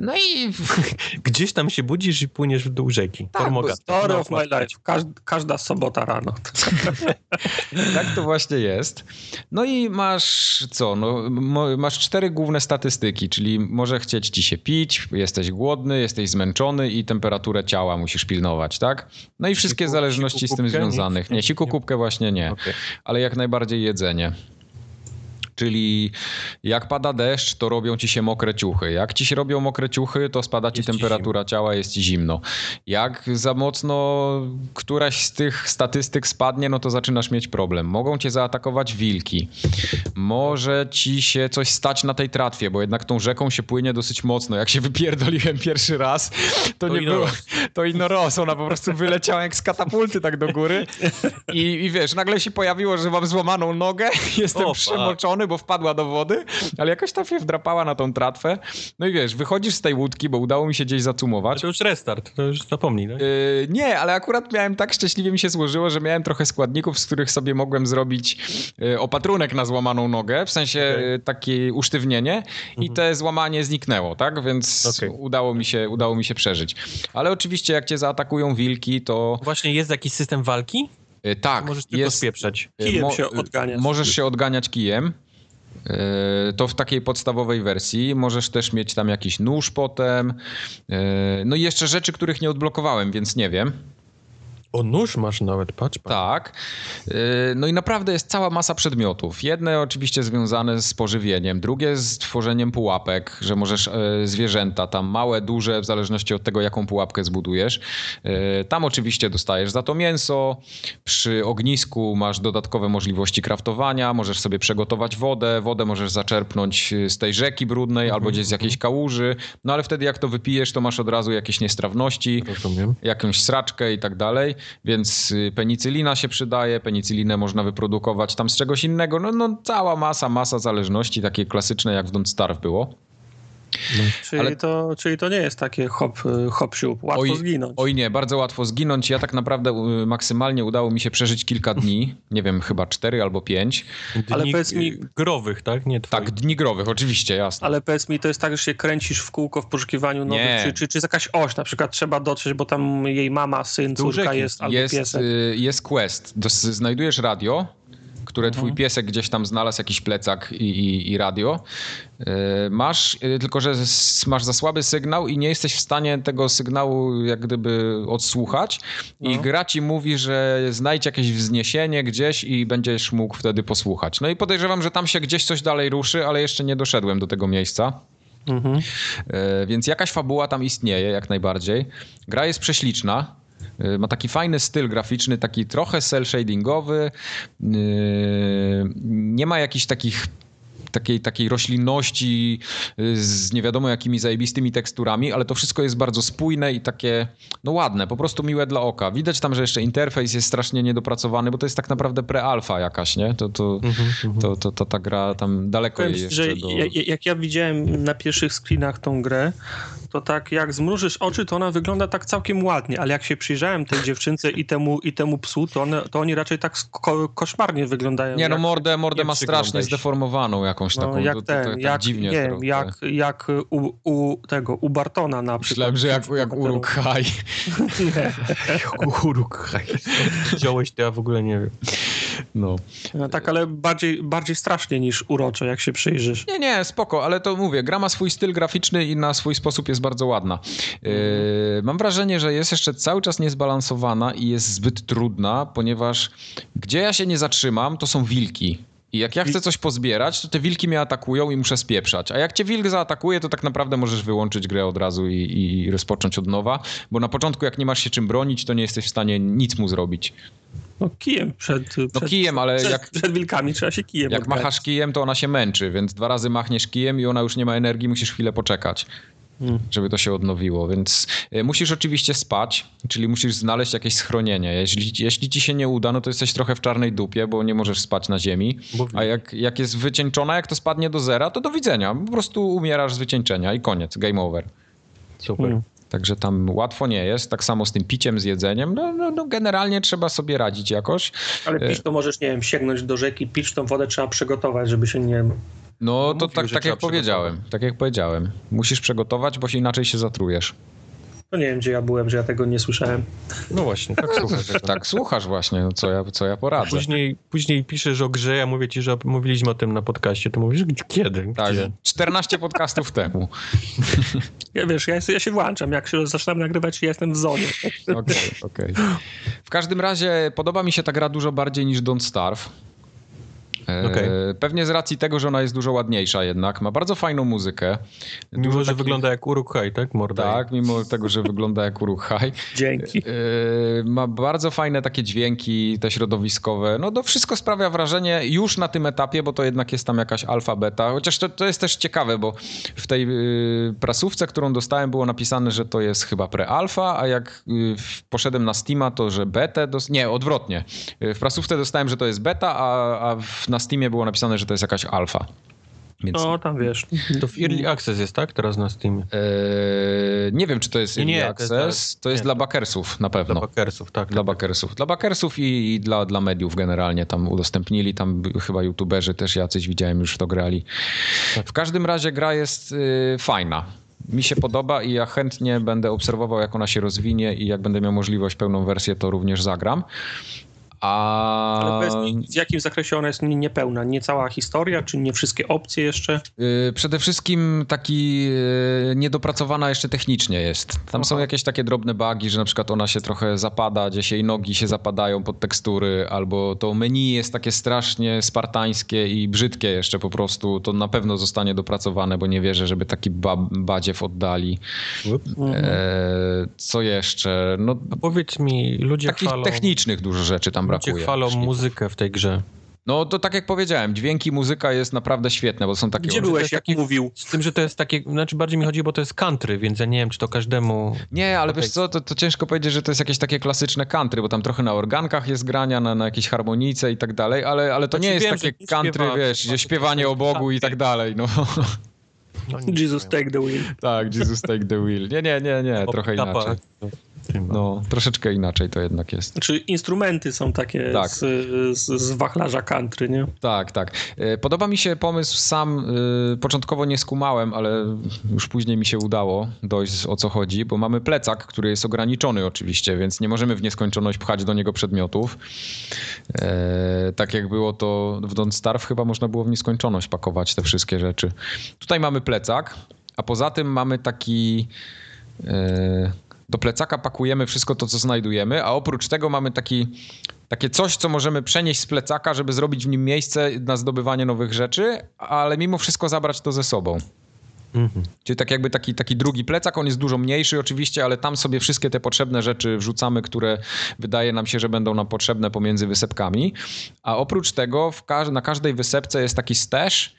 No i
Gdzieś tam się budzisz i płyniesz w dół rzeki.
Tak,
Formoga.
bo
Story
No,
of my life. Każ, każda sobota rano.
Tak to właśnie jest. No i masz co? No, masz cztery główne statystyki, czyli może chcieć ci się pić, jesteś głodny, jesteś zmęczony i temperaturę ciała musisz pilnować, tak? No i wszystkie
Siku-
zależności z tym?
Nic?
związanych. Nie,
Nie.
sikukubkę właśnie nie,
Okej.
ale jak najbardziej jedzenie. Czyli jak pada deszcz, to robią ci się mokre ciuchy. Jak ci się robią mokre ciuchy, to spada ci
Jest ci
temperatura ciała, jest ci zimno. Jak za mocno któraś z tych statystyk spadnie, no to zaczynasz mieć problem. Mogą cię zaatakować wilki. Może ci się coś stać na tej tratwie, bo jednak tą rzeką się płynie dosyć mocno. Jak się wypierdoliłem pierwszy raz, to,
To
nie było. To ino ros. Ona po prostu wyleciała jak z katapulty tak do góry. I, I wiesz, nagle się pojawiło, że mam złamaną nogę, jestem
O, fuck.
przemoczony, bo wpadła do wody, ale jakoś tam się wdrapała na tą tratwę. No i wiesz, wychodzisz z tej łódki, bo udało mi się gdzieś zacumować.
To już restart, to już zapomnij, no?
Yy, nie, ale akurat miałem tak szczęśliwie mi się złożyło, że miałem trochę składników, z których sobie mogłem zrobić yy, opatrunek na złamaną nogę, w sensie okay. yy, takie usztywnienie i mhm. te złamanie zniknęło, tak? Więc okay. udało, mi się, udało mi się przeżyć. Ale oczywiście jak cię zaatakują wilki, to...
Właśnie jest jakiś system walki?
Yy, tak.
Możesz tylko jest, spieprzać.
Kijem mo- się odganiać.
Możesz się odganiać kijem. E, to w takiej podstawowej wersji. Możesz też mieć tam jakiś nóż potem. E, no i jeszcze rzeczy, których nie odblokowałem, więc nie wiem.
O, nóż masz nawet, patrz. patrz.
Tak. Y, no i naprawdę jest cała masa przedmiotów. Jedne oczywiście związane z pożywieniem, drugie z tworzeniem pułapek, że możesz e, zwierzęta, tam małe, duże, w zależności od tego, jaką pułapkę zbudujesz. E, tam oczywiście dostajesz za to mięso. Przy ognisku masz dodatkowe możliwości kraftowania, możesz sobie przygotować wodę. Wodę możesz zaczerpnąć z tej rzeki brudnej mhm, albo gdzieś z jakiejś mhm. kałuży. No ale wtedy jak to wypijesz, to masz od razu jakieś niestrawności, Rozumiem. jakąś sraczkę i tak dalej więc y, penicylina się przydaje, penicylinę można wyprodukować tam z czegoś innego, no, no cała masa, masa zależności, takie klasyczne jak w Don't Starve było.
No. Czyli, Ale... to, czyli to nie jest takie hop, y, hop siup, łatwo oj, zginąć.
Oj nie, bardzo łatwo zginąć. Ja tak naprawdę y, maksymalnie udało mi się przeżyć kilka dni, nie wiem, chyba cztery albo pięć.
Dni Ale powiedz mi... growych, tak? Nie
twoich. Tak, dni growych, oczywiście, jasne.
Ale powiedz mi, to jest tak, że się kręcisz w kółko w poszukiwaniu nowych, nie. czy, czy, czy jest jakaś oś, na przykład trzeba dotrzeć, bo tam jej mama, syn, córka jest, albo
jest,
piesek.
Jest quest. Znajdujesz radio, które twój mhm. piesek gdzieś tam znalazł, jakiś plecak i, i, i radio. E, masz, e, tylko że masz za słaby sygnał i nie jesteś w stanie tego sygnału jak gdyby odsłuchać i no. gra ci mówi, że znajdź jakieś wzniesienie gdzieś i będziesz mógł wtedy posłuchać. No i podejrzewam, że tam się gdzieś coś dalej ruszy, ale jeszcze nie doszedłem do tego miejsca. Mhm. E, więc jakaś fabuła tam istnieje, jak najbardziej. Gra jest prześliczna. Y, ma taki fajny styl graficzny, taki trochę cel shadingowy. Y, nie ma jakichś takich takiej, takiej roślinności y, z nie wiadomo jakimi zajebistymi teksturami, ale to wszystko jest bardzo spójne i takie no ładne, po prostu miłe dla oka. Widać tam, że jeszcze interfejs jest strasznie niedopracowany, bo to jest tak naprawdę pre-alfa jakaś, nie? To, to, mm-hmm. to, to, to, ta gra tam daleko Powiem jest
że
do...
Jak ja widziałem na pierwszych screenach tą grę, to tak jak zmrużysz oczy, to ona wygląda tak całkiem ładnie, ale jak się przyjrzałem tej dziewczynce i temu, i temu psu, to, one, to oni raczej tak ko koszmarnie wyglądają.
Nie, no mordę, mordę ma strasznie zdeformowaną jakąś no, taką.
jak to, ten, to, tak jak, dziwnie nie wiem, jak, jak u, u, tego, u Bartona na
przykład. Myślałem, że jak, jak Uruk-hai.
nie. Uruk-hai. Wziąłeś to, ja w ogóle nie wiem.
No. no. tak, ale bardziej, bardziej strasznie niż urocze, jak się przyjrzysz.
Nie, nie, spoko, ale to mówię, gra ma swój styl graficzny i na swój sposób jest bardzo ładna. Yy, mam wrażenie, że jest jeszcze cały czas niezbalansowana i jest zbyt trudna, ponieważ gdzie ja się nie zatrzymam, to są wilki. I jak ja chcę coś pozbierać, to te wilki mnie atakują i muszę spieprzać. A jak cię wilk zaatakuje, to tak naprawdę możesz wyłączyć grę od razu i, i rozpocząć od nowa, bo na początku jak nie masz się czym bronić, to nie jesteś w stanie nic mu zrobić.
No kijem przed, przed,
no kijem, ale
przed,
jak,
przed wilkami trzeba się kijem
Jak machasz kijem, to ona się męczy, więc dwa razy machniesz kijem i ona już nie ma energii, musisz chwilę poczekać. Hmm. żeby to się odnowiło. Więc e, musisz oczywiście spać, czyli musisz znaleźć jakieś schronienie. Jeśli, jeśli ci się nie uda, no to jesteś trochę w czarnej dupie, bo nie możesz spać na ziemi. A jak, jak jest wycieńczona, jak to spadnie do zera, to do widzenia. Po prostu umierasz z wycieńczenia i koniec, game over.
Super. Hmm.
Także tam łatwo nie jest. Tak samo z tym piciem, z jedzeniem. No, no, no generalnie trzeba sobie radzić jakoś.
Ale pić to możesz, nie wiem, sięgnąć do rzeki, pić tą wodę trzeba przygotować, żeby się nie...
No to tak, tak jak powiedziałem. Tak jak powiedziałem. Musisz przygotować, bo się inaczej się zatrujesz.
No nie wiem, gdzie ja byłem, że ja tego nie słyszałem.
No właśnie, tak słuchasz.
tak słuchasz właśnie, no co ja, co ja poradzę.
Później, później piszesz o grze, ja mówię ci, że mówiliśmy o tym na podcaście, to mówisz, kiedy?
Tak, 14 podcastów temu.
Ja wiesz, ja, ja się włączam, jak się zaczynam nagrywać, ja jestem w zonie.
Okej, okay, okej. Okay. W każdym razie podoba mi się ta gra dużo bardziej niż Don't Starve. Okay. Pewnie z racji tego, że ona jest dużo ładniejsza jednak. Ma bardzo fajną muzykę.
Mimo, dużo że takich... wygląda jak Uruk-hai, tak? Mordaj.
Tak, mimo tego, że wygląda jak Uruk-hai.
Dzięki. E,
ma bardzo fajne takie dźwięki, te środowiskowe. No to wszystko sprawia wrażenie już na tym etapie, bo to jednak jest tam jakaś alfa, beta. Chociaż to, to jest też ciekawe, bo w tej y, prasówce, którą dostałem, było napisane, że to jest chyba pre-alfa, a jak y, poszedłem na Steama, to że betę... Dos... Nie, odwrotnie. W prasówce dostałem, że to jest beta, a, a na Steamie było napisane, że to jest jakaś alfa.
Więc... No, tam wiesz.
To w Early Access jest, tak? Teraz na Steamie.
Eee, nie wiem, czy to jest Early nie, Access. To jest, to jest dla backersów na pewno.
Dla backersów, tak.
Dla tak. backersów. Dla backersów i, i, dla, dla mediów generalnie tam udostępnili. Tam chyba youtuberzy też jacyś widziałem już w to grali. Tak. W każdym razie gra jest y, fajna mi się podoba i ja chętnie będę obserwował, jak ona się rozwinie i jak będę miał możliwość pełną wersję, to również zagram. A...
Ale bez, w jakim zakresie ona jest niepełna? Nie cała historia, czy nie wszystkie opcje jeszcze?
Yy, przede wszystkim taki yy, niedopracowana jeszcze technicznie jest. Tam Aha. są jakieś takie drobne bugi, że na przykład ona się trochę zapada, gdzieś jej nogi się zapadają pod tekstury, albo to menu jest takie strasznie spartańskie i brzydkie jeszcze po prostu. To na pewno zostanie dopracowane, bo nie wierzę, żeby taki ba badziew oddali. Mhm. E, co jeszcze?
No, A powiedz mi, ludzie
Takich
chwalą...
technicznych dużo rzeczy tam brakuje.
Ludzie chwalą muzykę w tej grze.
No to tak jak powiedziałem, dźwięki, muzyka jest naprawdę świetne, bo są takie...
Gdzie byłeś, jak taki, mówił?
Z tym, że to jest takie, znaczy bardziej mi chodzi, bo to jest country, więc ja nie wiem, czy to każdemu...
Nie, ale wiesz co, to, to ciężko powiedzieć, że to jest jakieś takie klasyczne country, bo tam trochę na organkach jest grania, na, na jakieś harmonice i tak dalej, ale, ale to znaczy, nie jest wiem, takie country, śpiewa, wiesz, gdzie śpiewanie o Bogu i tak dalej, no.
no Jesus take the wheel.
Tak, Jesus take the wheel. Nie, nie, nie, nie, trochę inaczej. No, troszeczkę inaczej to jednak jest.
Znaczy instrumenty są takie tak. z, z, z, wachlarza country, nie?
Tak, tak. E, podoba mi się pomysł sam, y, początkowo nie skumałem, ale już później mi się udało dojść o co chodzi, bo mamy plecak, który jest ograniczony oczywiście, więc nie możemy w nieskończoność pchać do niego przedmiotów. E, tak jak było to w Don't Starve, chyba można było w nieskończoność pakować te wszystkie rzeczy. Tutaj mamy plecak, a poza tym mamy taki... E, do plecaka pakujemy wszystko to, co znajdujemy, a oprócz tego mamy taki, takie coś, co możemy przenieść z plecaka, żeby zrobić w nim miejsce na zdobywanie nowych rzeczy, ale mimo wszystko zabrać to ze sobą. Mhm. Czyli tak jakby taki, taki drugi plecak, on jest dużo mniejszy oczywiście, ale tam sobie wszystkie te potrzebne rzeczy wrzucamy, które wydaje nam się, że będą nam potrzebne pomiędzy wysepkami. A oprócz tego ka na każdej wysepce jest taki stash,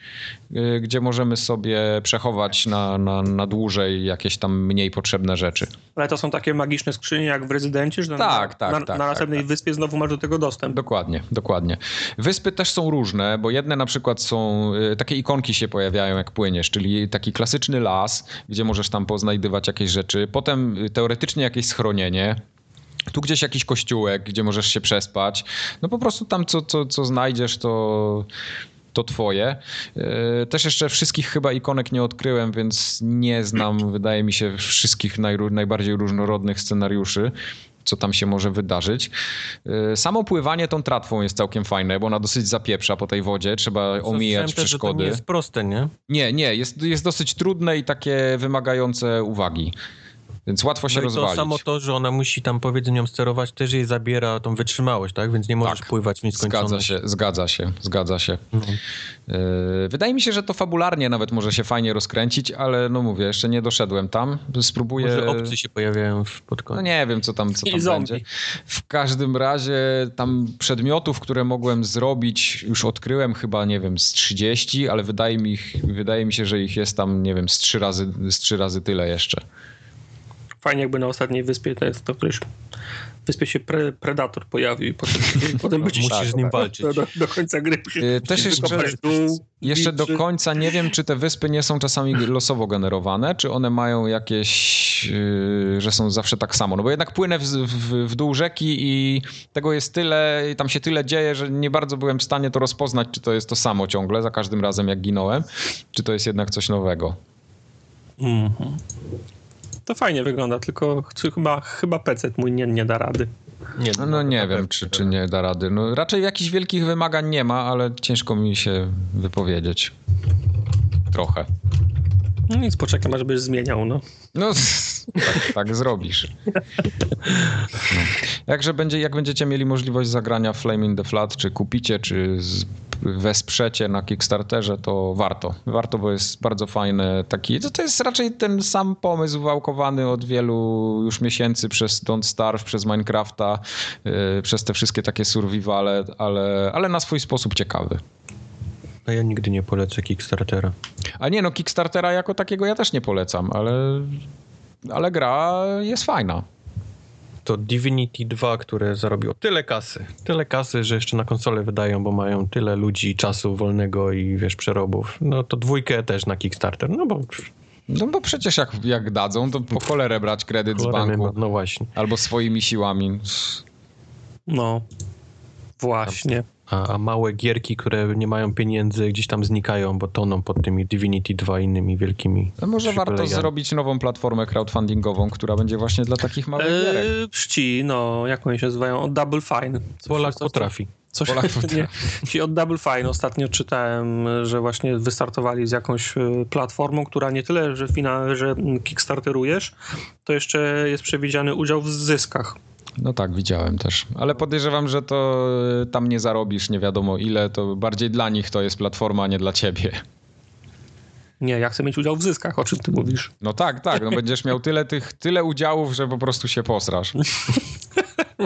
yy, gdzie możemy sobie przechować na, na, na dłużej jakieś tam mniej potrzebne rzeczy.
Ale to są takie magiczne skrzynie jak w Rezydencie, że
tak,
na,
tak,
na,
tak,
na następnej tak, tak. wyspie znowu masz do tego dostęp.
Dokładnie, dokładnie. Wyspy też są różne, bo jedne na przykład są, yy, takie ikonki się pojawiają jak płyniesz, czyli taki klasyczny las, gdzie możesz tam poznajdywać jakieś rzeczy. Potem y, teoretycznie jakieś schronienie. Tu gdzieś jakiś kościółek, gdzie możesz się przespać. No po prostu tam co, co, co znajdziesz, to, to twoje. Y, też jeszcze wszystkich chyba ikonek nie odkryłem, więc nie znam, wydaje mi się, wszystkich naj, najbardziej różnorodnych scenariuszy co tam się może wydarzyć. Y, samo pływanie tą tratwą jest całkiem fajne, bo ona dosyć zapieprza po tej wodzie, trzeba omijać też, przeszkody. Że to
nie jest proste, nie?
Nie, nie, jest, jest dosyć trudne i takie wymagające uwagi. Więc łatwo się no rozwalić.
to samo to, że ona musi tam powiedzmy nią sterować, też jej zabiera tą wytrzymałość, tak? Więc nie możesz tak. pływać w nieskończoność.
Zgadza się, zgadza się, zgadza się. Mhm. Wydaje mi się, że to fabularnie nawet może się fajnie rozkręcić, ale no mówię, jeszcze nie doszedłem tam. Spróbuję...
Może opcje się pojawiają w podkądzie.
No nie wiem, co tam, co tam będzie. W każdym razie tam przedmiotów, które mogłem zrobić, już odkryłem chyba, nie wiem, z 30, ale wydaje mi, wydaje mi się, że ich jest tam, nie wiem, z trzy razy, z trzy razy tyle jeszcze.
Fajnie jakby na ostatniej wyspie, to jest to któryś wyspie się pre, Predator pojawił i potem, potem
musisz z nim walczyć.
Do, do, końca gry musisz,
y, Też jeszcze, dół, jeszcze do końca nie wiem, czy te wyspy nie są czasami losowo generowane, czy one mają jakieś, yy, że są zawsze tak samo. No bo jednak płynę w, w, w dół rzeki i tego jest tyle, i tam się tyle dzieje, że nie bardzo byłem w stanie to rozpoznać, czy to jest to samo ciągle, za każdym razem jak ginąłem, czy to jest jednak coś nowego. Mhm
to fajnie wygląda, tylko chyba, chyba PC mój nie, nie da rady.
Nie, no, no nie wiem, czy, czy nie da rady. No, raczej jakichś wielkich wymagań nie ma, ale ciężko mi się wypowiedzieć. Trochę.
No nic, poczekam, aż będziesz zmieniał, no.
No, tak, tak zrobisz. No. Jakże będzie, jak będziecie mieli możliwość zagrania Flame in the Flat, czy kupicie, czy wesprzecie na Kickstarterze, to warto. Warto, bo jest bardzo fajny taki, to, to jest raczej ten sam pomysł wałkowany od wielu już miesięcy przez Don't Starve, przez Minecrafta, yy, przez te wszystkie takie survivale, ale, ale na swój sposób ciekawy.
A ja nigdy nie polecę Kickstartera.
A nie, no Kickstartera jako takiego ja też nie polecam, ale, ale gra jest fajna.
To Divinity 2, które zarobiło tyle kasy. Tyle kasy, że jeszcze na konsolę wydają, bo mają tyle ludzi, czasu wolnego i wiesz, przerobów. No to dwójkę też na Kickstarter, no bo...
No bo przecież jak, jak dadzą, to po cholerę brać kredyt z banku.
No właśnie.
Albo swoimi siłami.
No, właśnie.
A, a, małe gierki, które nie mają pieniędzy, gdzieś tam znikają, bo toną pod tymi Divinity 2 innymi wielkimi.
No może warto zrobić nową platformę crowdfundingową, która będzie właśnie dla takich małych eee, gierek.
Czci, no, jak oni się nazywają? Double Fine.
Coś Polak potrafi.
Coś, Polak potrafi. Ci od Double Fine ostatnio czytałem, że właśnie wystartowali z jakąś e, platformą, która nie tyle, że, fina, że kickstarterujesz, to jeszcze jest przewidziany udział w zyskach.
No tak, widziałem też. Ale podejrzewam, że to e, tam nie zarobisz nie wiadomo ile, to bardziej dla nich to jest platforma, a nie dla ciebie.
Nie, ja chcę mieć udział w zyskach, o czym ty mówisz.
No tak, tak, no będziesz miał tyle tych, tyle udziałów, że po prostu się posrasz.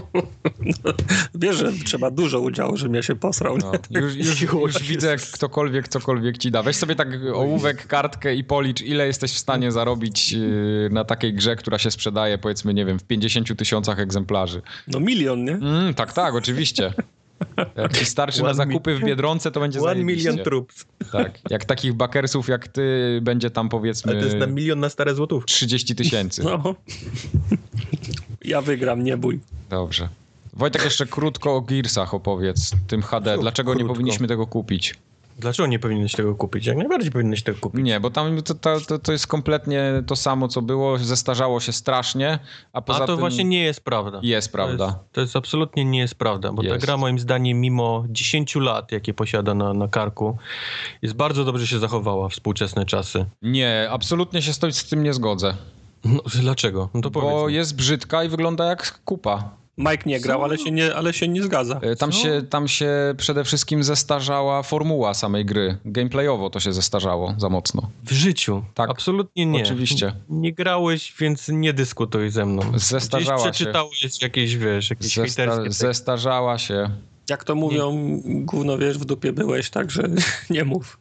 Wiesz, że trzeba dużo udziału, żebym ja się posrał. No,
już, już, już widzę, jak ktokolwiek cokolwiek ci da. Weź sobie tak ołówek, kartkę i policz, ile jesteś w stanie zarobić y, na takiej grze, która się sprzedaje, powiedzmy, nie wiem, w 50 tysiącach egzemplarzy.
No milion, nie?
Mm, tak, tak, oczywiście. Jak ci starczy na zakupy w Biedronce, to będzie
One milion troops.
Tak. Jak takich bakersów jak ty będzie tam powiedzmy...
Ale to jest na milion na stare złotów.
30 tysięcy.
No. Ja wygram, nie bój.
Dobrze. Wojtek, jeszcze krótko o Gearsach opowiedz, tym HD. Dlaczego krótko. nie powinniśmy tego kupić?
Dlaczego nie powinieneś tego kupić? Jak najbardziej powinieneś tego kupić.
Nie, bo tam to, to, to jest kompletnie to samo, co było. Zestarzało się strasznie, a poza
A to
tym...
właśnie nie jest prawda.
Jest prawda.
To jest, to jest absolutnie nie jest prawda, bo jest. ta gra moim zdaniem mimo 10 lat, jakie posiada na, na karku, jest bardzo dobrze się zachowała w współczesne czasy.
Nie, absolutnie się z tym nie zgodzę.
No, dlaczego? No to
Bo jest brzydka i wygląda jak kupa.
Mike nie grał, ale się nie, ale się nie zgadza.
E, tam się, tam się przede wszystkim zestarzała formuła samej gry. Gameplayowo to się zestarzało za mocno.
W życiu? Tak. Absolutnie nie.
Oczywiście.
Nie grałeś, więc nie dyskutuj ze mną.
Zestarzała
Gdzieś przeczytałeś się. jakieś, wiesz, jakieś Zesta
Zestarzała się.
Jak to mówią, nie. gówno wiesz, w dupie byłeś, także nie mów.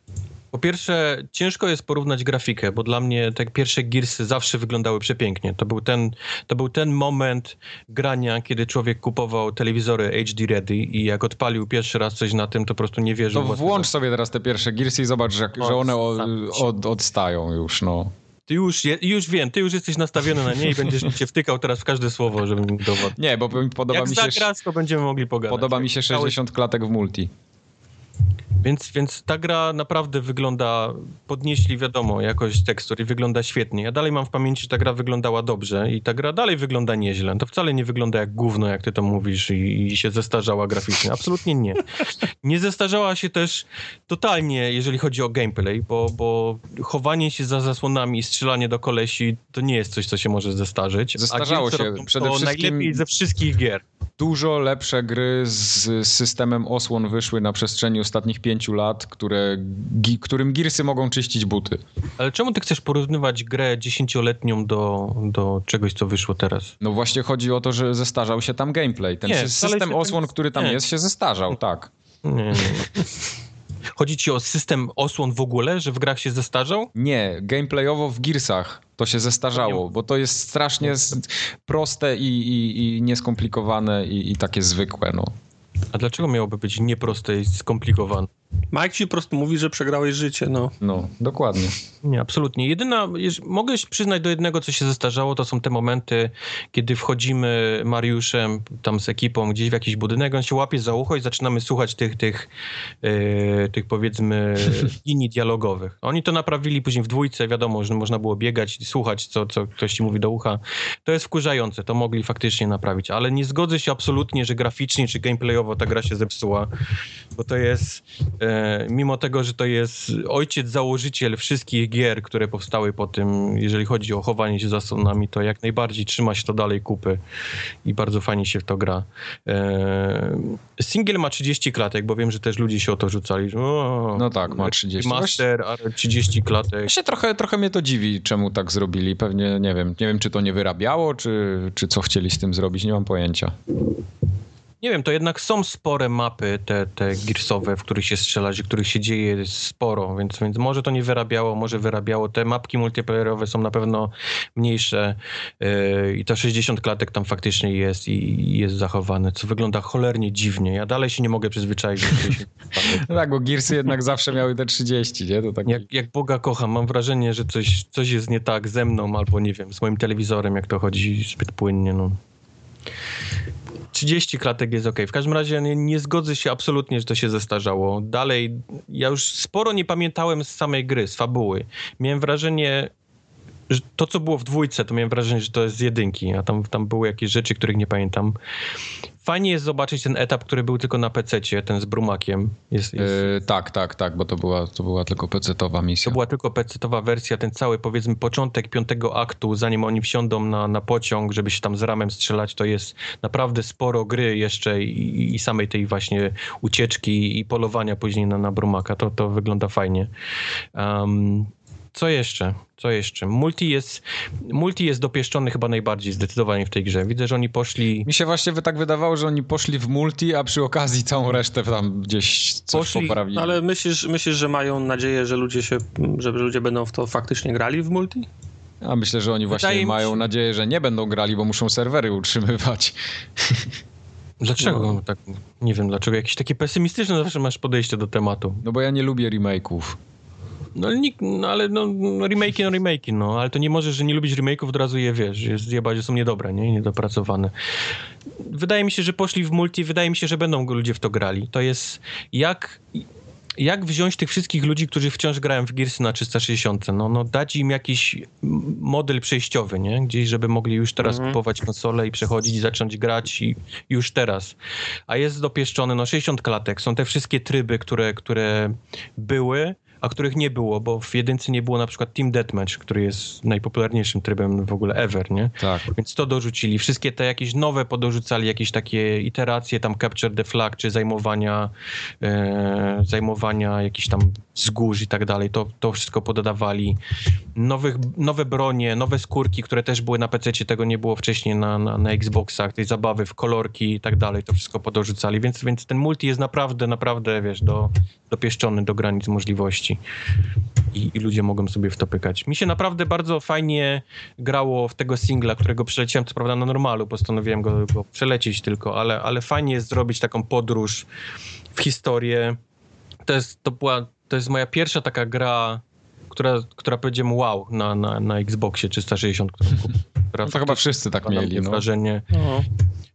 Po pierwsze, ciężko jest porównać grafikę, bo dla mnie te pierwsze Gearsy zawsze wyglądały przepięknie. To był ten, to był ten moment grania, kiedy człowiek kupował telewizory HD Ready i jak odpalił pierwszy raz coś na tym, to po prostu nie wierzył.
To włącz sobie teraz te pierwsze Gearsy i zobacz, że, że one od, od, odstają już, no.
Ty już, już wiem, ty już jesteś nastawiony na nie i będziesz mi się wtykał teraz w każde słowo, żeby mi.
Nie, bo podoba
Jak
mi się...
Jak zagrasz, to będziemy mogli pogadać.
Podoba mi się 60 klatek w multi.
Więc, więc ta gra naprawdę wygląda, podnieśli wiadomo jakość tekstur i wygląda świetnie. Ja dalej mam w pamięci, że ta gra wyglądała dobrze i ta gra dalej wygląda nieźle. To wcale nie wygląda jak gówno, jak ty to mówisz i, i się zestarzała graficznie. Absolutnie nie. Nie zestarzała się też totalnie, jeżeli chodzi o gameplay, bo, bo chowanie się za zasłonami i strzelanie do kolesi to nie jest coś, co się może zestarzyć.
Zestarzało się przede
to
wszystkim...
najlepiej ze wszystkich gier
dużo lepsze gry z systemem osłon wyszły na przestrzeni ostatnich pięciu lat, które, którym girsy mogą czyścić buty.
Ale czemu ty chcesz porównywać grę dziesięcioletnią do, do czegoś, co wyszło teraz?
No właśnie chodzi o to, że zestarzał się tam gameplay. Ten nie, system osłon, który tam nie. jest, się zestarzał, tak. Nie, nie.
Chodzi ci o system osłon w ogóle, że w grach się zestarzał?
Nie, gameplayowo w Gearsach to się zestarzało, bo to jest strasznie proste i, i, i nieskomplikowane i, i takie zwykłe. No.
A dlaczego miałoby być nieproste i skomplikowane?
Mike ci po prostu mówi, że przegrałeś życie, no.
No, dokładnie.
Nie, absolutnie. Jedyna, mogę się przyznać do jednego, co się zestarzało, to są te momenty, kiedy wchodzimy Mariuszem tam z ekipą gdzieś w jakiś budynek, on się łapie za ucho i zaczynamy słuchać tych, tych, yy, tych powiedzmy linii dialogowych. Oni to naprawili później w dwójce, wiadomo, że można było biegać i słuchać, co, co ktoś ci mówi do ucha. To jest wkurzające, to mogli faktycznie naprawić, ale nie zgodzę się absolutnie, że graficznie czy gameplayowo ta gra się zepsuła, bo to jest E, mimo tego, że to jest ojciec, założyciel wszystkich gier, które powstały po tym, jeżeli chodzi o chowanie się za stronami, to jak najbardziej trzyma się to dalej kupy i bardzo fajnie się w to gra. E, single ma 30 klatek, bo wiem, że też ludzie się o to rzucali. Że, o,
no tak, ma 30.
Master, ale 30 klatek.
Się trochę, trochę mnie to dziwi, czemu tak zrobili. Pewnie, nie wiem, nie wiem, czy to nie wyrabiało, czy, czy co chcieli z tym zrobić, nie mam pojęcia.
Nie wiem, to jednak są spore mapy te, te Gearsowe, w których się strzelać, w których się dzieje sporo, więc, więc może to nie wyrabiało, może wyrabiało. Te mapki multiplayerowe są na pewno mniejsze yy, i to 60 klatek tam faktycznie jest i, i, jest zachowane, co wygląda cholernie dziwnie. Ja dalej się nie mogę przyzwyczaić do 60
no tak, bo Gearsy jednak zawsze miały te 30, nie? To
tak... jak, jak Boga kocham, mam wrażenie, że coś, coś jest nie tak ze mną albo nie wiem, z moim telewizorem, jak to chodzi zbyt płynnie, no. 30 klatek jest ok. W każdym razie nie, nie, zgodzę się absolutnie, że to się zestarzało. Dalej, ja już sporo nie pamiętałem z samej gry, z fabuły. Miałem wrażenie, że to, co było w dwójce, to miałem wrażenie, że to jest z jedynki, a tam, tam były jakieś rzeczy, których nie pamiętam. Fajnie jest zobaczyć ten etap, który był tylko na PC, ten z Brumakiem. Jest, jest...
Yy, tak, tak, tak, bo to była, to była tylko PC-towa misja.
To była tylko PC-towa wersja, ten cały powiedzmy początek piątego aktu, zanim oni wsiądą na, na pociąg, żeby się tam z ramem strzelać, to jest naprawdę sporo gry jeszcze i, i samej tej właśnie ucieczki i polowania później na, na Brumaka. To, to wygląda fajnie. Um, co jeszcze? Co jeszcze? Multi jest, multi jest dopieszczony chyba najbardziej zdecydowanie w tej grze. Widzę, że oni poszli...
Mi się właśnie tak wydawało, że oni poszli w multi, a przy okazji całą resztę tam gdzieś coś poszli, poprawili.
Ale myślisz, myślisz, że mają nadzieję, że ludzie się, że ludzie będą w to faktycznie grali w multi?
A myślę, że oni właśnie Wydaje mają się... nadzieję, że nie będą grali, bo muszą serwery utrzymywać.
Dlaczego no. tak? Nie wiem dlaczego. Jakieś takie pesymistyczne zawsze masz podejście do tematu.
No bo ja nie lubię remake'ów.
No, no ale no, no remake'i, no no, ale to nie możesz, że nie lubisz remake'ów, od razu je wiesz, jest zjebać, że są niedobre, nie, niedopracowane. Wydaje mi się, że poszli w multi, wydaje mi się, że będą ludzie w to grali. To jest jak jak wziąć tych wszystkich ludzi, którzy wciąż grają w Gearsy na 360, no, no dać im jakiś model przejściowy, nie? Gdzieś, żeby mogli już teraz mhm. kupować konsolę i przechodzić i zacząć grać i już teraz. A jest dopieszczony, no 60 klatek, są te wszystkie tryby, które, które były, a których nie było, bo w jedynce nie było na przykład Team Deathmatch, który jest najpopularniejszym trybem w ogóle ever, nie?
Tak.
Więc to dorzucili. Wszystkie te jakieś nowe podorzucali, jakieś takie iteracje, tam Capture the Flag, czy zajmowania e, zajmowania jakichś tam wzgórz i tak dalej, to, to wszystko pododawali. Nowych, nowe bronie, nowe skórki, które też były na PC, tego nie było wcześniej na, na, na Xboxach, tej zabawy w kolorki i tak dalej, to wszystko podorzucali, więc, więc ten multi jest naprawdę, naprawdę, wiesz, do, dopieszczony do granic możliwości i, i, ludzie mogą sobie w to pykać. Mi się naprawdę bardzo fajnie grało w tego singla, którego przeleciałem, co prawda na normalu, postanowiłem go, go przelecieć tylko, ale, ale fajnie jest zrobić taką podróż w historię. To jest, to była, to jest moja pierwsza taka gra, która, która powiedziałem wow na, na, na Xboxie 360, którą
która, no to chyba wszyscy tak mieli.
No. Wrażenie. No.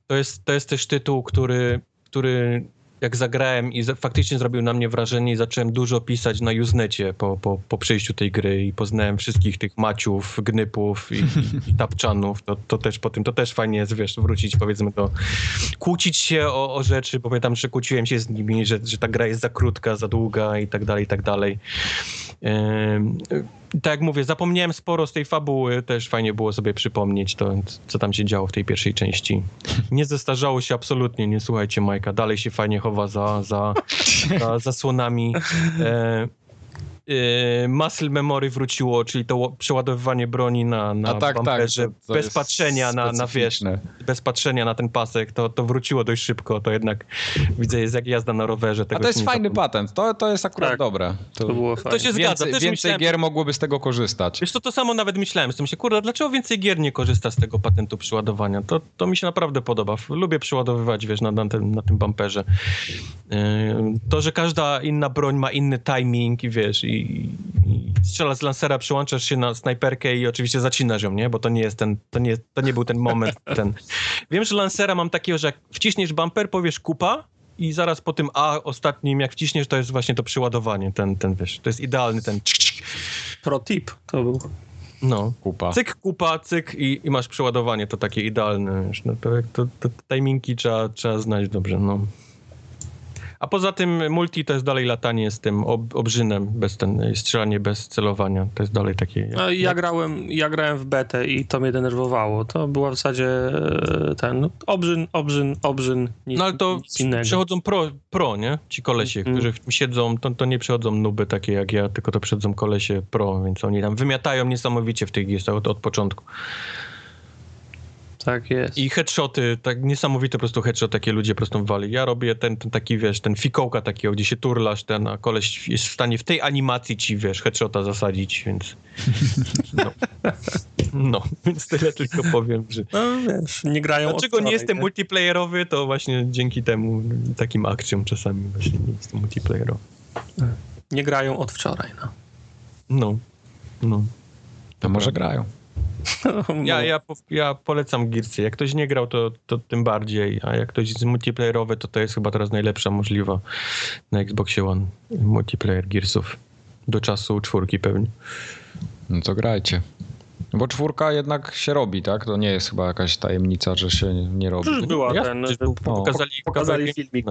To, jest, to jest też tytuł, który, który jak zagrałem i faktycznie zrobił na mnie wrażenie i zacząłem dużo pisać na Usenecie po, po, po przejściu tej gry i poznałem wszystkich tych maciów, gnypów i, i, tapczanów, to, to też po tym, to też fajnie jest, wiesz, wrócić powiedzmy to, kłócić się o, o rzeczy, pamiętam, że kłóciłem się z nimi, że, że ta gra jest za krótka, za długa i tak dalej, i tak dalej. Tak jak mówię, zapomniałem sporo z tej fabuły, też fajnie było sobie przypomnieć to, co tam się działo w tej pierwszej części. Nie zestarzało się absolutnie, nie słuchajcie Majka, dalej się fajnie chowa za, za, za zasłonami. E, muscle memory wróciło, czyli to przeładowywanie broni na, na tak, bumperze, tak, to, to bez patrzenia na, na wiesz, bez patrzenia na ten pasek, to, to wróciło dość szybko, to jednak widzę jest jak jazda na rowerze.
A to jest fajny patent, to, to jest akurat tak, dobre.
To, to, było fajne. to się
zgadza.
Więcej,
więcej myślałem, gier mogłoby z tego korzystać.
Wiesz to to samo nawet myślałem, z tym się, kurde, dlaczego więcej gier nie korzysta z tego patentu przeładowania? To, to mi się naprawdę podoba. Lubię przeładowywać, wiesz, na, na, tym, na tym bumperze. Yy, to, że każda inna broń ma inny timing i wiesz, i i, strzela z lansera, przyłączasz się na snajperkę i oczywiście zacinasz ją, nie? Bo to nie jest ten, to nie, to nie był ten moment ten. Wiem, że lansera mam takiego, że jak wciśniesz bumper, powiesz kupa i zaraz po tym A ostatnim, jak wciśniesz, to jest właśnie to przyładowanie, ten, ten wiesz, to jest idealny ten
Pro tip to był.
No, kupa. Cyk, kupa, cyk i, i masz przeładowanie, to takie idealne, wiesz, no to, to, to timingi trzeba, trzeba znać dobrze, no. A poza tym multi to jest dalej latanie z tym ob, obrzynem, bez ten, strzelanie bez celowania. To jest dalej takie... Jak,
no, ja, grałem, ja grałem w betę i to mnie denerwowało. To była w zasadzie e, ten no, obrzyn, obrzyn, obrzyn,
nic, No ale to przechodzą pro, pro, nie? Ci kolesie, mm. którzy siedzą, to, to nie przychodzą nuby takie jak ja, tylko to przychodzą kolesie pro, więc oni tam wymiatają niesamowicie w tych gierach od, od początku.
Tak jest.
I headshoty, tak niesamowite po prostu headshot, takie ludzie po prostu wali. Ja robię ten, ten taki, wiesz, ten fikołka takiego, gdzie się turlasz, ten, a koleś jest w stanie w tej animacji ci, wiesz, headshota zasadzić, więc... No, no więc tyle tylko powiem, że...
No wiesz, nie grają
Dlaczego nie
wczoraj,
jestem
tak?
multiplayerowy, to właśnie dzięki temu, takim akcjom czasami właśnie nie jestem multiplayerowy.
Nie grają od wczoraj, no.
No, no.
To może grają.
Ja, ja, po- ja polecam Gearsy. Jak ktoś nie grał, to, to tym bardziej. A jak ktoś jest multiplayerowy, to to jest chyba teraz najlepsza możliwa na Xboxie One multiplayer Gearsów. Do czasu czwórki pewnie.
No to grajcie. Bo czwórka jednak się robi, tak? To nie jest chyba jakaś tajemnica, że się nie robi.
Przecież była
Ja-
ten,
przecież
że
pokazali,
pokazali filmik?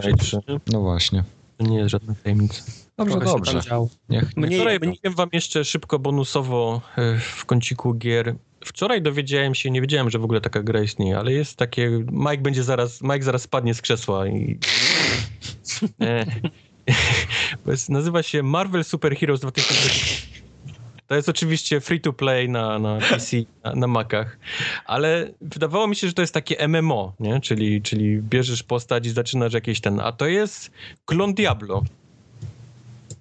No właśnie.
To nie jest żadna tajemnica.
Dobrze, dobrze. Niech, niech
Mniej,
Wczoraj
mniej,
wam jeszcze szybko bonusowo e, w kąciku gier. Wczoraj dowiedziałem się, nie wiedziałem, że w ogóle taka gra istnieje, ale jest takie, Mike będzie zaraz, Mike zaraz spadnie z krzesła i... E, nazywa się Marvel Super Heroes 2020. To jest oczywiście free to play na, na PC, na, na Macach, ale wydawało mi się, że to jest takie MMO, nie? Czyli, czyli bierzesz postać i zaczynasz jakieś ten, a to jest klon Diablo.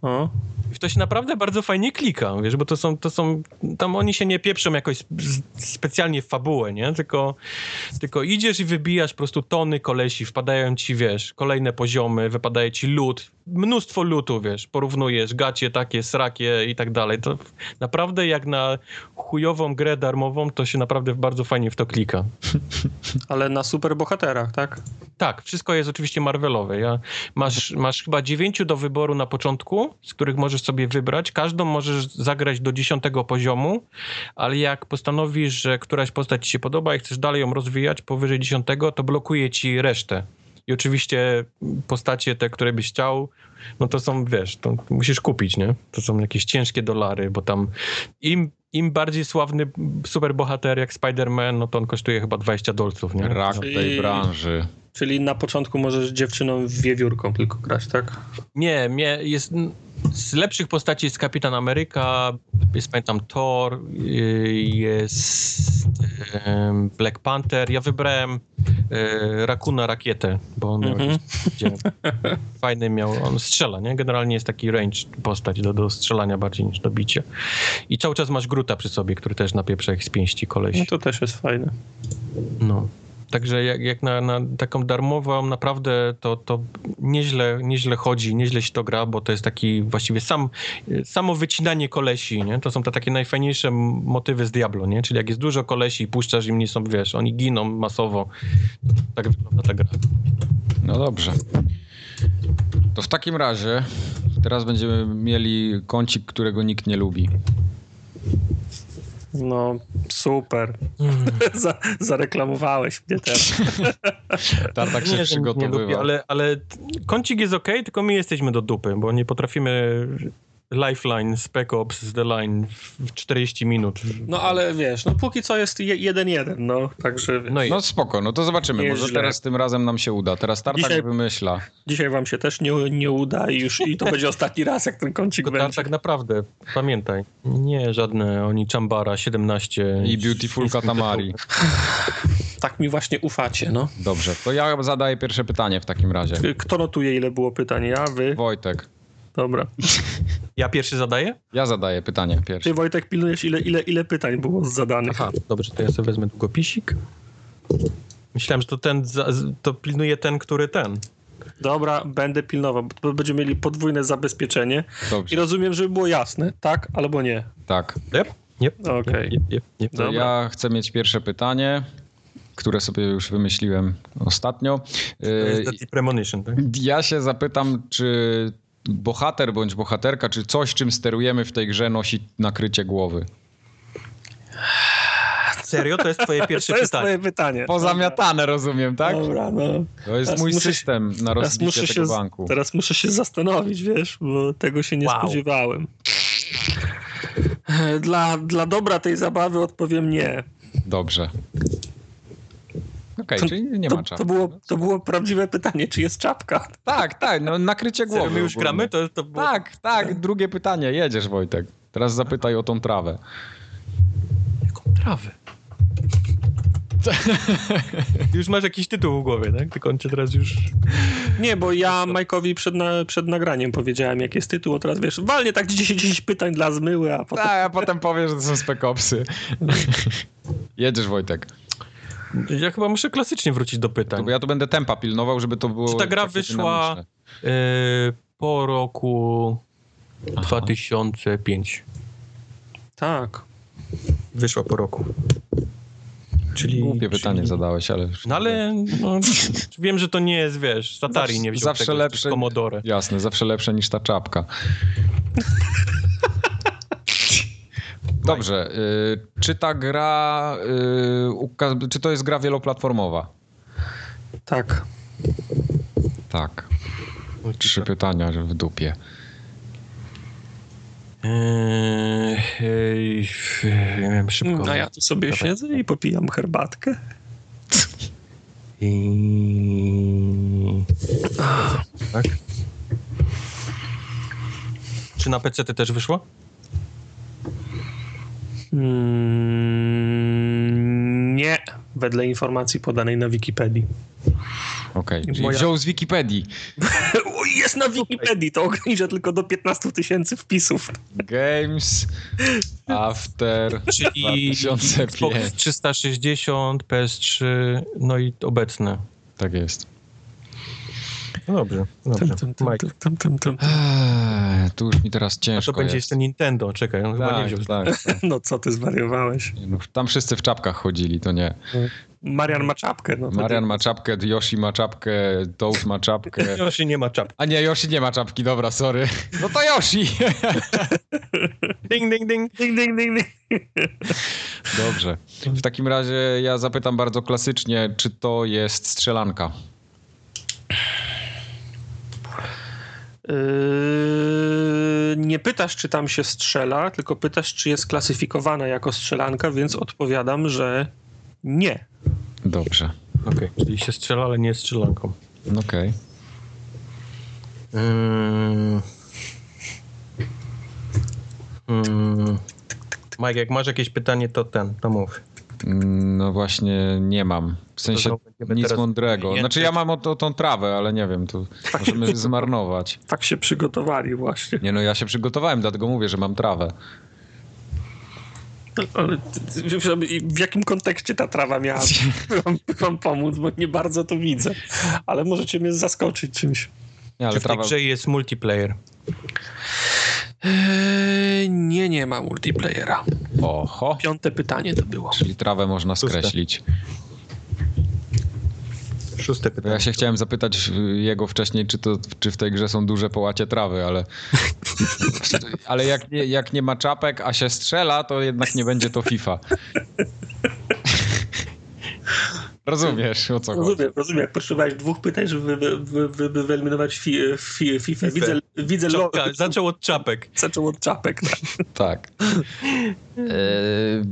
O,
I w to się naprawdę bardzo fajnie klika, wiesz, bo to są, to są, tam oni się nie pieprzą jakoś specjalnie w fabułę, nie? Tylko, tylko idziesz i wybijasz po prostu tony kolesi, wpadają ci, wiesz, kolejne poziomy, wypadaje ci lód, mnóstwo lutu, wiesz, porównujesz gacie takie, srakie i tak dalej. To naprawdę jak na chujową grę darmową, to się naprawdę bardzo fajnie w to klika.
ale na super bohaterach, tak?
Tak, wszystko jest oczywiście Marvelowe. Ja, masz, masz chyba dziewięciu do wyboru na początku, z których możesz sobie wybrać. Każdą możesz zagrać do dziesiątego poziomu, ale jak postanowisz, że któraś postać ci się podoba i chcesz dalej ją rozwijać powyżej dziesiątego, to blokuje ci resztę. I oczywiście postacie te, które byś chciał, no to są, wiesz, to musisz kupić, nie? To są jakieś ciężkie dolary, bo tam im, im bardziej sławny superbohater jak Spider-Man, no to on kosztuje chyba 20 dolców, nie?
rak w tej branży.
Czyli na początku możesz dziewczyną wiewiórką tylko grać, tak?
Nie, mnie jest z lepszych postaci jest Kapitan Ameryka, jest pamiętam Thor, y, jest Black Panther. Ja wybrałem e, Rakuna Rakietę, bo on miał jakiś- gdzie fajny miał, on strzela, nie? Generalnie jest taki range postać do, do strzelania bardziej niż do bicia. I cały czas masz Gruta przy sobie, który też napieprza ich z pięści koleś.
No to też jest fajne.
No. Także jak, jak na, na taką darmową naprawdę to, to nieźle, nieźle chodzi, nieźle się to gra, bo to jest taki właściwie sam, samo wycinanie kolesi, nie? To są te takie najfajniejsze motywy z Diablo, nie? Czyli jak jest dużo kolesi i puszczasz im, nie są, wiesz, oni giną masowo. Tak wygląda ta gra.
No dobrze. To w takim razie teraz będziemy mieli kącik, którego nikt nie lubi.
No, super. Za, zareklamowałeś mnie teraz.
Tartak się
nie,
przygotowywał.
ale, ale kącik jest ok, tylko my jesteśmy do dupy, bo nie potrafimy Lifeline, Spec Ops, The Line w 40 minut.
No ale wiesz, no póki co jest 1-1, no, także
No i
No spoko, no to zobaczymy.
Nie
Może
źle.
teraz tym razem nam się uda. Teraz Tartak
Dzisiaj-
wymyśla.
dzisiaj wam się też nie, nie uda i już i to będzie ostatni raz, jak ten kącik
tak,
będzie.
tak naprawdę, pamiętaj, nie żadne oni Chambara 17
I Beautiful Katamari.
Tak mi właśnie ufacie, no.
Dobrze, to ja zadaję pierwsze pytanie w takim razie.
Kto notuje, ile było pytań? Ja, wy?
Wojtek.
Dobra.
Ja pierwszy zadaję?
Ja zadaję pytanie pierwsze.
Ty, Wojtek, pilnujesz, ile, ile, ile pytań było zadanych?
Aha, dobrze, to ja sobie wezmę długopisik. Myślałem, że to ten, to pilnuje ten, który ten.
Dobra, będę pilnował, bo będziemy mieli podwójne zabezpieczenie. I
Dobrze,
rozumiem, żeby było jasne, tak albo nie.
tak.
Yep, yep,
Okej.
yep, yep, yep.
To
Dobra.
ja chcę mieć pierwsze pytanie, które sobie już wymyśliłem ostatnio.
To jest
Y,
Deadly Premonition, tak?
Ja się zapytam, czy bohater bądź bohaterka, czy coś, czym sterujemy w tej grze, nosi nakrycie głowy?
Serio? To jest twoje pierwsze
To jest
pytanie.
twoje pytanie.
Pozamiatane, rozumiem, tak?
Dobra, no.
To jest
Teraz
mój
się-
system na rozbicie tego
się,
banku.
teraz muszę się zastanowić, wiesz, bo tego się nie
Wow.
spodziewałem. Dla, dla dobra tej zabawy odpowiem nie.
Dobrze. Okej,
To-
czyli nie ma czasu.
to, było, to było prawdziwe pytanie, czy jest czapka?
Tak, tak, no nakrycie głowy.
Serio, my już gramy? To, to było...
Tak, tak, drugie pytanie. Jedziesz, Wojtek. Teraz zapytaj o tą trawę.
Jaką trawę? Już masz jakiś tytuł w głowie, tak? Tylko on cię teraz już...
Nie, bo ja Majkowi przed, na, przed nagraniem powiedziałem, jak jest tytuł, a teraz wiesz, walnie tak 10, 10 pytań dla zmyły, a potem...
Tak, a potem powiesz, że to są spekopsy. Jedziesz, Wojtek.
Ja chyba muszę klasycznie wrócić do pytań.
To ja tu będę tempa pilnował, żeby to było
Czy ta gra wyszła e, po roku 2005?
Tak.
Wyszła po roku. Czyli...
Głupie pytanie
czyli...
zadałeś, ale...
No ale no, wiem, że to nie jest, wiesz, z Atari
Zawsze-
nie wziął
zawsze
tego,
lepsze-
Commodore.
Jasne, zawsze lepsze niż ta czapka. Dobrze. Y, czy ta gra... Y, czy to jest gra wieloplatformowa?
Tak.
Tak. Trzy pytania w dupie.
Eee, nie wiem, szybko.
No ja tu sobie
Dawaj.
siedzę i popijam herbatkę.
I... Tak? Czy na PC też wyszło?
Mm, nie, wedle informacji podanej na Wikipedii.
Okej. Czyli
Moja-
wziął z Wikipedii.
Jest na Wikipedii, to ogranicza tylko do 15 tysięcy wpisów.
Games After
Czyli
2005.
Xbox 360, PS3, no i obecne.
Tak jest.
No dobrze, dobrze.
Eee, tu już mi teraz
A
ciężko
to będzie
jest.
jeszcze Nintendo, czekaj, on chyba nie
Tak,
wziął.
tak, tak.
No co ty zwariowałeś?
No, Tam wszyscy w czapkach chodzili, to nie.
Marian ma czapkę. No,
Marian ma czapkę, Yoshi ma czapkę, Toad ma czapkę.
Yoshi nie ma czapki.
A nie, Yoshi nie ma czapki, dobra, sorry. No to Yoshi!
Ding, ding, ding.
Ding, ding, ding, ding.
Dobrze. W takim razie ja zapytam bardzo klasycznie, czy to jest strzelanka?
Yy, nie pytasz, czy tam się strzela, tylko pytasz, czy jest klasyfikowana jako strzelanka, więc odpowiadam, że nie.
Dobrze.
Okej, czyli się strzela, ale nie jest strzelanką.
Okej.
Mm. Mm. Mike, jak masz jakieś pytanie, to ten, to mów.
No właśnie nie mam. W sensie nic mądrego. Znaczy ja mam o, to, tą trawę, ale nie wiem, tu możemy zmarnować.
Tak się przygotowali właśnie.
Nie no, ja się przygotowałem, dlatego mówię, że mam trawę.
Ale w jakim kontekście ta trawa miała wam, wam pomóc, bo nie bardzo to widzę. Ale możecie mnie zaskoczyć czymś.
Nie,
Czy w tej
trawa...
grze jest multiplayer?
Eee, nie, nie ma multiplayera.
Oho.
Piąte pytanie to było.
Czyli trawę można
Szóste.
skreślić.
Szóste
Bo
pytanie.
ja się chciałem zapytać y, jego wcześniej, czy, to, czy w tej grze są duże połacie trawy, ale. ale jak nie, jak nie ma czapek, a się strzela, to jednak nie będzie to FIFA. Rozumiesz, o co chodzi.
Rozumiem, rozumiem. Jak potrzebowałeś dwóch pytań, żeby wy, wy, wy, wy, wyeliminować fi, fi, FIFA. Widzę, widzę lo,
zaczął od czapek.
zaczął od czapek. Tak.
Tak. E,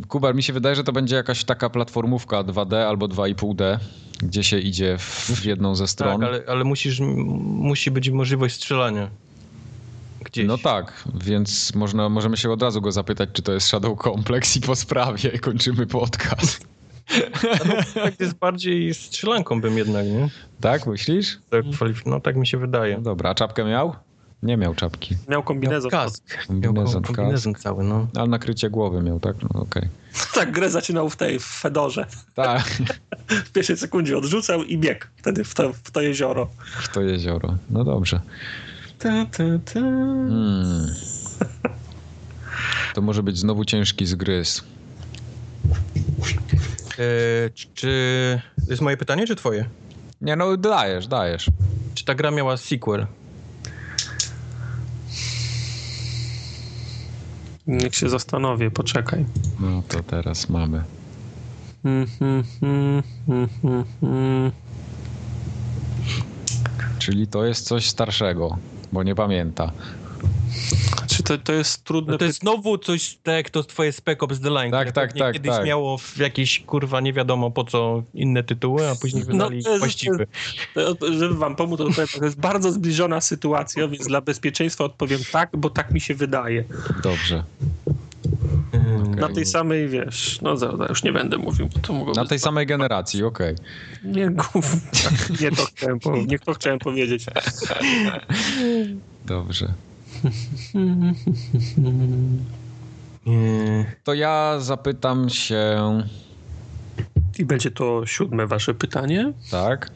Kubar, mi się wydaje, że to będzie jakaś taka platformówka 2D albo 2,5D, gdzie się idzie w, jedną ze stron.
Tak, ale, ale musisz, musi być możliwość strzelania. Gdzieś.
No tak, więc można, możemy się od razu go zapytać, czy to jest Shadow Complex i po sprawie kończymy podcast.
Tak jest bardziej strzelanką bym jednak, nie?
Tak, myślisz?
Tak, no tak mi się wydaje.
No dobra, a czapkę miał? Nie miał czapki,
Miał kombinezon.
kask.
Kombinezon,
Miał kombinezon cały, no.
ale nakrycie głowy miał, tak? No okej.
Tak, grę zaczynał w tej, w Fedorze.
Tak,
W pierwszej sekundzie odrzucał i biegł wtedy w to, w to jezioro.
w to jezioro. No dobrze.
Ta, ta, ta.
Hmm. To może być znowu ciężki zgryz.
E, czy-. To jest moje pytanie, czy twoje?
Nie no, dajesz, dajesz.
Czy ta gra miała sequel?
Niech się zastanowię, poczekaj.
No to teraz mamy.
Mm, mm, mm.
Czyli to jest coś starszego, bo nie pamięta.
Czy to, to jest trudne
No to jest znowu coś tak jak to twoje Spec Ops The Line,
Tak, tak, tak,
kiedyś
tak.
miało w jakieś, kurwa, nie wiadomo po co inne tytuły, a później
No,
wydali
jest-
właściwy.
To, żeby wam pomóc, to to jest bardzo zbliżona sytuacja, więc dla bezpieczeństwa odpowiem tak, bo tak mi się wydaje.
Dobrze.
Okay. Na tej samej, wiesz, no zaraz, już nie będę mówił, bo to mogło
Na tej samej generacji, okej.
Okay. Nie, nie, to chciałem, nie to chciałem powiedzieć.
Dobrze. To ja zapytam się.
I będzie to siódme wasze pytanie.
Tak.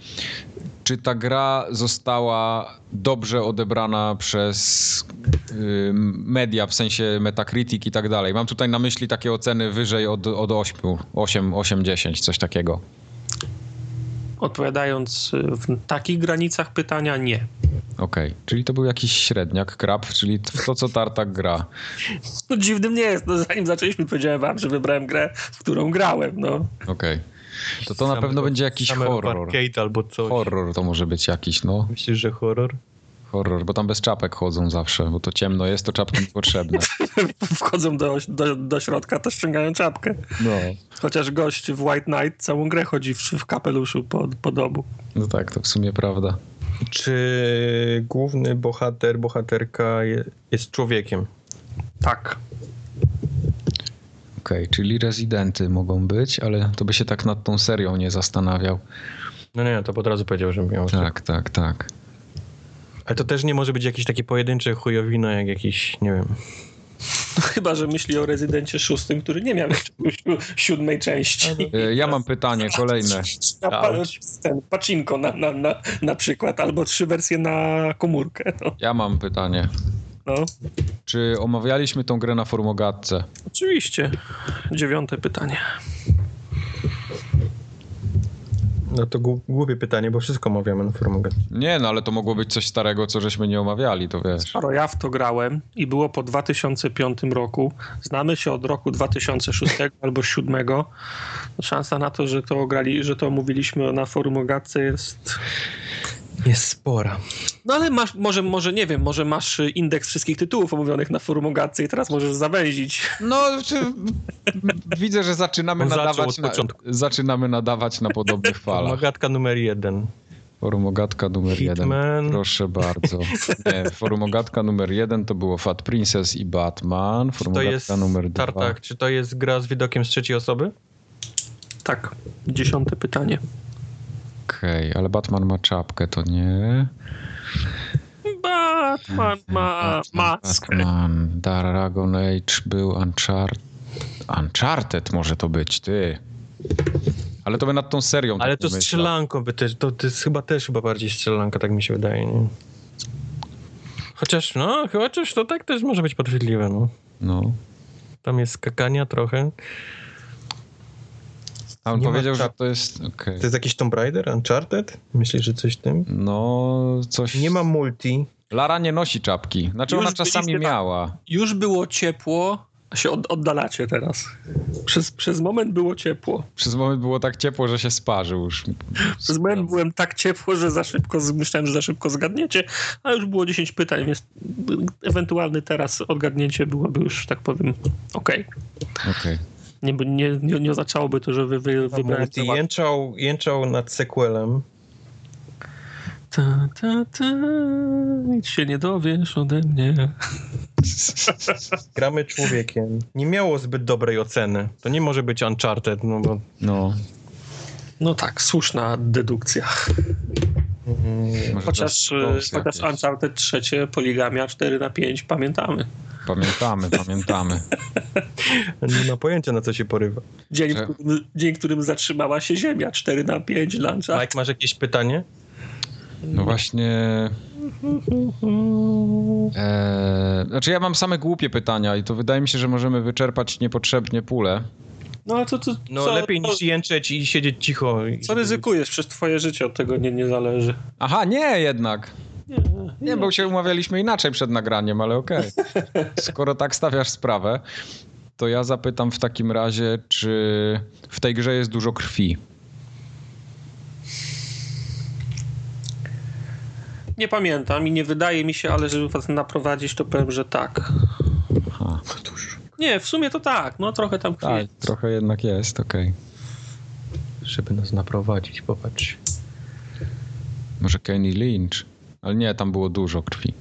Czy ta gra została dobrze odebrana przez y, media, w sensie Metacritic i tak dalej? Mam tutaj na myśli takie oceny wyżej od, od 8, 8, 8, 10, coś takiego.
Odpowiadając w takich granicach pytania, nie.
Okej, okay. czyli to był jakiś średniak, krab, czyli to, co Tartak gra.
No dziwnym nie jest, no zanim zaczęliśmy powiedziałem wam, że wybrałem grę, w którą grałem, no.
Okej. Okay. To to na pewno będzie jakiś horror.
Arcade albo coś.
Horror to może być jakiś, no.
Myślisz, że horror?
Horror, bo tam bez czapek chodzą zawsze, bo to ciemno jest, to czapki potrzebne.
Wchodzą do, do, do środka, to ściągają czapkę.
No.
Chociaż gość w White Knight całą grę chodzi w, w kapeluszu po, po domu.
No tak, to w sumie prawda.
Czy główny bohater, bohaterka jest człowiekiem?
Tak.
Okej, okay, czyli rezydenty mogą być, ale to by się tak nad tą serią nie zastanawiał.
No nie, to od razu powiedział, że miał.
Tak, tak, tak.
Ale to też nie może być jakieś takie pojedyncze chujowino, jak jakiś, nie wiem...
No, chyba, że myśli o rezydencie szóstym, który nie miał siódmej części.
Ja mam pytanie kolejne.
Ten pacinko na, na, na, na przykład, albo trzy wersje na komórkę. No.
Ja mam pytanie.
No.
Czy omawialiśmy tą grę na formogatce?
Oczywiście. Dziewiąte pytanie.
No to głupie pytanie, bo wszystko omawiamy na formogatce.
Nie, no ale to mogło być coś starego, co żeśmy nie omawiali, to wiesz.
Skoro ja w to grałem i było po 2005 roku, znamy się od roku 2006 albo 2007, szansa na to, że to grali, że to omówiliśmy na formogatce jest
jest spora.
No ale masz, może, może nie wiem, może masz indeks wszystkich tytułów omówionych na forum Ogacy i teraz możesz zawęzić.
No, czy, widzę, że zaczynamy nadawać, na, zaczynamy nadawać na podobnych falach.
Ogatka numer jeden.
Forum Ogatka numer Hitman. jeden. Proszę bardzo. Nie, Forum Ogatka numer jeden to było Fat Princess i Batman. Forum
to jest numer dwa. Tartak, czy to jest gra z widokiem z trzeciej osoby?
Tak. Dziesiąte pytanie.
Okej, okay, ale Batman ma czapkę, to nie.
Batman ma maskę.
Batman, Dragon Age był Uncharted. Uncharted może to być, ty. Ale to by nad tą serią.
Ale tak to myślał. strzelanką by też, to, to jest chyba też chyba bardziej strzelanka, tak mi się wydaje, nie? Chociaż, no, chociaż to tak też może być podchwytliwe, no.
No.
Tam jest skakania trochę.
A on nie powiedział, że to jest. Okay.
To jest jakiś Tomb Raider, Uncharted? Myślisz, że coś w tym?
No, coś.
Nie ma multi.
Lara nie nosi czapki. Znaczy już ona czasami miała.
Już było ciepło, a się od, oddalacie teraz. Przez, przez moment było ciepło.
Przez moment było tak ciepło, że się sparzył już.
Przez moment byłem tak ciepło, że za szybko, myślałem, że za szybko zgadniecie, a już było 10 pytań, więc ewentualny teraz odgadnięcie byłoby już, tak powiem, okej.
Okay. Okej. Okay
nie, nie, nie, nie oznaczałoby to, że wy, wy wybrałem...
Jęczał, jęczał nad sequelem.
Ta, ta, ta, nic się nie dowiesz ode mnie.
Gramy człowiekiem. Nie miało zbyt dobrej oceny. To nie może być Uncharted, no bo...
No.
No tak, słuszna dedukcja. Mm, chociaż, chociaż Uncharted trzecie, poligamia 4 na 5 pamiętamy.
Pamiętamy, pamiętamy.
Nie ma pojęcia, na co się porywa.
Dzień, w którym, dzień, którym zatrzymała się Ziemia. 4 na 5 luncha.
Mike, masz jakieś pytanie?
No właśnie... Eee, znaczy ja mam same głupie pytania i to wydaje mi się, że możemy wyczerpać niepotrzebnie pulę.
No ale to, to
No co, lepiej to, niż jęczeć i siedzieć cicho.
Co ryzykujesz? Przez twoje życie od tego nie, nie zależy.
Aha, nie jednak. Nie, nie, bo się umawialiśmy inaczej przed nagraniem, ale okej. Okay. Skoro tak stawiasz sprawę, to ja zapytam w takim razie, czy w tej grze jest dużo krwi?
Nie pamiętam i nie wydaje mi się, ale żeby was naprowadzić, to powiem, że tak. Aha. Nie, w sumie to tak, no trochę tam krwi.
Tak, trochę jednak jest, okej. Okay.
Żeby nas naprowadzić, popatrz.
Może Kenny Lynch? Ale nie, tam było dużo krwi.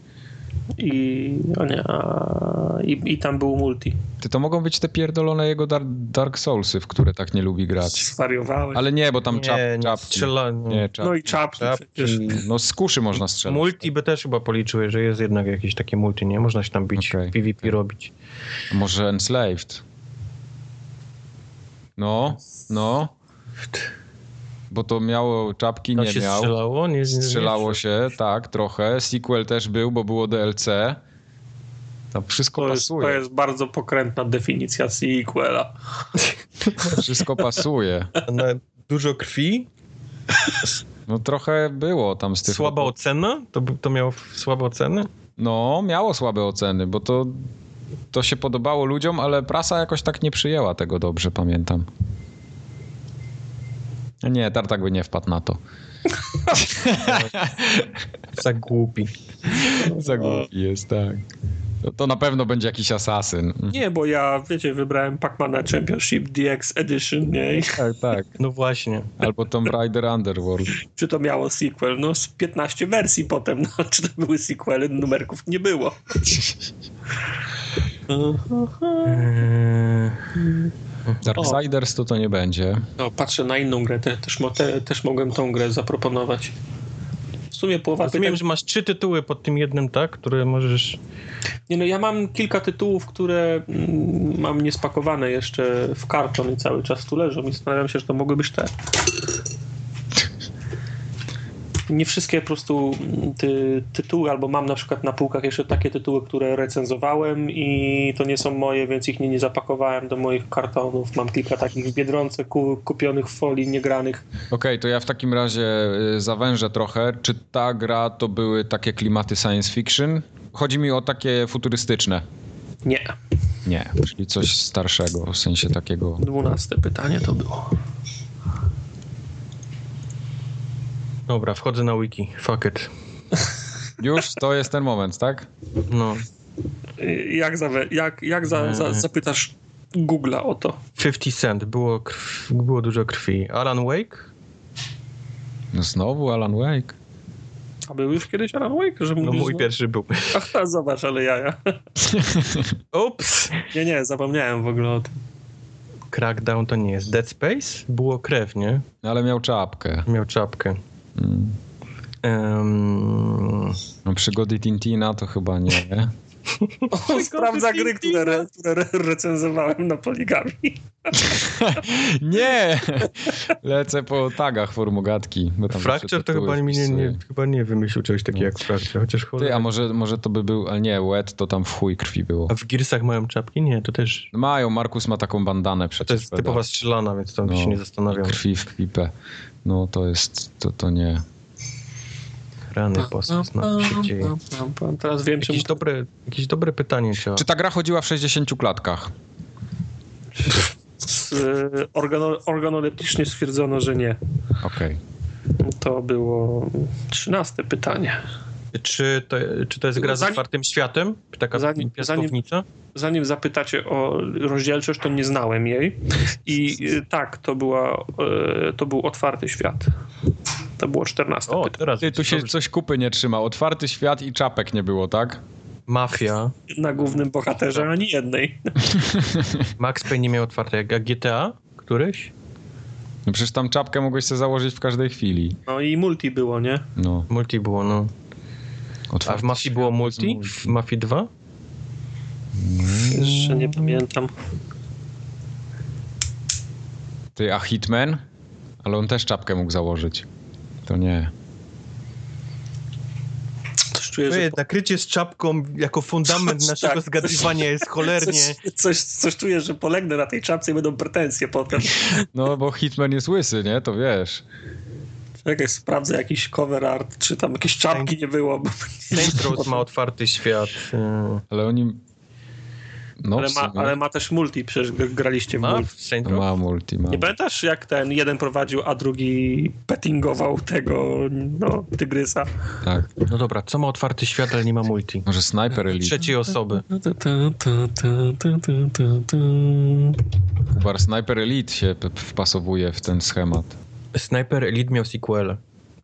I, nie, a, i, i tam był multi.
Ty to mogą być te pierdolone jego Dark, Dark Soulsy, w które tak nie lubi grać.
Zwariowałeś.
Ale nie, bo tam
Nie,
czap,
nie,
czapki.
strzela-
Nie, czap.
No i czapki,
Czapki.
No z kuszy można strzelać.
Multi by też chyba policzyły, że jest jednak jakieś takie multi, nie? Można się tam bić,
Okej.
PvP robić.
Może Enslaved. No, no. Bo to miało czapki,
Tam
nie
się
miał.
strzelało? Nie, nie,
Strzelało
nie,
się, tak, trochę. Sequel też był, bo było DLC. Tam wszystko
To jest, to
pasuje.
jest bardzo pokrętna definicja sequela.
Wszystko pasuje.
Na dużo krwi,
No trochę było tam z tych...
słaba ocena? To, to miało słabe oceny?
No, miało słabe oceny, bo to, to się podobało ludziom, ale prasa jakoś tak nie przyjęła tego dobrze, pamiętam. Nie, Tartak by nie wpadł na to.
Za głupi.
Za głupi jest, tak. To, to na pewno będzie jakiś asasyn.
Nie, bo ja, wiecie, wybrałem Pac-Mana Championship DX Edition, nie? I
Tak, tak.
No właśnie.
Albo Tomb Raider Underworld.
czy to miało sequel? No z 15 wersji potem, no czy to były sequele? Numerków nie było.
Eee,
Darksiders to to nie będzie.
No, patrzę na inną grę, te, też, mo- te, też mogłem tą grę zaproponować. W sumie połowa
Rozumiem,
pytań...
że masz trzy tytuły pod tym jednym, tak? Które możesz...
Nie no, ja mam kilka tytułów, które mm, mam niespakowane jeszcze w karton i cały czas tu leżą i zastanawiam się, że to mogły być te. Nie wszystkie po prostu mm, ty, tytuły, albo mam na przykład na półkach jeszcze takie tytuły, które recenzowałem i to nie są moje, więc ich nie, nie zapakowałem do moich kartonów. Mam kilka takich w Biedronce ku, kupionych w folii, niegranych.
Okej, to ja w takim razie y, zawężę trochę. Czy ta gra to były takie klimaty science fiction? Chodzi mi o takie futurystyczne.
Nie.
Nie, czyli coś starszego, w sensie takiego.
Dwunaste pytanie to było.
Dobra, wchodzę na wiki. Fuck it.
Już to jest ten moment, tak?
No.
Jak, zawe- jak, jak za, za, zapytasz Google'a o to?
50 Cent. Było, krw, było dużo krwi. Alan Wake?
No znowu Alan Wake.
A był już kiedyś Alan Wake? Że
No mój pierwszy był.
Aha, zobacz, ale jaja.
Ups!
Nie, nie, zapomniałem w ogóle o tym.
Crackdown to nie jest. Dead Space? Było krew, nie?
Ale miał czapkę.
Miał czapkę.
Mm.
Um,
No przygody Tintina to chyba nie.
On sprawdza gry, które, re, które re, recenzowałem na poligami.
nie! Lecę po tagach formogatki. zawsze
to chyba nie, nie, chyba nie wymyślił czegoś takiego jak Fracture, chociaż
Ty,
cholera.
a może, może to by był, ale nie, Wet to tam w chuj krwi było.
A w Gearsach mają czapki? Nie, to też...
Mają, Markus ma taką bandanę przecież.
To jest typowa strzelana, więc tam
No,
się nie zastanawiam.
Krwi w pipę. No to jest, to, to nie.
Rany no, się dzieje.
Teraz wiem, czemu
Jakieś dobre, jakieś dobre pytanie trzeba.
Czy ta gra chodziła w 60 klatkach?
y, organo, organoleptycznie stwierdzono, że nie.
Okej.
To było trzynaste pytanie.
Czy to, czy to jest gra z
Zanim-
otwartym światem? Taka
zanim-
piaskownica?
Zanim zapytacie o rozdzielczość, to nie znałem jej. I y, tak, to, była, y, to był otwarty świat. To było czternaste
O,
pytanie.
teraz
Ty, tu się
dobrze.
coś kupy nie trzyma. Otwarty świat i czapek nie było, tak?
Mafia.
Na głównym bohaterze ani jednej.
Max Payne nie miał otwarte, jak jak GTA któryś?
No przecież tam czapkę mogłeś sobie założyć w każdej chwili.
No i multi było, nie?
No.
Multi było, no. A w Mafii było multi? W Mafii 2?
Jeszcze nie pamiętam.
Ty, a Hitman? Ale on też czapkę mógł założyć. To nie.
Coś czuję,
To
że
jest nakrycie z czapką jako fundament
Coś
naszego
tak.
zgadywania jest cholernie...
coś, coś, coś czuję, że polegnę na tej czapce i będą pretensje potem.
No, bo Hitman jest łysy, nie? To wiesz.
Czekaj, sprawdzę jakiś cover art, czy tam jakieś czapki nie było. Bo...
Saints Row ma otwarty świat. y,
Ale oni... No,
Ale ma, ale ma też multi, przecież gr- graliście w
Ma
multi.
No
Row?
ma multi, ma.
Nie pamiętasz, jak ten jeden prowadził, a drugi pettingował tego no, tygrysa?
Tak.
No dobra, co ma otwarty świat, ale nie ma multi?
Może Sniper Elite.
Trzeciej osoby.
Kubar Sniper Elite się wpasowuje w ten schemat.
Sniper Elite miał sequel.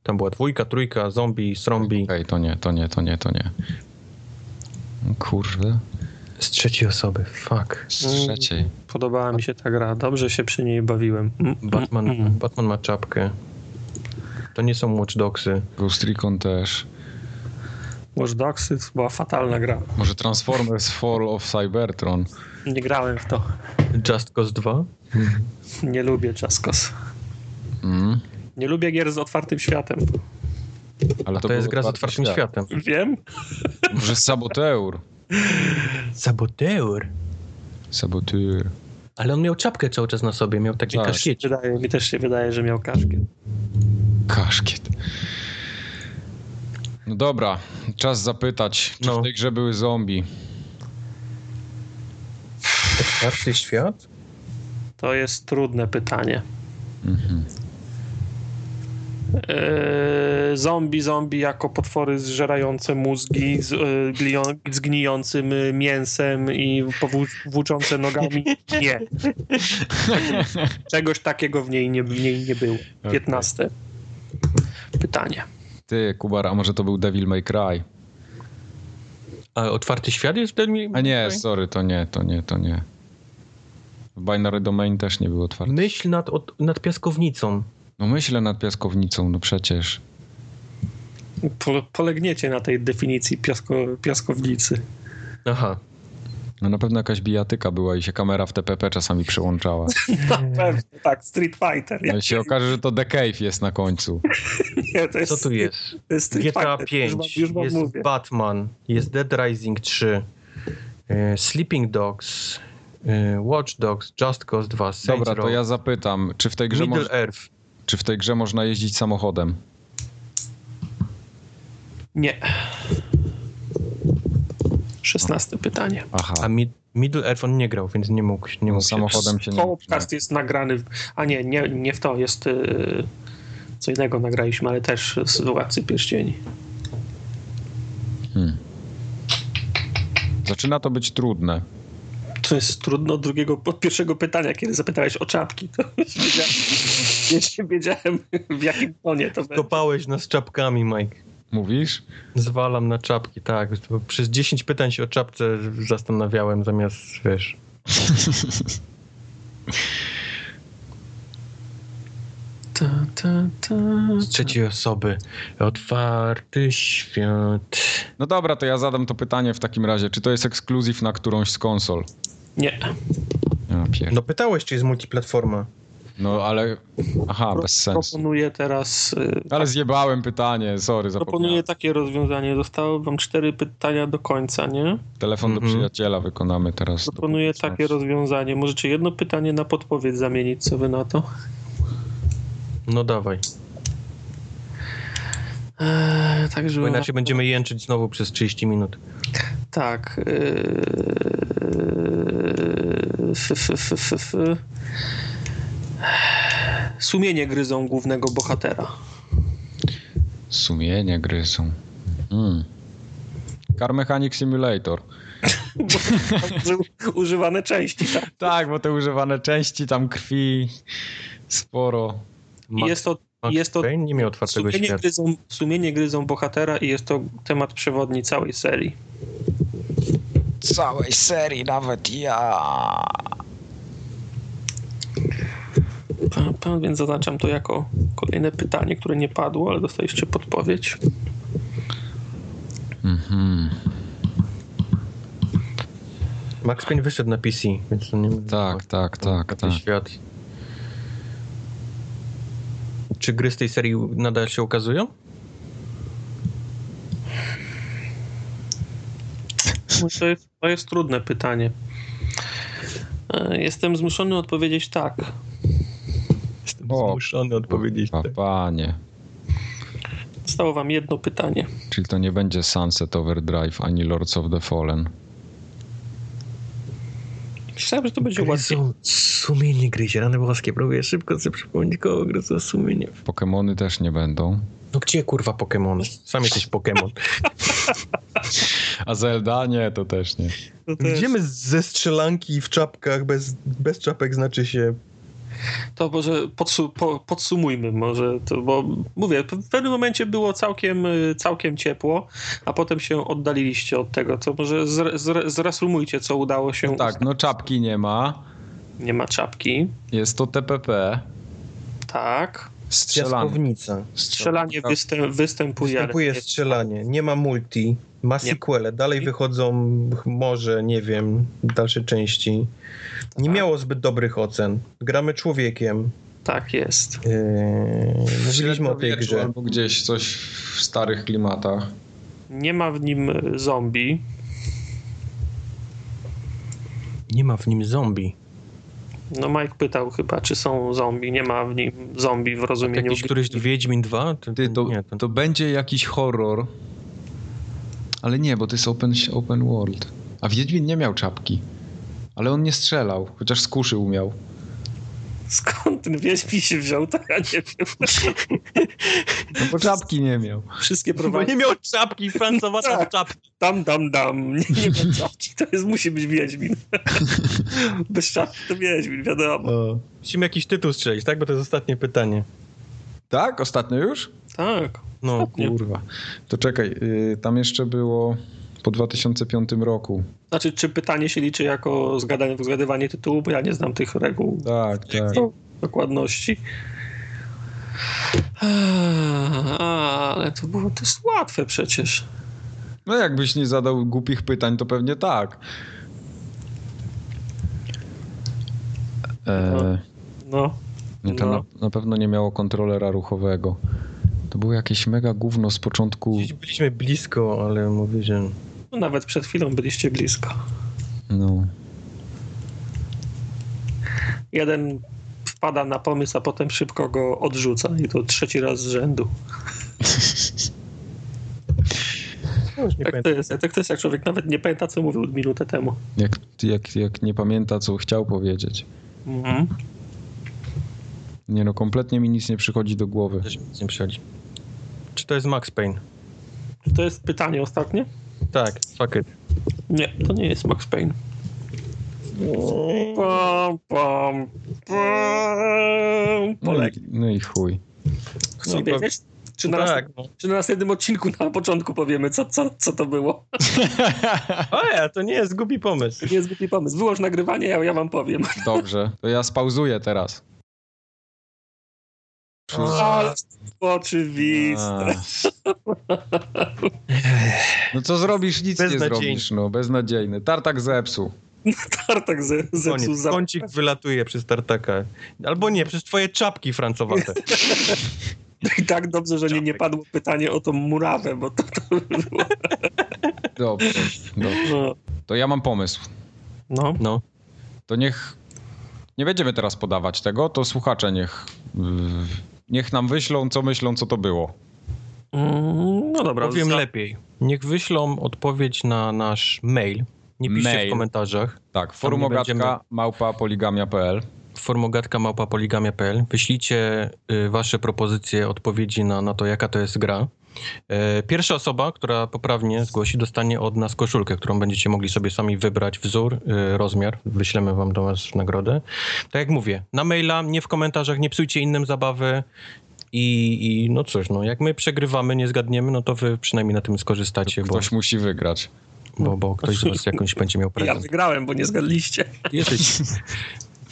Tam była dwójka, trójka, zombie, zombie.
Okej, to nie, to nie, to nie, to nie. Kurde.
Z trzeciej osoby, fuck.
Z trzeciej.
Podobała mi się ta gra. Dobrze się przy niej bawiłem. Mm,
Batman,
mm, mm.
Batman ma czapkę. To nie są Watch Dogsy.
Ghost Recon też.
Watch Dogs to była fatalna gra.
Może Transformers Fall of Cybertron.
Nie grałem w to.
Just Cause 2?
Nie lubię Jaskos.
Mm.
Nie lubię gier z otwartym światem.
Ale
To,
był
jest gra z
otwarty
otwartym
świat.
światem.
Wiem?
Może Saboteur.
Saboteur.
Saboteur.
Ale on miał czapkę cały czas na sobie, miał taki
Tak.
kaszkiet.
Wydaje, mi też się wydaje, że miał kaszkiet.
Kaszkiet. No dobra, czas zapytać, czy
No.
w tej grze były zombie?
Otwarty świat?
To jest trudne pytanie.
Mhm.
Eee, zombie, zombie jako potwory zżerające mózgi z, e, glio- z gnijącym e, mięsem i powłó- włóczące nogami. Nie. Czegoś takiego w niej nie, w niej nie było. 15. Pytanie.
Ty, Kubar, a może to był Devil May Cry?
A otwarty świat jest wtedy?
A nie, sorry, to nie, to nie, to nie. Binary Domain też nie był otwarty.
Myśl nad, od, nad piaskownicą.
No myślę nad piaskownicą, no przecież.
Po, polegniecie na tej definicji piasko, piaskownicy.
Aha.
No na pewno jakaś bijatyka była i się kamera w TPP czasami przyłączała.
Na pewno, tak, Street Fighter.
No się okaże, że to The Cave jest na końcu.
Nie, to jest,
Co tu jest?
To jest Street
GTA
Fighter.
5,
Już już
jest
mówię.
Batman, jest Dead Rising 3, e, Sleeping Dogs, e, Watch Dogs, Just Cause 2, Saints
Dobra, to ja zapytam, czy w tej grze,
Middle Earth.
Czy w tej grze można jeździć samochodem?
Nie. 16 pytanie.
Aha,
A Mid Middle Earth on nie grał, więc nie mógł, nie mógł
samochodem się nie...
Podcast jest nagrany. w- A nie, nie, nie w to. Jest. y, Co innego nagraliśmy, ale też z Władcy Pierścieni.
Hmm. Zaczyna to być trudne.
To jest trudno od drugiego, od pierwszego pytania, kiedy zapytałeś o czapki. To wiedziałem, wiedziałem- wiedziałem w jakim tonie to będzie.
Kopałeś nas czapkami, Mike.
Mówisz?
Zwalam na czapki, tak. Przez 10 pytań się o czapce zastanawiałem, zamiast, wiesz...
Ta, ta, ta.
Z trzeciej osoby. Otwarty świat.
No dobra, to ja zadam to pytanie w takim razie. Czy to jest ekskluzyw na którąś z konsol?
Nie.
No pytałeś, czy jest multiplatforma.
No ale... Aha, bez sensu.
Proponuję teraz. y,
Ale zjebałem pytanie, sorry,
Proponuję
zapomniałem.
takie rozwiązanie. Zostały wam cztery pytania do końca, nie?
Telefon do
Mhm.
przyjaciela wykonamy teraz.
Proponuję takie rozwiązanie. Możecie jedno pytanie na podpowiedź zamienić, co wy na to?
No dawaj.
Eee, tak, żeby
Bo inaczej będziemy jęczyć znowu przez 30 minut.
Tak. F. Sumienie gryzą głównego bohatera.
Sumienie gryzą. Mm. Car Mechanic Simulator.
Uży- Używane części, tak.
Tak, bo te używane części, tam krwi sporo.
I
Max,
jest to,
Max
jest to
Payne nie miał otwartego
sumienie
świata.
gryzą, sumienie gryzą bohatera i jest to temat przewodni całej serii.
Całej serii nawet ja.
Pa, pa, więc zaznaczam to jako kolejne pytanie, które nie padło, ale dostaliście podpowiedź.
Mhm.
Max Payne wyszedł na PC, więc to nie
Tak, tak, tak,
otwarty
tak.
świat. Czy gry z tej serii nadal się ukazują?
To jest, to jest trudne pytanie. E, Jestem zmuszony odpowiedzieć tak.
Jestem
O,
zmuszony odpowiedzieć tak.
panie.
Zostało wam jedno pytanie.
Czyli to nie będzie Sunset Overdrive ani Lords of the Fallen.
Myślałem, że to będzie łatwiej.
Sumienie gryzie, rany boskie. Próbuję szybko sobie przypomnieć, kogo gryzą sumienie.
Pokemony też nie będą.
No gdzie kurwa Pokémon? Sam jesteś Pokémon.
A Zelda? Nie, to też nie.
To też-
Idziemy ze strzelanki w czapkach, bez, bez czapek znaczy się
to może podsu po, podsumujmy może, to, bo mówię, w pewnym momencie było całkiem, całkiem ciepło, a potem się oddaliliście od tego, to może zre, zre, zresumujcie, co udało się.
No tak, no czapki nie ma.
Nie ma czapki.
Jest to TPP.
Tak.
Strzelanie.
Strzelanie występ, występuje.
Występuje strzelanie. Nie ma multi. Ma sequele. Dalej wychodzą może, nie wiem, dalsze części. Nie tak. miało zbyt dobrych ocen. Gramy człowiekiem.
Tak jest.
Eee, mówiliśmy o tej grze.
Albo gdzieś coś w starych klimatach.
Nie ma w nim zombie.
Nie ma w nim zombie.
No Mike pytał chyba, czy są zombie. Nie ma w nim zombie w rozumieniu...
Tak jakiś któryś Wiedźmin 2?
To, Ty, to, nie, to... to będzie jakiś horror. Ale nie, bo to jest open, open world. A Wiedźmin nie miał czapki. Ale on nie strzelał, chociaż z kuszy umiał.
Skąd ten Wiedźmin się wziął, to ja nie wiem.
No bo czapki nie miał.
Wszystkie
prowadzi... Bo nie miał czapki, Francowa tak. czapki.
Dam, dam, dam. Nie, nie ma czapki, to jest, musi być Wiedźmin. Bez czapki to Wiedźmin, wiadomo. O.
Musimy jakiś tytuł strzelić, tak? Bo to jest ostatnie pytanie.
Tak? Ostatnio już?
Tak.
No Ostatnio. kurwa. To czekaj, yy, tam jeszcze było po 2005 roku.
Znaczy, czy pytanie się liczy jako zgadanie, zgadywanie tytułu, bo ja nie znam tych reguł.
Tak, tak.
Dokładności. Ale to było to jest łatwe przecież.
No jakbyś nie zadał głupich pytań, to pewnie tak.
E... No.
Nie, to no. Na, na, pewno nie miało kontrolera ruchowego. To było jakieś mega gówno z początku.
Byliśmy blisko, ale mówię, że...
No nawet przed chwilą byliście blisko.
No.
Jeden wpada na pomysł, a potem szybko go odrzuca i to trzeci raz z rzędu. tak, to jest, tak to jest, jak człowiek nawet nie pamięta, co mówił minutę temu.
Jak, jak, jak nie pamięta, co chciał powiedzieć. Mhm. Nie no, kompletnie mi nic nie przychodzi do głowy.
Też nic nie przychodzi. Czy to jest Max Payne?
Czy to jest pytanie ostatnie?
Tak, fuck it.
Nie, to nie jest Max Payne. Pam, pam,
pam. No, i, no i chuj.
Chcą no, wiedzieć? Czy na, tak, no. czy na następnym odcinku na początku powiemy, co, co, co to było?
o ja, to nie jest głupi pomysł.
To nie jest głupi pomysł. Wyłącz nagrywanie, ja, ja wam powiem.
Dobrze, to ja spauzuję teraz.
Ale oczywiste.
No co zrobisz? Nic nie zrobisz. No, beznadziejny. Tartak zepsuł.
Tartak ze, zepsuł.
Za... Kącik wylatuje przez tartaka. Albo nie, przez twoje czapki francowate.
I tak dobrze, że nie, nie padło pytanie o tą murawę, bo to, to było...
Dobrze, dobrze. No. To ja mam pomysł.
No.
no.
To niech... Nie będziemy teraz podawać tego, to słuchacze niech Niech nam wyślą, co myślą, co to było.
Mm, no dobra.
Powiem za... lepiej. Niech wyślą odpowiedź na nasz mail. Nie piszcie mail. w komentarzach.
Tak, forumogatka będziemy... małpa poligamia.pl
formogatka małpa poligamia.pl Wyślijcie y, wasze propozycje, odpowiedzi na, na to, jaka to jest gra. E, pierwsza osoba, która poprawnie zgłosi, dostanie od nas koszulkę, którą będziecie mogli sobie sami wybrać wzór, e, rozmiar. Wyślemy wam do was nagrodę. Tak jak mówię, na maila, nie w komentarzach, nie psujcie innym zabawy. I, I no cóż, no jak my przegrywamy, nie zgadniemy, no to wy przynajmniej na tym skorzystacie.
Ktoś bo, musi wygrać.
Bo, bo ktoś z was jakąś będzie miał prezent.
Ja wygrałem, bo nie zgadliście.
Jesteś...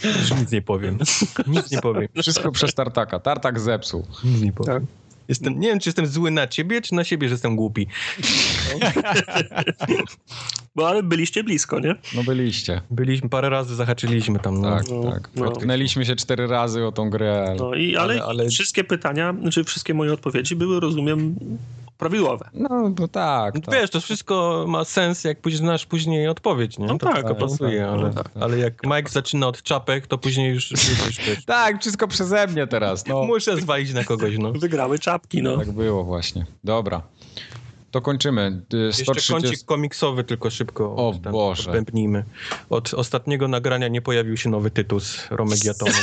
Już nic nie powiem. Nic nie powiem.
Wszystko przez Tartaka. Tartak zepsuł.
Nic nie powiem. Tak. Jestem, nie wiem, czy jestem zły na ciebie, czy na siebie, że jestem głupi.
Bo ale byliście blisko, nie?
No byliście.
Byliśmy, parę razy zahaczyliśmy tam. No.
Tak, no, tak. No. Potknęliśmy się cztery razy o tą grę.
No i, ale, ale, ale, wszystkie pytania, czy znaczy wszystkie moje odpowiedzi były, rozumiem, prawidłowe.
No, no tak, tak.
Wiesz, to wszystko ma sens, jak znasz później odpowiedź, nie?
No
to
tak, to
pasuje, tak, ale, tak. ale jak Mike zaczyna od czapek, to później już... już
tak, wszystko przeze mnie teraz, no.
Muszę zwalić na kogoś, no.
Wygrały czapki, no.
Tak było właśnie. Dobra. To kończymy.
130... Jeszcze kącik komiksowy tylko szybko
o Boże.
odpępnijmy. Od ostatniego nagrania nie pojawił się nowy Tytus Romek Jatomek.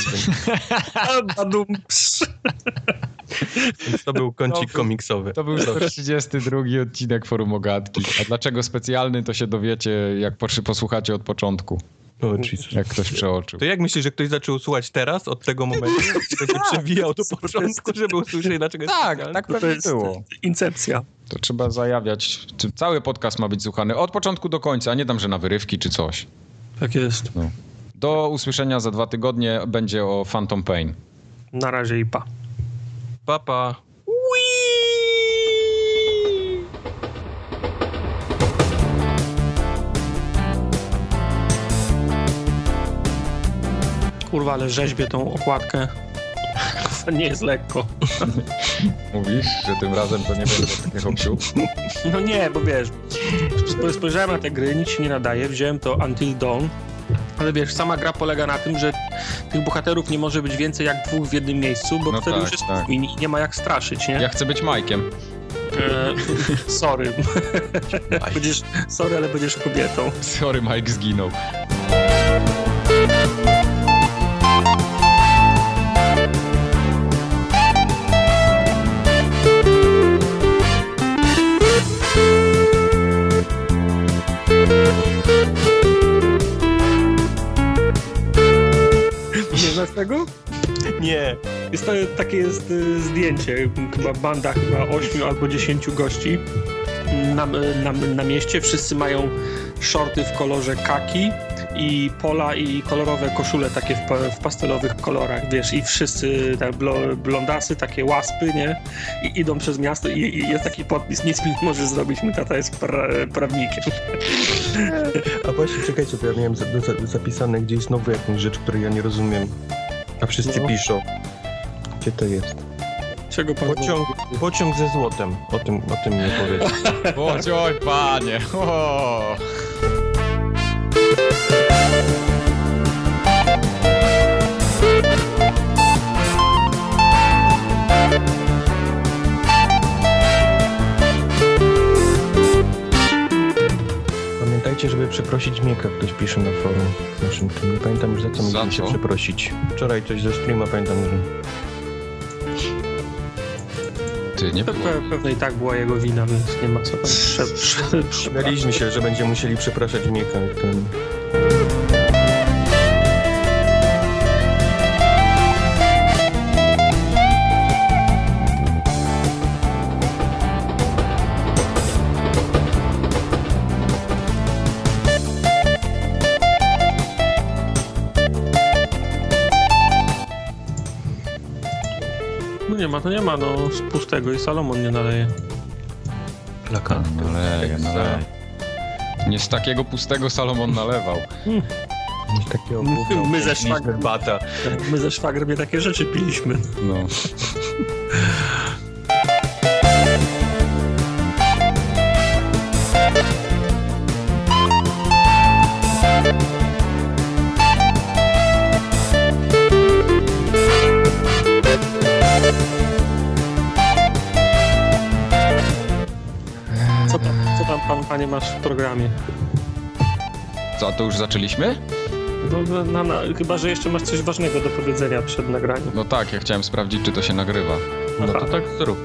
Więc to był kącik
to
komiksowy.
To był 132 odcinek Forum Ogatki. A dlaczego specjalny, to się dowiecie, jak posłuchacie od początku.
O, Jesus.
Jak ktoś przeoczył.
To jak myślisz, że ktoś zaczął słuchać teraz, od tego momentu, to się przewijał do początku, żeby usłyszeć, dlaczego jest
Tak,
specjalny?
tak
To
pewnie
jest
było.
incepcja.
To trzeba zajawiać. Czy Cały podcast ma być słuchany od początku do końca, a nie tam, że na wyrywki czy coś.
Tak jest.
Do usłyszenia za dwa tygodnie będzie o Phantom Pain.
Na razie i pa.
Papa.
Kurwa, ale rzeźbię tą okładkę. Nie jest lekko.
Mówisz, że tym razem to nie będzie takiego hopsiu?
No nie, bo wiesz, sp- spojrzałem na te gry, nic się nie nadaje, wziąłem to Until Dawn, ale wiesz, sama gra polega na tym, że tych bohaterów nie może być więcej jak dwóch w jednym miejscu, bo
No
wtedy
tak,
już jest
tak.
i nie- nie ma jak straszyć, nie?
Ja chcę być Majkiem.
E, sorry. będziesz, sorry, ale będziesz kobietą.
Sorry, Mike zginął.
Znasz tego?
Nie.
Jest to, takie jest y, zdjęcie, chyba banda chyba 8 albo 10 gości na, na, na mieście. Wszyscy mają shorty w kolorze kaki i pola i kolorowe koszule takie w, w pastelowych kolorach, wiesz, i wszyscy te blo, blondasy, takie łaspy, nie? I idą przez miasto i, i jest taki podpis, nic mi nie może zrobić, mój tata jest pra, prawnikiem.
A właśnie, czekajcie, bo ja miałem za, za, zapisane gdzieś znowu jakąś rzecz, której ja nie rozumiem. A wszyscy
No.
piszą. Gdzie to jest?
Czego pan
Pociąg, pociąg ze złotem. O tym, o tym nie powiedz.
Bądź, oj, panie. O.
Pamiętajcie, żeby przeprosić Mieka, ktoś pisze na forum w naszym tym. Nie pamiętam już za co
Za co?
przeprosić. Wczoraj coś ze streama pamiętam, że...
Ty, nie
Pe,
było.
pe, pewnie i tak była jego wina, więc nie ma co tam prze, prze, prze,
Śmialiśmy się, że będziemy musieli przepraszać Mieka. Ten...
No nie ma, to nie ma, no z pustego i Salomon nie naleje.
Plakat.
Naleje, naleje. Nie z takiego pustego Salomon nalewał.
Takiego
My- my ze szwagrem.
bata.
My ze szwagrem nie takie rzeczy piliśmy.
No.
masz w programie?
Co, to już zaczęliśmy?
No, na, na, chyba, że jeszcze masz coś ważnego do powiedzenia przed nagraniem.
No tak, ja chciałem sprawdzić, czy to się nagrywa.
No
Aha.
to tak zrób.